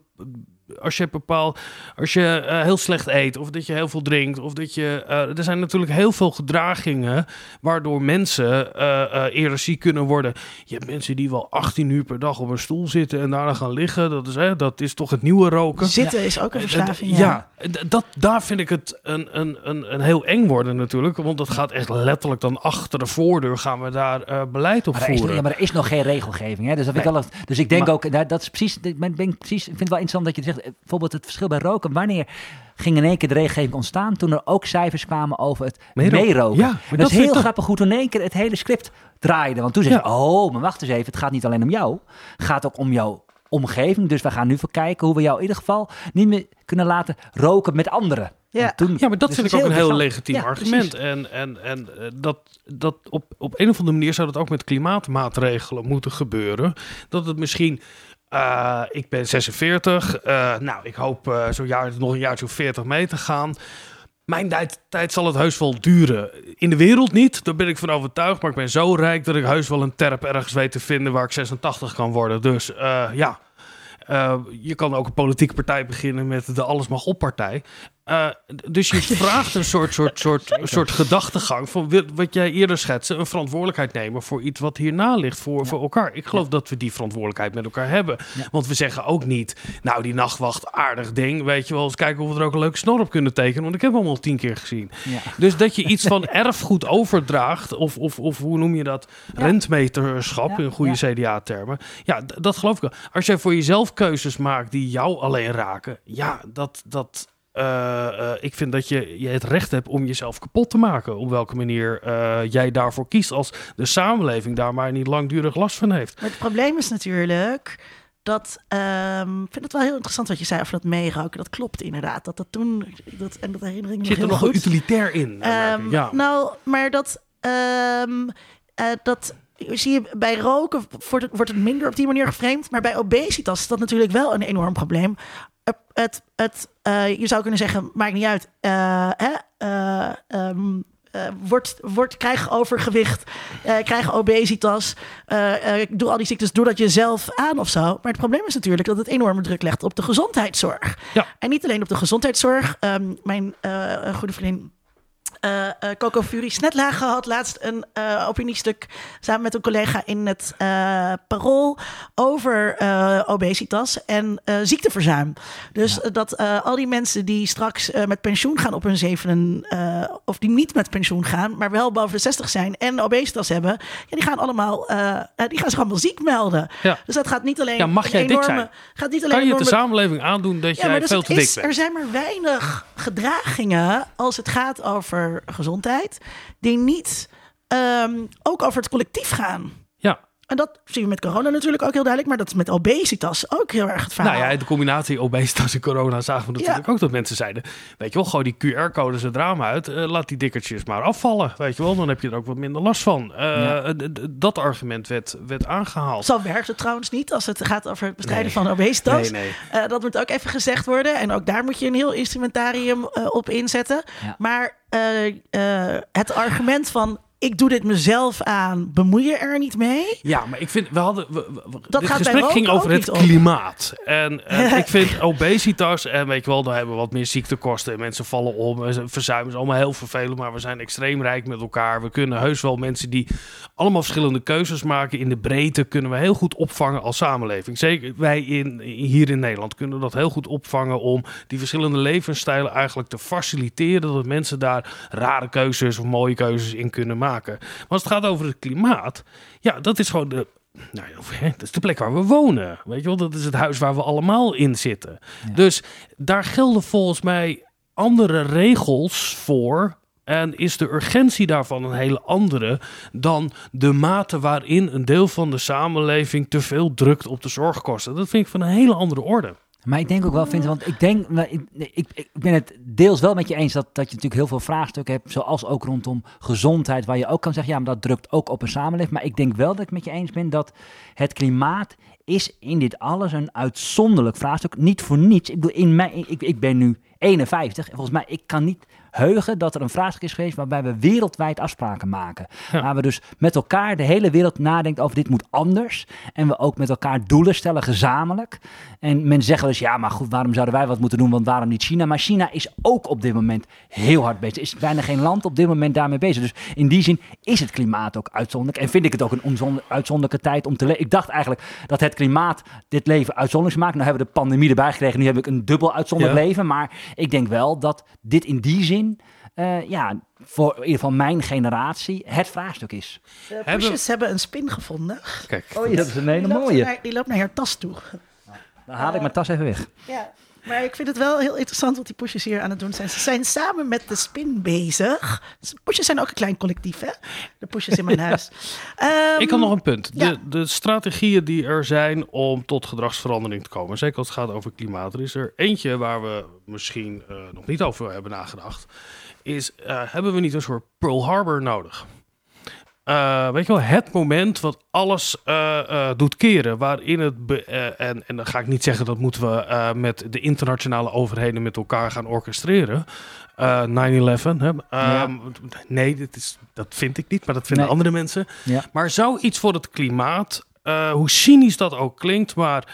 als je bepaal, als je eh, heel slecht eet, of dat je heel veel drinkt, of dat je. eh, er zijn natuurlijk heel veel gedragingen waardoor mensen eh, eh, eerder ziek kunnen worden. Je hebt mensen die wel 18 uur per dag op een stoel zitten en daarna gaan liggen. Dat is, hè, dat is toch het nieuwe roken. Zitten is ook een verslaving. Ja. ja, dat, daar vind ik het een, een, een, een heel eng worden natuurlijk. Want dat gaat echt letterlijk dan achter de voordeur gaan we daar eh, beleid op Maar er, is, voeren. ja, maar er is nog geen regelgeving. Hè? Dus, dat ik wel, dus ik denk ook, nou, dat is precies, ik ben, ben precies, ik vind het wel interessant dat je zegt, bijvoorbeeld het verschil bij roken. Wanneer ging in één keer de regelgeving ontstaan? Toen er ook cijfers kwamen over het Meeroken. Ja, dat, dat is heel grappig hoe toen in één keer het hele script draaide. Want toen zei je, Ja. oh, maar wacht eens even, het gaat niet alleen om jou. Het gaat ook om jouw omgeving. Dus we gaan nu voor kijken hoe we jou in ieder geval niet meer kunnen laten roken met anderen. Ja. Toen- Ja, maar dat dus vind ik ook een heel legitiem Ja, argument. precies. En, en, en eh, dat, dat op, op een of andere manier zou dat ook met klimaatmaatregelen moeten gebeuren. Dat het misschien. Eh, ik ben 46. eh, nou, ik hoop zo'n jaar nog een jaartje of 40 mee te gaan. Mijn tijd, tijd zal het heus wel duren. In de wereld niet, daar ben ik van overtuigd. Maar ik ben zo rijk dat ik heus wel een terp ergens weet te vinden waar ik 86 kan worden. Dus ja, je kan ook een politieke partij beginnen met de Alles Mag Op partij. Eh, dus je vraagt een soort, soort, soort, soort gedachtegang van wat jij eerder schetste, een verantwoordelijkheid nemen voor iets wat hierna ligt voor, voor elkaar. Ik geloof dat we die verantwoordelijkheid met elkaar hebben. Ja. Want we zeggen ook niet, nou die nachtwacht, aardig ding, weet je wel, eens kijken of we er ook een leuke snor op kunnen tekenen, want ik heb hem al tien keer gezien. Dus dat je iets van erfgoed overdraagt, of, of, of hoe noem je dat, rentmeterschap in goede. CDA-termen. Ja, dat geloof ik wel. Als jij voor jezelf keuzes maakt die jou alleen raken, ja, dat, dat, ik vind dat je, je het recht hebt om jezelf kapot te maken. Op welke manier eh, jij daarvoor kiest, als de samenleving daar maar niet langdurig last van heeft. Maar het probleem is natuurlijk dat. ehm, ik vind het wel heel interessant wat je zei over dat meeroken. Dat klopt inderdaad. Dat dat toen. Dat, en dat herinner ik me Zit er nog goed. utilitair in? eh. Ehm, ja. Nou, maar dat, ehm, eh, dat zie je bij roken wordt het, wordt het minder op die manier geframed. Maar bij obesitas is dat natuurlijk wel een enorm probleem. Het, het, eh, je zou kunnen zeggen, maakt niet uit. eh, hè, eh, ehm, eh, krijg overgewicht, eh, krijg obesitas, doe al die ziektes, doe dat jezelf aan of zo. Maar het probleem is natuurlijk dat het enorme druk legt op de gezondheidszorg. Ja. En niet alleen op de gezondheidszorg. Ehm, mijn goede vriendin eh eh, Coco Fury Snetlagen had laatst een eh, opiniestuk samen met een collega in het eh, Parool over obesitas en ziekteverzuim. Dus dat al die mensen die straks met pensioen gaan op hun zevenen, of die niet met pensioen gaan, maar wel boven de 60 zijn en obesitas hebben, ja, die gaan allemaal, die gaan zich allemaal ziek melden. Ja. Dus dat gaat niet alleen Ja, mag jij dik enorme, zijn? gaat niet alleen Kan je de samenleving aandoen dat jij dus veel te dik is, bent? er zijn maar weinig gedragingen als het gaat over gezondheid, die niet ehm, ook over het collectief gaan. En dat zien we met corona natuurlijk ook heel duidelijk, maar dat is met obesitas ook heel erg het verhaal. Nou ja, de combinatie obesitas en corona zagen we natuurlijk Ja. ook dat mensen zeiden... weet je wel, gooi die QR-codes het raam uit. eh, laat die dikkertjes maar afvallen, weet je wel. Dan heb je er ook wat minder last van. Eh, Ja. Dat argument werd, werd aangehaald. Zo werkt het trouwens niet als het gaat over het bestrijden Nee. van obesitas. Nee, nee. Eh, dat moet ook even gezegd worden. En ook daar moet je een heel instrumentarium op inzetten. Ja. Maar eh, eh, het argument van ik doe dit mezelf aan, bemoei je er niet mee? Ja, maar ik vind, we hadden, we, we- Dat dit gaat gesprek ging over het klimaat. En, en ik vind obesitas, en weet je wel, daar hebben we wat meer ziektekosten. En mensen vallen om, en verzuimen is allemaal heel vervelend. Maar we zijn extreem rijk met elkaar. We kunnen heus wel mensen die allemaal verschillende keuzes maken. In de breedte kunnen we heel goed opvangen als samenleving. Zeker wij in, hier in Nederland kunnen dat heel goed opvangen om die verschillende levensstijlen eigenlijk te faciliteren. Dat mensen daar rare keuzes of mooie keuzes in kunnen maken. Maar als het gaat over het klimaat, ja, dat is gewoon de, nou dat is de plek waar we wonen. Weet je wel, dat is het huis waar we allemaal in zitten. Dus daar gelden volgens mij andere regels voor. En is de urgentie daarvan een hele andere dan de mate waarin een deel van de samenleving te veel drukt op de zorgkosten. Dat vind ik van een hele andere orde. Maar ik denk ook wel, Vincent, want ik denk, ik, ik, ik ben het deels wel met je eens dat, dat je natuurlijk heel veel vraagstukken hebt, zoals ook rondom gezondheid, waar je ook kan zeggen, ja, maar dat drukt ook op een samenleving. Maar ik denk wel dat ik met je eens ben dat het klimaat is in dit alles een uitzonderlijk vraagstuk. Niet voor niets. Ik bedoel, in mijn, ik, ik ben nu 51 en volgens mij, ik kan niet heugen dat er een vraagstuk is geweest waarbij we wereldwijd afspraken maken. Ja. Waar we dus met elkaar, de hele wereld nadenkt over dit moet anders. En we ook met elkaar doelen stellen, gezamenlijk. En men zegt wel eens, ja, maar goed, waarom zouden wij wat moeten doen? Want waarom niet China? Maar China is ook op dit moment heel hard bezig. Er is bijna geen land op dit moment daarmee bezig. Dus in die zin is het klimaat ook uitzonderlijk. En vind ik het ook een uitzonderlijke tijd om te leven. Ik dacht eigenlijk dat het klimaat dit leven uitzonderlijk maakt. Nou hebben we de pandemie erbij gekregen. Nu heb ik een dubbel uitzonderlijk Ja. leven. Maar ik denk wel dat dit in die zin, eh, ja, voor in ieder geval mijn generatie, het vraagstuk is. De Hebben- poesjes hebben een spin gevonden. Kijk, Oh, dat is een hele Die loopt, mooie. naar, die loopt naar haar tas toe. Dan haal ik mijn tas even weg. Ja, maar ik vind het wel heel interessant wat die poesjes hier aan het doen zijn. Ze zijn samen met de spin bezig. Poesjes zijn ook een klein collectief, hè? De poesjes in mijn huis. Ehm, Ik had nog een punt. ja. De, de strategieën die er zijn om tot gedragsverandering te komen, zeker als het gaat over klimaat, er is er eentje waar we misschien eh, nog niet over hebben nagedacht. Is eh, hebben we niet een soort Pearl Harbor nodig? Eh, weet je wel, het moment wat alles eh, eh, doet keren, waarin het. en, en dan ga ik niet zeggen dat moeten we met de internationale overheden met elkaar gaan orchestreren. Eh 9-11. Hè? Ehm, Nee, dat, is, dat vind ik niet, maar dat vinden Nee. andere mensen. Ja. Maar zou iets voor het klimaat, hoe cynisch dat ook klinkt, maar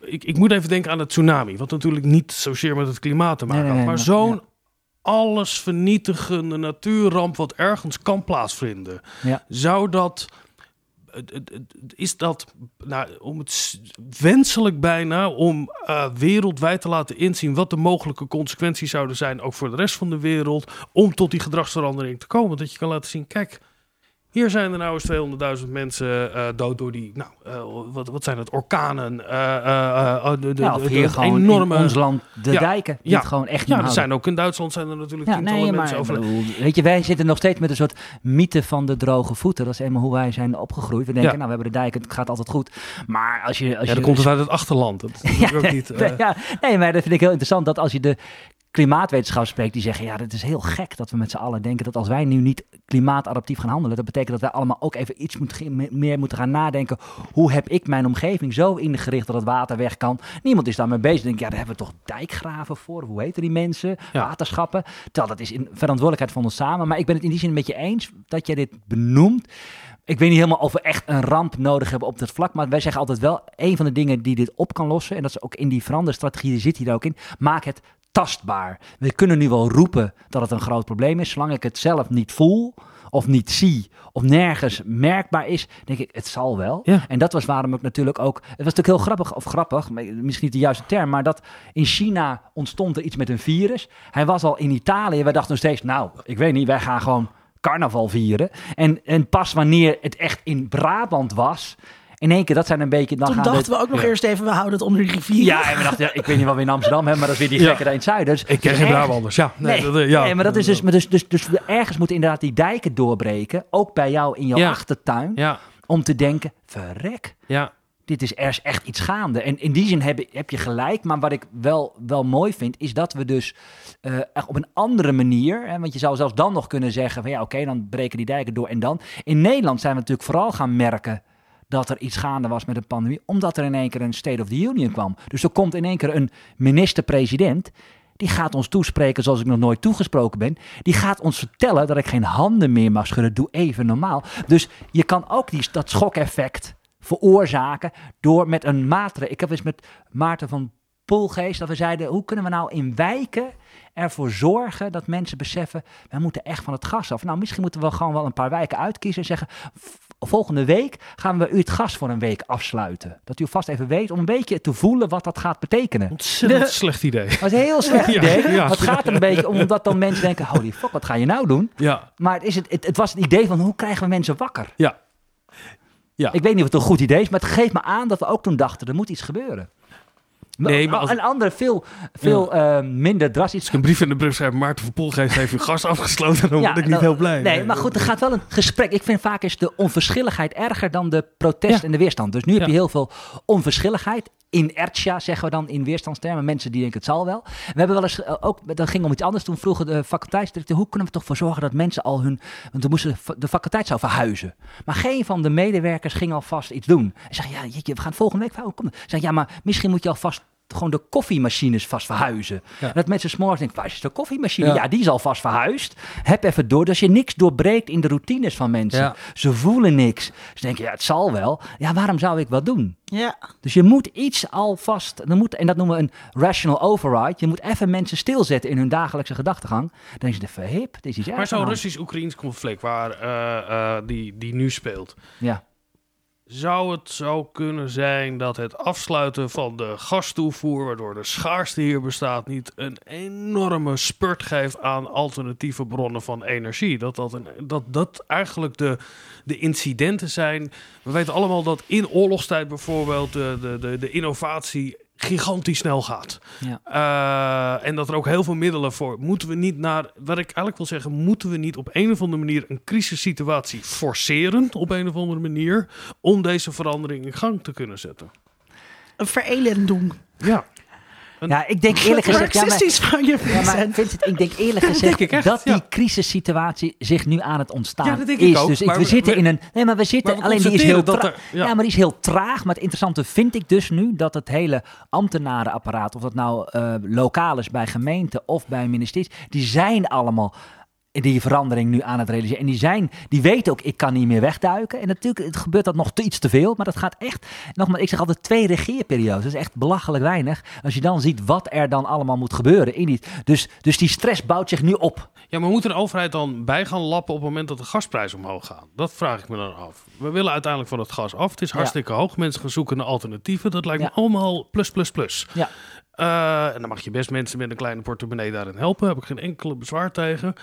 ik, ik moet even denken aan de tsunami, wat natuurlijk niet zozeer met het klimaat te maken Nee, nee, had, nee, maar maar- zo'n alles vernietigende natuurramp wat ergens kan plaatsvinden, Ja. zou dat is dat, nou, om het wenselijk bijna, om eh, wereldwijd te laten inzien wat de mogelijke consequenties zouden zijn, ook voor de rest van de wereld, om tot die gedragsverandering te komen. Dat je kan laten zien, kijk, hier zijn er nou eens 200.000 mensen eh, dood door die, nou, eh, wat, wat zijn het, orkanen, eh, de, Ja, hier de gewoon enorme... in ons land de Ja, dijken. Die ja, het gewoon echt ja, er zijn ook in Duitsland zijn er natuurlijk Ja, tientallen nee, mensen over. weet je, wij zitten nog steeds met een soort mythe van de droge voeten. Dat is helemaal hoe wij zijn opgegroeid. We denken, Ja. nou, we hebben de dijken, het gaat altijd goed. Maar als je... Als Ja, je dan komt het uit het achterland. Dat is natuurlijk ook niet... ja, nee, maar dat vind ik heel interessant dat als je de klimaatwetenschap spreekt, die zeggen, ja, dat is heel gek dat we met z'n allen denken dat als wij nu niet klimaatadaptief gaan handelen, dat betekent dat wij allemaal ook even iets moeten, meer moeten gaan nadenken. Hoe heb ik mijn omgeving zo ingericht dat het water weg kan? Niemand is daarmee bezig. Denk, ja, daar hebben we toch dijkgraven voor? Hoe heten die mensen? Ja. Waterschappen. Terwijl dat is in verantwoordelijkheid van ons samen. Maar ik ben het in die zin met je eens dat jij dit benoemt. Ik weet niet helemaal of we echt een ramp nodig hebben op dat vlak. Maar wij zeggen altijd wel, een van de dingen die dit op kan lossen. En dat is ook in die veranderstrategie, die zit hier ook in. Maak het tastbaar. We kunnen nu wel roepen dat het een groot probleem is. Zolang ik het zelf niet voel of niet zie of nergens merkbaar is, denk ik, het zal wel. Ja. En dat was waarom ik natuurlijk ook... Het was natuurlijk heel grappig, of grappig, misschien niet de juiste term, maar dat in China ontstond er iets met een virus. Hij was al in Italië, wij dachten nog steeds, nou, ik weet niet, wij gaan gewoon carnaval vieren. En, en pas wanneer het echt in Brabant was, in één keer, dat zijn een beetje... Dan Toen gaan de- dachten we ook nog ja. eerst even, we houden het onder de rivier. ja, en we dachten, ja, ik weet niet wat we in Amsterdam hebben, maar dat is weer die Ja. gekke daar in het zuiden. Dus Ik ken dus geen Brabanders. Ja, Nee, dat, eh, ja. nee, maar dat is dus, maar dus, dus, dus ergens moeten inderdaad die dijken doorbreken, ook bij jou in jouw Ja. achtertuin, Ja, om te denken, verrek, ja. dit is, er echt iets gaande. En in die zin heb, heb je gelijk, maar wat ik wel, wel mooi vind, is dat we dus eh, echt op een andere manier, hè, want je zou zelfs dan nog kunnen zeggen van ja, oké, dan breken die dijken door en dan. In Nederland zijn we natuurlijk vooral gaan merken dat er iets gaande was met de pandemie, omdat er in één keer een State of the Union kwam. Dus er komt in één keer een minister-president die gaat ons toespreken zoals ik nog nooit toegesproken ben. Die gaat ons vertellen dat ik geen handen meer mag schudden. Doe even normaal. Dus je kan ook die, dat schokeffect veroorzaken door met een maatregel. Ik heb eens met Maarten van Poelgeest dat we zeiden: hoe kunnen we nou in wijken ervoor zorgen dat mensen beseffen, we moeten echt van het gas af. Nou, misschien moeten we gewoon wel een paar wijken uitkiezen en zeggen, volgende week gaan we u het gas voor een week afsluiten. Dat u vast even weet om een beetje te voelen wat dat gaat betekenen. Ontzettend slecht idee. Dat is een heel slecht Ja, idee. ja. Het gaat er een beetje om dat dan mensen denken, holy fuck, wat ga je nou doen? Ja, Maar het, is het, het, het was het idee van, hoe krijgen we mensen wakker? ja. Ja. Ik weet niet of het een goed idee is, maar het geeft me aan dat we ook toen dachten, er moet iets gebeuren. Nee, maar als- Een andere, veel, veel eh, minder drastisch. Als ik een brief in de brief schrijf, Maarten van Poelgeest heeft uw gas afgesloten, dan word ik niet heel blij. Nee, maar goed, er gaat wel een gesprek. Ik vind vaak is de onverschilligheid erger dan de protest Ja. en de weerstand. Dus nu heb je heel veel onverschilligheid. Inertia zeggen we dan in weerstandstermen. Mensen die denken het zal wel. We hebben wel eens eh, ook, dat ging om iets anders. Toen vroegen de faculteitsdirecteur, hoe kunnen we toch voor zorgen dat mensen al hun, want we moesten de- faculteit zou verhuizen. Maar geen van de medewerkers ging alvast iets doen. En zei, ja, jeetje, we gaan volgende week verhuizen. Kom. Zeg, ja, maar misschien moet je alvast gewoon de koffiemachines vast verhuizen. Ja. Dat mensen s'morgens denken, waar is de koffiemachine? Ja. Ja. die is al vast verhuisd. Heb even door. Dus je niks doorbreekt in de routines van mensen. Ja. Ze voelen niks. Ze denken, ja, het zal wel. Ja, waarom zou ik wat doen? Ja. Dus je moet iets alvast, er moet, en dat noemen we een rational override. Je moet even mensen stilzetten in hun dagelijkse gedachtegang. Dan is het even hip, het is iets Maar zo'n. Russisch-Oekraïns conflict waar, eh, eh, die, die nu speelt, Ja. Zou het zo kunnen zijn dat het afsluiten van de gastoevoer, waardoor de schaarste hier bestaat, niet een enorme spurt geeft aan alternatieve bronnen van energie? Dat dat, dat, dat eigenlijk de, de incidenten zijn. We weten allemaal dat in oorlogstijd bijvoorbeeld de, de, de innovatie gigantisch snel gaat. Ja. Eh, en dat er ook heel veel middelen voor. Moeten we niet naar. Wat ik eigenlijk wil zeggen, moeten we niet op een of andere manier een crisissituatie forceren op een of andere manier om deze verandering in gang te kunnen zetten? Een verelend doen. Ja. Ja, ik denk eerlijk gezegd... Ja, van je, ja, maar Vincent. Vincent, ik denk eerlijk gezegd ik echt, dat die ja. crisissituatie zich nu aan het ontstaan Ja, dat denk ik is. ook, Dus ik, we we- zitten in een... Nee, maar we zitten... Maar we alleen die is heel constateren dat tra- er- ja. maar die is heel traag. Maar het interessante vind ik dus nu dat het hele ambtenarenapparaat, of dat nou eh, lokaal is bij gemeenten of bij ministeries, die zijn allemaal die verandering nu aan het realiseren. En die, zijn, die weten ook, ik kan niet meer wegduiken. En natuurlijk het gebeurt dat nog te, iets te veel. Maar dat gaat echt, nogmaals, ik zeg altijd twee regeerperiodes. Dat is echt belachelijk weinig. Als je dan ziet wat er dan allemaal moet gebeuren. In die, dus, dus die stress bouwt zich nu op. Ja, maar moet de overheid dan bij gaan lappen op het moment dat de gasprijzen omhoog gaan? Dat vraag ik me dan af. We willen uiteindelijk van het gas af. Het is Ja. hartstikke hoog. Mensen gaan zoeken naar alternatieven. Dat lijkt Ja. me allemaal plus, plus, plus. Ja. Eh, en dan mag je best mensen met een kleine portemonnee daarin helpen. Heb ik geen enkele bezwaar tegen.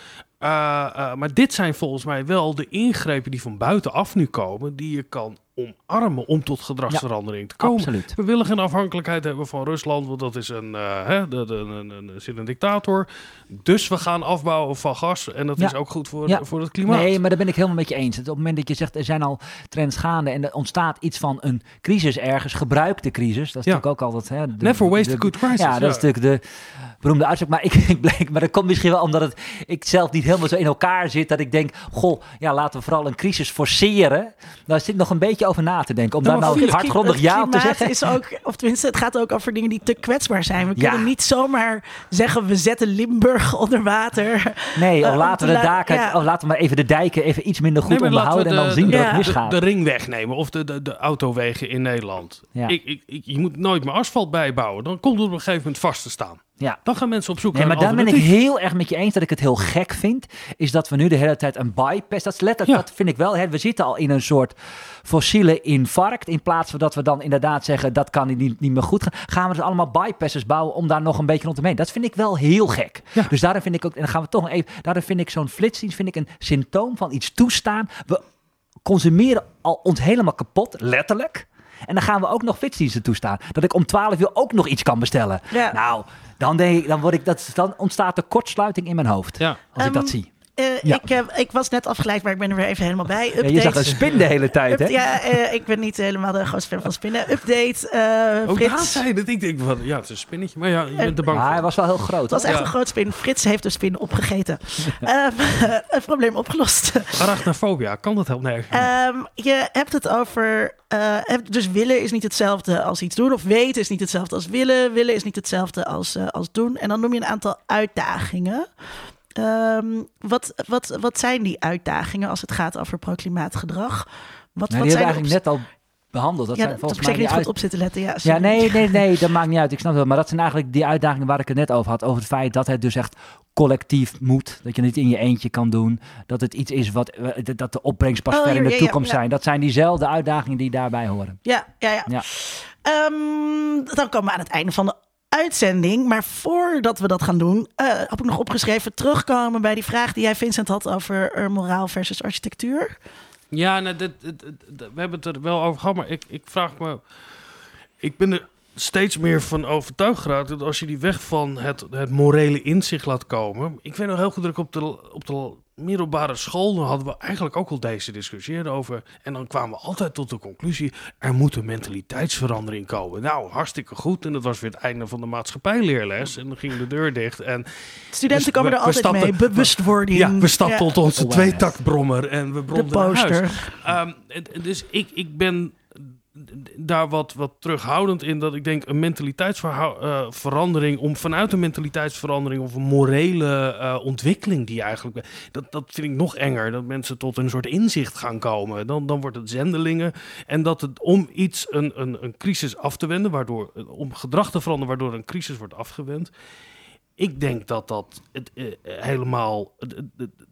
Eh, eh, maar dit zijn volgens mij wel de ingrepen die van buitenaf nu komen. Die je kan omarmen om tot gedragsverandering te komen. Absoluut. We willen geen afhankelijkheid hebben van Rusland, want dat is een, eh, hè, de, de, een, zit een dictator. Dus we gaan afbouwen van gas en dat Ja. is ook goed voor, Ja. voor het klimaat. Nee, maar daar ben ik helemaal met je eens. Op het moment dat je zegt, er zijn al trends gaande en er ontstaat iets van een crisis ergens, gebruikte crisis. Dat is natuurlijk ook altijd... Hè, de- Never waste de- a good crisis. Ja, dat is natuurlijk de beroemde uitspraak. Maar ik, ik blijk, maar dat komt misschien wel omdat het, ik zelf niet helemaal zo in elkaar zit. Dat ik denk, goh, ja, laten we vooral een crisis forceren. Daar zit nog een beetje over na te denken. Om daar maar nou het hardgrondig ja op te zeggen. Is ook, of tenminste, het gaat ook over dingen die te kwetsbaar zijn. We Ja. kunnen niet zomaar zeggen, we zetten Limburg onder water. Nee, Eh, of om laten te we de daken, ja. of laten we maar even de dijken even iets minder goed Nee, we onderhouden. en dan de- zien de- dat het de, misgaat. de ring wegnemen of de, de, de autowegen in Nederland. Ja. Ik, ik, ik- je moet nooit meer asfalt bijbouwen. Dan komt het op een gegeven moment vast te staan. Ja. Dan gaan mensen op zoek Nee, naar maar een daar ben ik heel erg met je eens dat ik het heel gek vind. Is dat we nu de hele tijd een bypass. Dat is letterlijk, Ja. dat vind ik wel. Hè, we zitten al in een soort fossiele infarct. In plaats van dat we dan inderdaad zeggen dat kan niet, niet meer goed gaan. Gaan we dus allemaal bypasses bouwen om daar nog een beetje rondom heen. Dat vind ik wel heel gek. Ja. Dus daarom vind ik ook, en dan gaan we toch nog even. Daarom vind ik zo'n flitsdienst vind ik een symptoom van iets toestaan. We consumeren al ons helemaal kapot, letterlijk. En dan gaan we ook nog flitsdiensten toestaan. Dat ik om 12 uur ook nog iets kan bestellen. Ja. Nou, dan, denk ik, dan, word ik, dat, dan ontstaat er kortsluiting in mijn hoofd. Ja. Als ik Ehm, dat zie. Eh, Ja. ik, heb, ik was net afgeleid, maar ik ben er weer even helemaal bij. Ja, Update. je zag een spin de hele tijd, hè? Ja, eh, ik ben niet helemaal de grootste fan van spinnen. Update, eh Ook daar Frits. zei dat ik denk van, ja, het is een spinnetje. Maar ja, je bent bang Maar voor. hij was wel heel groot. Het was echt Ja. een groot spin. Frits heeft de spin opgegeten. Eh, het probleem opgelost. Arachnofobia, kan dat helpen? Nee. Ehm, je hebt het over. eh, dus willen is niet hetzelfde als iets doen. Of weten is niet hetzelfde als willen. Willen is niet hetzelfde als, eh, als doen. En dan noem je een aantal uitdagingen. Ehm, wat, wat, wat zijn die uitdagingen als het gaat over proclimaatgedrag? Wat, Nou, wat zijn eigenlijk net al behandeld. Dat ja, zijn volgens mij niet goed op zitten letten. Ja, Ja, nee, nee, nee, dat maakt niet uit. Ik snap het wel. Maar dat zijn eigenlijk die uitdagingen waar ik het net over had. Over het feit dat het dus echt collectief moet. Dat je het niet in je eentje kan doen. Dat het iets is wat eh, dat de opbrengst pas Oh, ver in de ja, toekomst ja. zijn. Dat zijn diezelfde uitdagingen die daarbij horen. Ja, ja, ja. Ja. Ehm, dan komen we aan het einde van de uitzending. Maar voordat we dat gaan doen, eh, heb ik nog opgeschreven terugkomen bij die vraag die jij Vincent had over eh, moraal versus architectuur. Ja, nou, we hebben het er wel over gehad, maar ik, ik vraag me... Ik ben er steeds meer van overtuigd geraakt dat als je die weg van het, het morele inzicht laat komen... Ik weet nog heel goed dat ik op de, op de middelbare school... dan hadden we eigenlijk ook al deze discussie over... en dan kwamen we altijd tot de conclusie... er moet een mentaliteitsverandering komen. Nou, hartstikke goed. En dat was weer het einde van de maatschappijleerles. En dan ging de deur dicht en... Studenten Dus komen we- er altijd stapten- mee. Bewustwording. Ja, we stapten Ja. tot onze Awareness. tweetaktbrommer en we de bromden naar huis. poster. Ehm, en- en dus ik, ik ben daar wat, wat terughoudend in dat ik denk een mentaliteitsverandering om vanuit een mentaliteitsverandering of een morele eh, ontwikkeling die eigenlijk dat, dat vind ik nog enger dat mensen tot een soort inzicht gaan komen dan, dan wordt het zendelingen en dat het om iets een, een, een crisis af te wenden waardoor om gedrag te veranderen waardoor een crisis wordt afgewend ik denk dat dat het, eh, helemaal.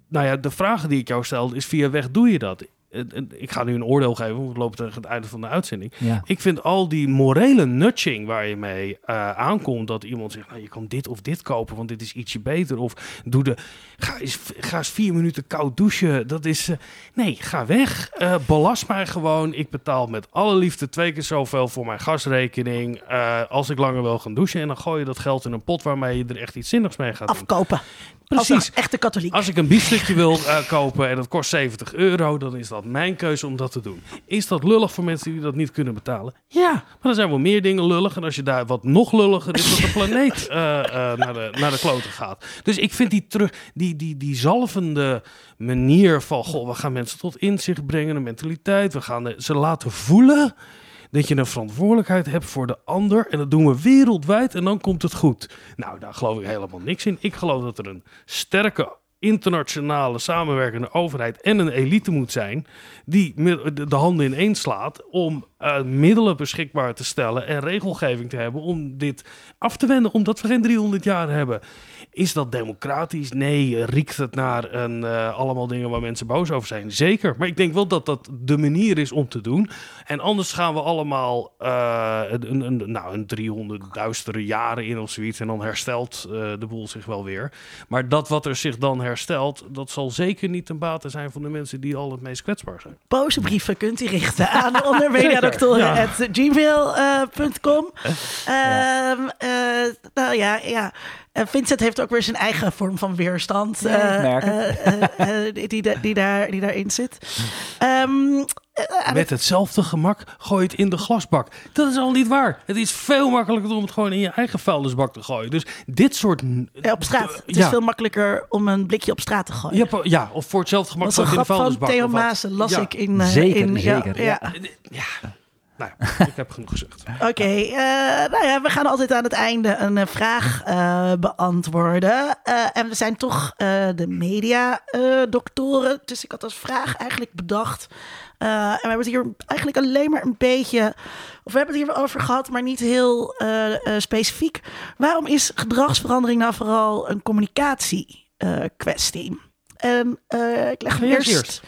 nou ja, de vraag die ik jou stel is: via weg doe je dat? En- en Ik ga nu een oordeel geven, want we lopen tegen het einde van de uitzending. Ja. Ik vind al die morele nudging waar je mee eh, aankomt, dat iemand zegt: nou, je kan dit of dit kopen, want dit is ietsje beter. Of doe de, ga eens, ga eens vier minuten koud douchen. Dat is, eh, nee, ga weg. Eh, belast mij gewoon. Ik betaal met alle liefde twee keer zoveel voor mijn gasrekening. eh, als ik langer wil gaan douchen. En dan gooi je dat geld in een pot waarmee je er echt iets zinnigs mee gaat doen. Precies. Als echte katholiek. Als ik een biefstukje wil eh, kopen en dat kost 70 euro, dan is dat mijn keuze om dat te doen. Is dat lullig voor mensen die dat niet kunnen betalen? Ja, maar er zijn wel meer dingen lullig. En als je daar wat nog lulliger is, dat de planeet eh, eh, naar, de, naar de kloten gaat. Dus ik vind die, terug, die, die, die zalvende manier van, goh, we gaan mensen tot inzicht brengen, een mentaliteit. We gaan ze laten voelen dat je een verantwoordelijkheid hebt voor de ander. En dat doen we wereldwijd en dan komt het goed. Nou, daar geloof ik helemaal niks in. Ik geloof dat er een sterke internationale samenwerkende overheid en een elite moet zijn die de de handen ineen slaat om eh, middelen beschikbaar te stellen en regelgeving te hebben om dit af te wenden, omdat we geen 300 jaar hebben. Is dat democratisch? Nee. Riekt het naar een, eh, allemaal dingen waar mensen boos over zijn? Zeker. Maar ik denk wel dat dat de manier is om te doen. En anders gaan we allemaal eh, een, een, nou, een 300 duistere jaren in of zoiets. En dan herstelt eh, de boel zich wel weer. Maar dat wat er zich dan herstelt, dat zal zeker niet ten bate zijn van de mensen die al het meest kwetsbaar zijn. Boze brieven kunt u richten aan ondermediadoktoren.gmail.com. Ehm eh, nou ja, ja. Vincent heeft ook weer zijn eigen vorm van weerstand. Ja, eh, ik merk het. eh, eh, die, die, die, daar, die daarin zit. Ehm, eh, Met hetzelfde gemak gooi je het in de glasbak. Dat is al niet waar. Het is veel makkelijker om het gewoon in je eigen vuilnisbak te gooien. Dus dit soort... Ja, op straat. Het is ja. veel makkelijker om een blikje op straat te gooien. Ja, ja, of voor hetzelfde gemak dat is een in de grap van vuilnisbak. Theo of wat. Maassen, las Ja. ik in... Zeker, in, ja, zeker, Ja, ja. Ja. Nou ja, ik heb genoeg gezegd. Oké, eh, nou ja, we gaan altijd aan het einde een eh, vraag eh, beantwoorden. Eh, en we zijn toch eh, de mediadoktoren. dus ik had als vraag eigenlijk bedacht. eh, en we hebben het hier eigenlijk alleen maar een beetje. Of we hebben het hier wel over gehad, maar niet heel eh, eh, specifiek. Waarom is gedragsverandering nou vooral een communicatie-kwestie? en eh, ik leg eerst. eerst?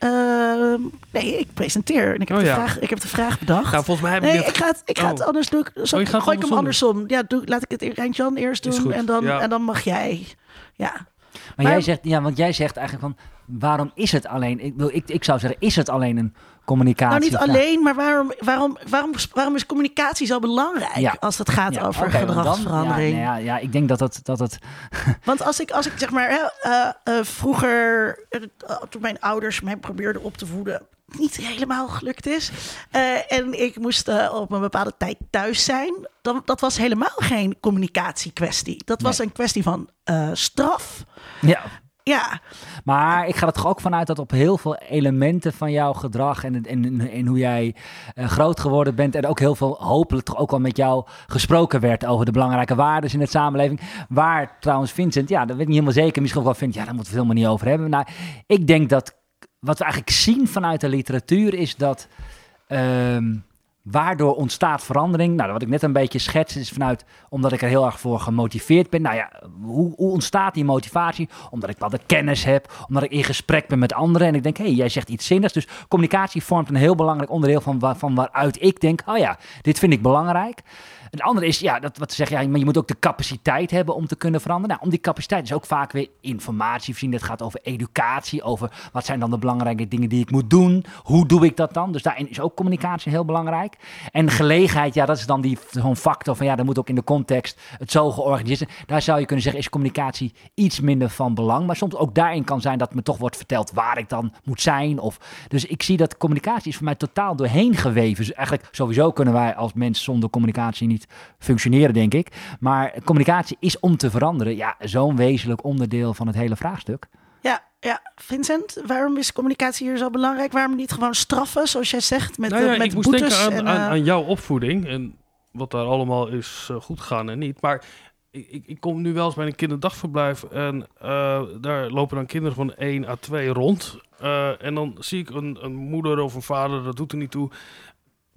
Ehm, nee, ik presenteer en ik heb, Oh de, ja. vraag, ik heb de vraag bedacht. Nou, volgens mij heb ik Nee, ik ga het, ik ga het Oh. anders doen. Zo, Oh, gooi ik hem andersom. Ja, doe, laat ik het Rijntjan eerst doen en dan, ja. en dan mag jij. Ja. Maar, Maar- jij zegt, ja, want jij zegt eigenlijk van, waarom is het alleen, ik, wil- ik, ik zou zeggen, is het alleen een communicatie. Nou, niet alleen, maar waarom, waarom, waarom, waarom is communicatie zo belangrijk Ja. als het gaat Ja, over dan- gedragsverandering? Ja, nee, ja, ja, ik denk dat het, dat het Want als ik, als ik zeg maar, eh, eh, vroeger, eh, toen mijn ouders mij probeerden op te voeden, niet helemaal gelukt is. en ik moest op een bepaalde tijd thuis zijn. Dan, dat was helemaal geen communicatiekwestie. Dat was Nee. een kwestie van straf. ja, Ja, Maar ik ga er toch ook vanuit dat op heel veel elementen van jouw gedrag en, en, en hoe jij eh, groot geworden bent en ook heel veel hopelijk toch ook wel met jou gesproken werd over de belangrijke waarden in het samenleving. Waar trouwens Vincent, ja, dat weet ik niet helemaal zeker, misschien wel vindt, ja, daar moeten we het helemaal niet over hebben. Nou, ik denk dat wat we eigenlijk zien vanuit de literatuur is dat ehm, waardoor ontstaat verandering. Nou, wat ik net een beetje schets is vanuit omdat ik er heel erg voor gemotiveerd ben. Nou ja, hoe, hoe ontstaat die motivatie? Omdat ik bepaalde kennis heb, omdat ik in gesprek ben met anderen en ik denk, hé, hey, jij zegt iets zinnigs. Dus communicatie vormt een heel belangrijk onderdeel van, waar, van waaruit ik denk, oh ja, dit vind ik belangrijk. Het andere is, ja, dat wat ze zeggen, ja, maar je moet ook de capaciteit hebben om te kunnen veranderen. Nou, om die capaciteit is ook vaak weer informatie voorzien. Het gaat over educatie, over wat zijn dan de belangrijke dingen die ik moet doen. Hoe doe ik dat dan? Dus daarin is ook communicatie heel belangrijk. En gelegenheid, ja, dat is dan die zo'n factor van, ja, dat moet ook in de context het zo georganiseerd zijn. Daar zou je kunnen zeggen, is communicatie iets minder van belang. Maar soms ook daarin kan zijn dat me toch wordt verteld waar ik dan moet zijn. Of, dus ik zie dat communicatie is voor mij totaal doorheen geweven. Dus eigenlijk sowieso kunnen wij als mens zonder communicatie niet functioneren, denk ik. Maar communicatie is om te veranderen. Ja, zo'n wezenlijk onderdeel van het hele vraagstuk. ja, ja. Vincent, waarom is communicatie hier zo belangrijk? Waarom niet gewoon straffen, zoals jij zegt, met, Nou ja, eh, met ik moest boetes? denken aan, en, aan, eh, aan jouw opvoeding en wat daar allemaal is eh, goed gegaan en niet. Maar ik, ik, ik kom nu wel eens bij een kinderdagverblijf en eh, daar lopen dan kinderen van 1 à 2 rond. Eh, en dan zie ik een, een moeder of een vader, dat doet er niet toe,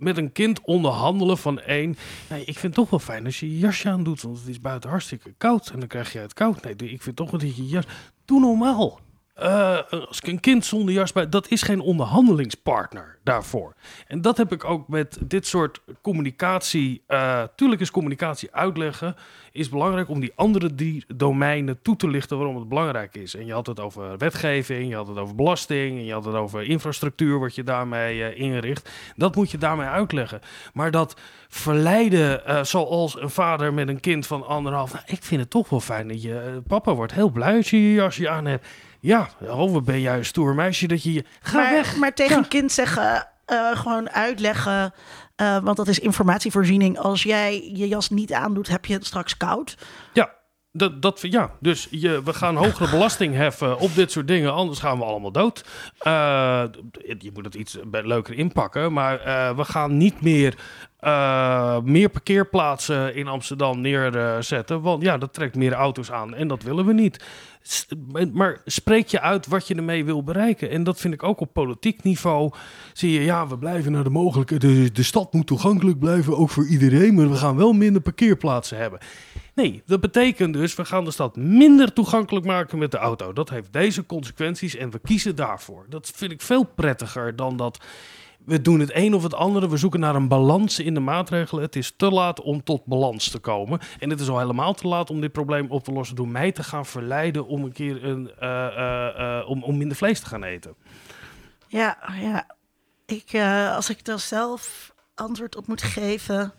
met een kind onderhandelen van één. Ja, ik vind het toch wel fijn als je je jasje aan doet, want het is buiten hartstikke koud en dan krijg je het koud. Nee, ik vind toch wel dat je je jas... Doe normaal. Eh, als een kind zonder jas bij, dat is geen onderhandelingspartner daarvoor. En dat heb ik ook met dit soort communicatie. eh, tuurlijk is communicatie uitleggen, is belangrijk om die andere drie domeinen toe te lichten waarom het belangrijk is. En je had het over wetgeving, je had het over belasting, en je had het over infrastructuur, wat je daarmee eh, inricht. Dat moet je daarmee uitleggen. Maar dat verleiden, zoals een vader met een kind van anderhalf, nou, ik vind het toch wel fijn dat je, papa wordt heel blij als je je jasje aan hebt. Ja, oh, ben jij een stoer meisje dat je je... Ga maar, weg. maar tegen Ja. een kind zeggen, eh, gewoon uitleggen, eh, want dat is informatievoorziening. Als jij je jas niet aandoet, heb je het straks koud. Ja, dat, dat, ja. dus je, we gaan hogere belasting heffen op dit soort dingen, anders gaan we allemaal dood. Eh, je moet het iets leuker inpakken, maar we gaan niet meer, eh, meer parkeerplaatsen in Amsterdam neerzetten, want ja, dat trekt meer auto's aan en dat willen we niet. Maar spreek je uit wat je ermee wil bereiken. En dat vind ik ook op politiek niveau. Zie je, ja, we blijven naar de mogelijke. De stad moet toegankelijk blijven, ook voor iedereen. Maar we gaan wel minder parkeerplaatsen hebben. Nee, dat betekent dus, we gaan de stad minder toegankelijk maken met de auto. Dat heeft deze consequenties en we kiezen daarvoor. Dat vind ik veel prettiger dan dat we doen het een of het andere. We zoeken naar een balans in de maatregelen. Het is te laat om tot balans te komen. En het is al helemaal te laat om dit probleem op te lossen door mij te gaan verleiden om een keer een, eh, eh, eh, om, om minder vlees te gaan eten. Ja, ja. Ik, als ik daar zelf antwoord op moet geven,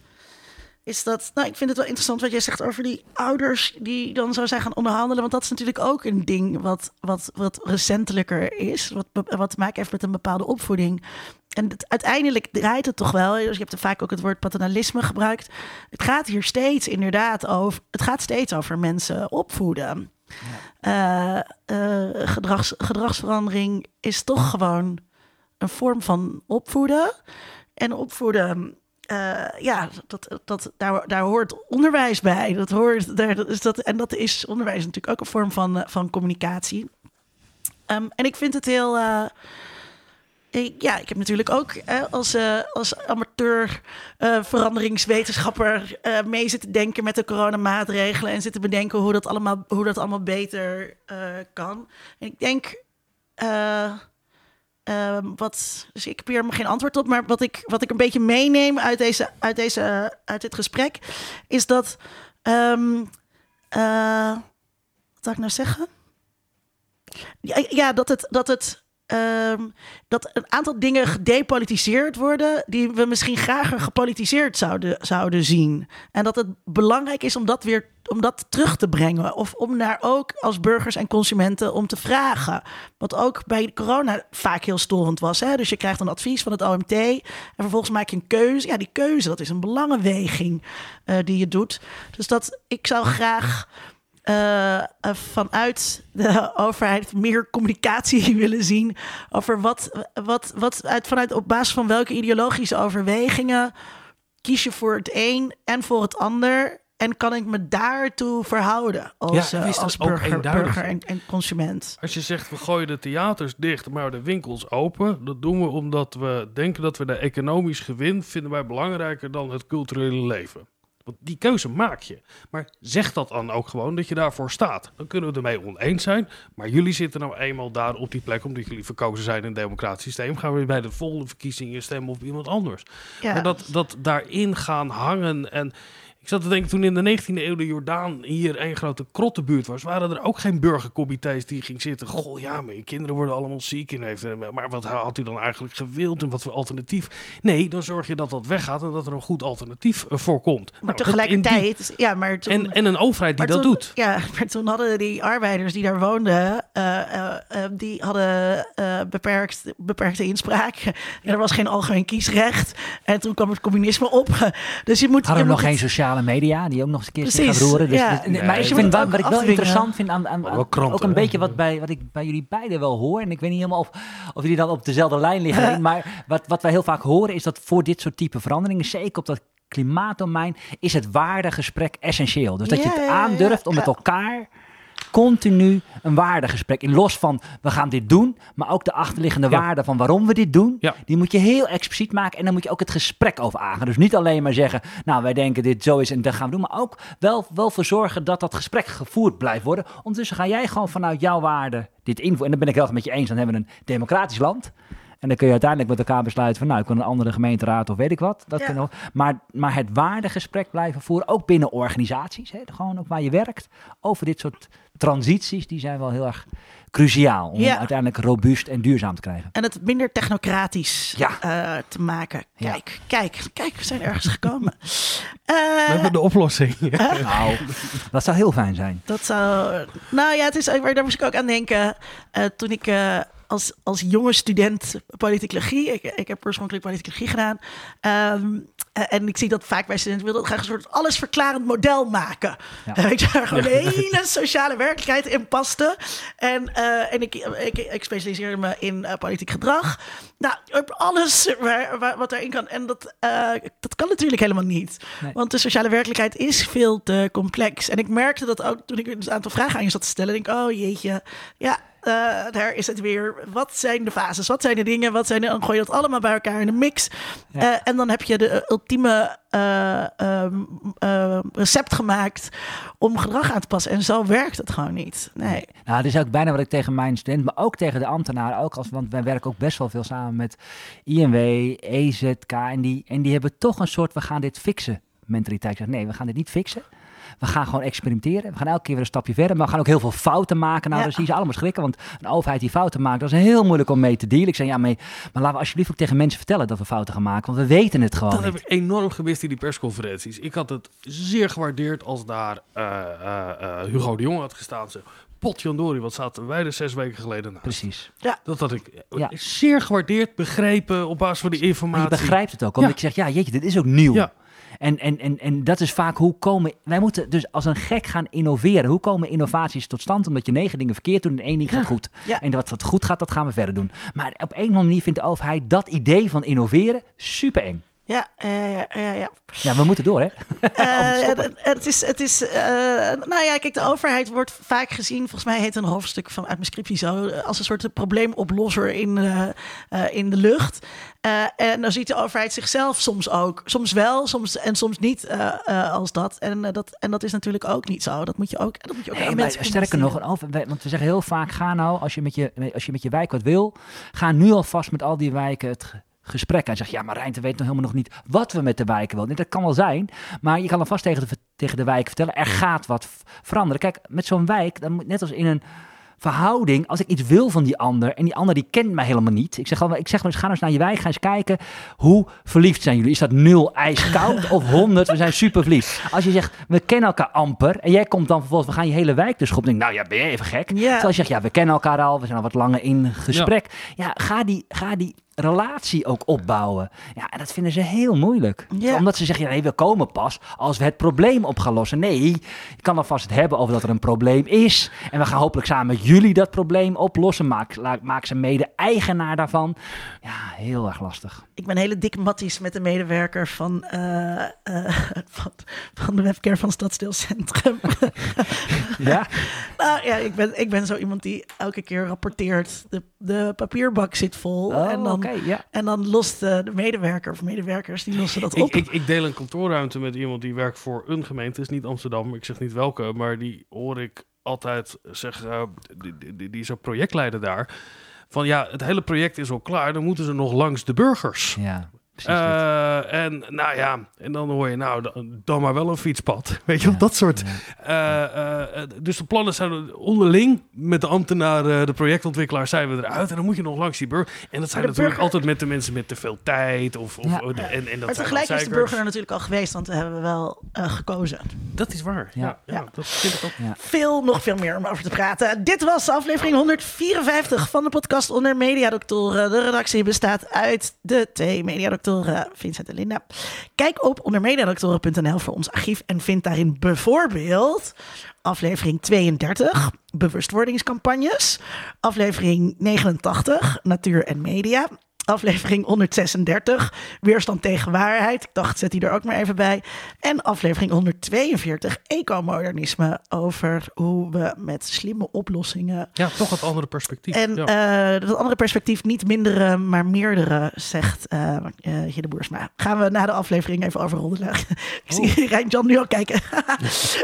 is dat. Nou, ik vind het wel interessant wat jij zegt over die ouders die dan zo zijn gaan onderhandelen. Want dat is natuurlijk ook een ding wat, wat, wat recentelijker is. Wat, wat te maken heeft met een bepaalde opvoeding. En het, uiteindelijk draait het toch wel. Dus je hebt er vaak ook het woord paternalisme gebruikt. Het gaat hier steeds inderdaad over. Het gaat steeds over mensen opvoeden. Eh, eh, gedrags, gedragsverandering is toch gewoon een vorm van opvoeden. En opvoeden, eh, ja, dat, dat, daar, daar hoort onderwijs bij. Dat hoort, daar, is dat, en dat is onderwijs natuurlijk ook een vorm van, eh, van communicatie. Ehm, en ik vind het heel. eh, ja, ik heb natuurlijk ook als, als amateur veranderingswetenschapper mee zitten denken met de coronamaatregelen en zitten bedenken hoe dat allemaal, hoe dat allemaal beter kan. En ik denk. Eh, Ehm, wat, dus ik heb hier geen antwoord op, maar wat ik, wat ik een beetje meeneem uit, deze, uit, deze, uit dit gesprek, is dat. ehm, eh, wat zou ik nou zeggen? Ja, ja dat het. Dat het ehm, dat een aantal dingen gedepolitiseerd worden die we misschien graag gepolitiseerd zouden, zouden zien. En dat het belangrijk is om dat weer om dat terug te brengen. Of om daar ook als burgers en consumenten om te vragen. Wat ook bij corona vaak heel storend was. Hè? Dus je krijgt een advies van het OMT. En vervolgens maak je een keuze. Ja, die keuze, dat is een belangenweging uh, die je doet. Dus dat ik zou graag. Uh, vanuit de overheid meer communicatie willen zien over wat, wat, wat uit, vanuit op basis van welke ideologische overwegingen kies je voor het een en voor het ander en kan ik me daartoe verhouden als, ja, uh, als burger, burger en, en, consument? Als je zegt, we gooien de theaters dicht, maar de winkels open. Dat doen we omdat we denken dat we de economisch gewin vinden wij belangrijker dan het culturele leven. Want die keuze maak je. Maar zeg dat dan ook gewoon dat je daarvoor staat. Dan kunnen we ermee oneens zijn. Maar jullie zitten nou eenmaal daar op die plek omdat jullie verkozen zijn in een democratisch systeem. Gaan we bij de volgende verkiezingen stemmen op iemand anders. Ja. Maar dat, dat daarin gaan hangen en ik zat te denken, toen in de 19e eeuw de Jordaan hier een grote krottenbuurt was, waren er ook geen burgercomité's die ging zitten. Goh, ja, maar je kinderen worden allemaal ziek. En heeft, maar wat had u dan eigenlijk gewild en wat voor alternatief? Nee, dan zorg je dat dat weggaat en dat er een goed alternatief uh, voor komt. Maar nou, tegelijkertijd, die, ja, maar toen, en, en een overheid die dat doet. Ja, maar toen hadden die arbeiders die daar woonden, uh, uh, die hadden beperkt, beperkte inspraak. En er was geen algemeen kiesrecht. En toen kwam het communisme op. Dus je moet. Hadden je nog geen sociale media, die ook nog eens een keer gaan roeren. Dus, ja. dus, maar ik vind, wat, wat ik wel interessant vind aan, aan, aan ook een beetje wat, bij, wat ik bij jullie beiden wel hoor. En ik weet niet helemaal of, of jullie dan op dezelfde lijn liggen. maar wat, wat wij heel vaak horen is dat voor dit soort type veranderingen, zeker op dat klimaatdomein, is het waardegesprek essentieel. Dus dat je het aandurft om met elkaar continu een waardegesprek in. Los van we gaan dit doen, maar ook de achterliggende ja. waarde van waarom we dit doen. Ja. Die moet je heel expliciet maken en dan moet je ook het gesprek over aangaan. Dus niet alleen maar zeggen, nou wij denken dit zo is en dat gaan we doen. Maar ook wel, wel voor zorgen dat dat gesprek gevoerd blijft worden. Ondertussen ga jij gewoon vanuit jouw waarde dit invoeren. En dan ben ik heel erg met je eens, dan hebben we een democratisch land. En dan kun je uiteindelijk met elkaar besluiten van, nou, ik kan een andere gemeenteraad of weet ik wat. Dat ja. maar, maar het waardegesprek blijven voeren, ook binnen organisaties, hè, gewoon ook waar je werkt, over dit soort transities, die zijn wel heel erg cruciaal om ja. uiteindelijk robuust en duurzaam te krijgen. En het minder technocratisch ja. uh, te maken. Kijk, ja. kijk, kijk, we zijn ergens gekomen. uh, we hebben de oplossing. Uh, nou, dat zou heel fijn zijn. Dat zou, nou ja, het is, daar moest ik ook aan denken toen ik als, als jonge student politicologie. Ik, ik heb oorspronkelijk politicologie gedaan. Um, en ik zie dat vaak bij studenten willen graag een soort allesverklarend model maken. Ja. Weet je, gewoon de hele sociale werkelijkheid in paste. En, uh, en ik, ik, ik specialiseerde me in uh, politiek gedrag. Nou, alles waar, waar, wat erin kan. En dat, uh, dat kan natuurlijk helemaal niet. Nee. Want de sociale werkelijkheid is veel te complex. En ik merkte dat ook toen ik een aantal vragen aan je zat te stellen. Denk oh jeetje, ja, uh, daar is het weer. Wat zijn de fases? Wat zijn de dingen? Wat zijn de, dan gooi je dat allemaal bij elkaar in een mix. Ja. Uh, en dan heb je de ultieme uh, recept gemaakt om gedrag aan te passen. En zo werkt het gewoon niet. Nee. Nou, dat is ook bijna wat ik tegen mijn student, maar ook tegen de ambtenaren. Ook als, want wij werken ook best wel veel samen met INW, EZK. En die, en die hebben toch een soort, we gaan dit fixen mentaliteit. Ik zeg, nee, we gaan dit niet fixen. We gaan gewoon experimenteren. We gaan elke keer weer een stapje verder. Maar we gaan ook heel veel fouten maken. Nou, ja. dan zie je ze allemaal schrikken. Want een overheid die fouten maakt, dat is heel moeilijk om mee te dealen. Ik zeg, ja, mee, maar laten we alsjeblieft ook tegen mensen vertellen dat we fouten gaan maken. Want we weten het gewoon Dat niet. heb ik enorm gemist in die persconferenties. Ik had het zeer gewaardeerd als daar uh, uh, uh, Hugo de Jong had gestaan. Ze, potjandori, wat zaten wij er zes weken geleden naast. Precies. Ja. Dat had ik ja. zeer gewaardeerd, begrepen op basis van die informatie. Maar je begrijpt het ook, omdat ja. ik zeg, ja jeetje, dit is ook nieuw. Ja. En, en, en, en dat is vaak hoe komen. Wij moeten dus als een gek gaan innoveren. Hoe komen innovaties tot stand? Omdat je negen dingen verkeerd doet en één ding gaat goed. Ja. En wat, wat goed gaat, dat gaan we verder doen. Maar op een of andere manier vindt de overheid dat idee van innoveren super eng. Ja, uh, ja, ja. Ja, we moeten door, hè? Uh, het, het, is, het is uh, nou ja, kijk, de overheid wordt vaak gezien, volgens mij heet een hoofdstuk van uit mijn scriptie zo, als een soort probleemoplosser in, in de lucht. en dan ziet de overheid zichzelf soms ook, soms wel, soms en soms niet als dat. En, dat. en dat is natuurlijk ook niet zo. Dat moet je ook, dat moet je ook nee, aan mensen Sterker nog, over, want we zeggen heel vaak, ga nou, als je met je, als je met je wijk wat wil, ga nu alvast met al die wijken het gesprek en zegt, ja, maar Rijnte weet nog helemaal nog niet wat we met de wijken willen. Dat kan wel zijn, maar je kan alvast tegen de, tegen de wijk vertellen, er gaat wat veranderen. Kijk, met zo'n wijk, dan moet net als in een verhouding, als ik iets wil van die ander en die ander die kent mij helemaal niet. Ik zeg al, ik zeg wel eens, ga nou eens naar je wijk, ga eens kijken hoe verliefd zijn jullie. Is dat nul ijskoud of honderd? We zijn super verliefd. Als je zegt, we kennen elkaar amper en jij komt dan vervolgens, we gaan je hele wijk dus op. Denk, nou ja, ben je even gek? Ja. Terwijl je zegt, ja, we kennen elkaar al, we zijn al wat langer in gesprek. Ja, ga, die, ga die relatie ook opbouwen. Ja, en dat vinden ze heel moeilijk. Ja. Omdat ze zeggen, ja, nee, we komen pas als we het probleem op gaan lossen. Nee, je kan alvast het hebben over dat er een probleem is. En we gaan hopelijk samen met jullie dat probleem oplossen. Maak, la- maak ze mede-eigenaar daarvan. Ja, heel erg lastig. Ik ben hele dik matties met de medewerker van, eh, eh, van, van de webcare van Stadsdeelcentrum. Ja? nou ja, ik ben, ik ben zo iemand die elke keer rapporteert. De, de papierbak zit vol. Oh, en, dan, oké, ja. en dan lost de, de medewerker of medewerkers, die lossen dat op. ik, ik deel een kantoorruimte met iemand die werkt voor een gemeente. Het is niet Amsterdam, ik zeg niet welke. Maar die hoor ik altijd zeggen, eh, die, die, die, die is ook projectleider daar. Van ja, het hele project is al klaar. Dan moeten ze nog langs de burgers. Ja, Eh, en nou ja, en dan hoor je nou, dan, dan maar wel een fietspad. Weet je, wel, Ja, dat soort. ja. eh, eh, dus de plannen zijn onderling met de ambtenaren, de projectontwikkelaars zijn we eruit. En dan moet je nog langs die burger. En dat zijn natuurlijk burger- altijd met de mensen met te veel tijd. Of, of, Ja. en, en dat maar tegelijk is de burger er natuurlijk al geweest, want we hebben wel eh, gekozen. Dat is waar. Ja, Ja. ja, Ja. dat vind ik ook. Veel, nog veel meer om over te praten. Dit was aflevering 154 van de podcast Onder Mediadoktoren. De redactie bestaat uit de twee Vincent en Linda. Kijk op ondermediadoktoren.nl voor ons archief en vind daarin bijvoorbeeld aflevering 32, bewustwordingscampagnes. Aflevering 89, natuur en media. Aflevering 136, weerstand tegen waarheid. Ik dacht, zet die er ook maar even bij. En aflevering 142, ecomodernisme. Over hoe we met slimme oplossingen. Ja, toch het andere perspectief. En ja. eh, dat andere perspectief, niet mindere, maar meerdere, zegt Hidde Boersma. Gaan we na de aflevering even overroddelen. Ik zie Rijn Jan nu al kijken.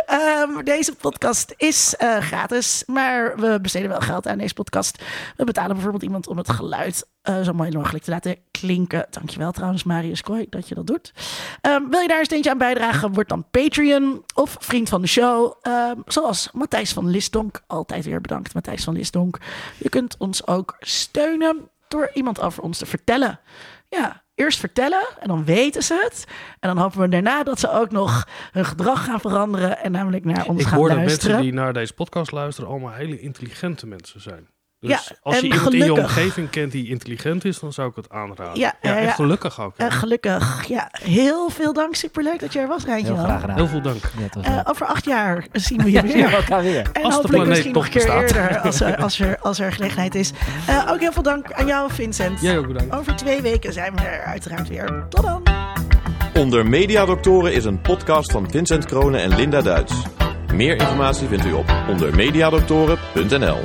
Ehm, deze podcast is gratis, maar we besteden wel geld aan deze podcast. We betalen bijvoorbeeld iemand om het geluid eh, zo mooi mogelijk te laten klinken. Dankjewel trouwens, Marius Kooi, dat je dat doet. Ehm, wil je daar een steentje aan bijdragen? Word dan Patreon of vriend van de show. Ehm, zoals Matthijs van Lisdonk. Altijd weer bedankt, Matthijs van Lisdonk. Je kunt ons ook steunen door iemand over ons te vertellen. Ja, eerst vertellen en dan weten ze het. En dan hopen we daarna dat ze ook nog hun gedrag gaan veranderen en namelijk naar ons ik gaan hoor dat luisteren. mensen die naar deze podcast luisteren allemaal hele intelligente mensen zijn. Dus Ja, als je en iemand in je gelukkig. omgeving kent die intelligent is, dan zou ik het aanraden. Ja, ja, en ja. gelukkig ook. hè. Eh, gelukkig. Ja, heel veel dank. Superleuk dat je er was, Rijntje. Heel graag gedaan. Heel veel dank. Eh, over acht jaar zien we je Ja, weer. we elkaar weer. En Als de hopelijk planeet misschien nog een keer bestaat. eerder als er, als, er, als er gelegenheid is. Eh, ook heel veel dank aan jou, Vincent. Jij ook bedankt. Over twee weken zijn we er uiteraard weer. Tot dan. Onder Mediadoktoren is een podcast van Vincent Kronen en Linda Duits. Meer informatie vindt u op ondermediadoktoren.nl.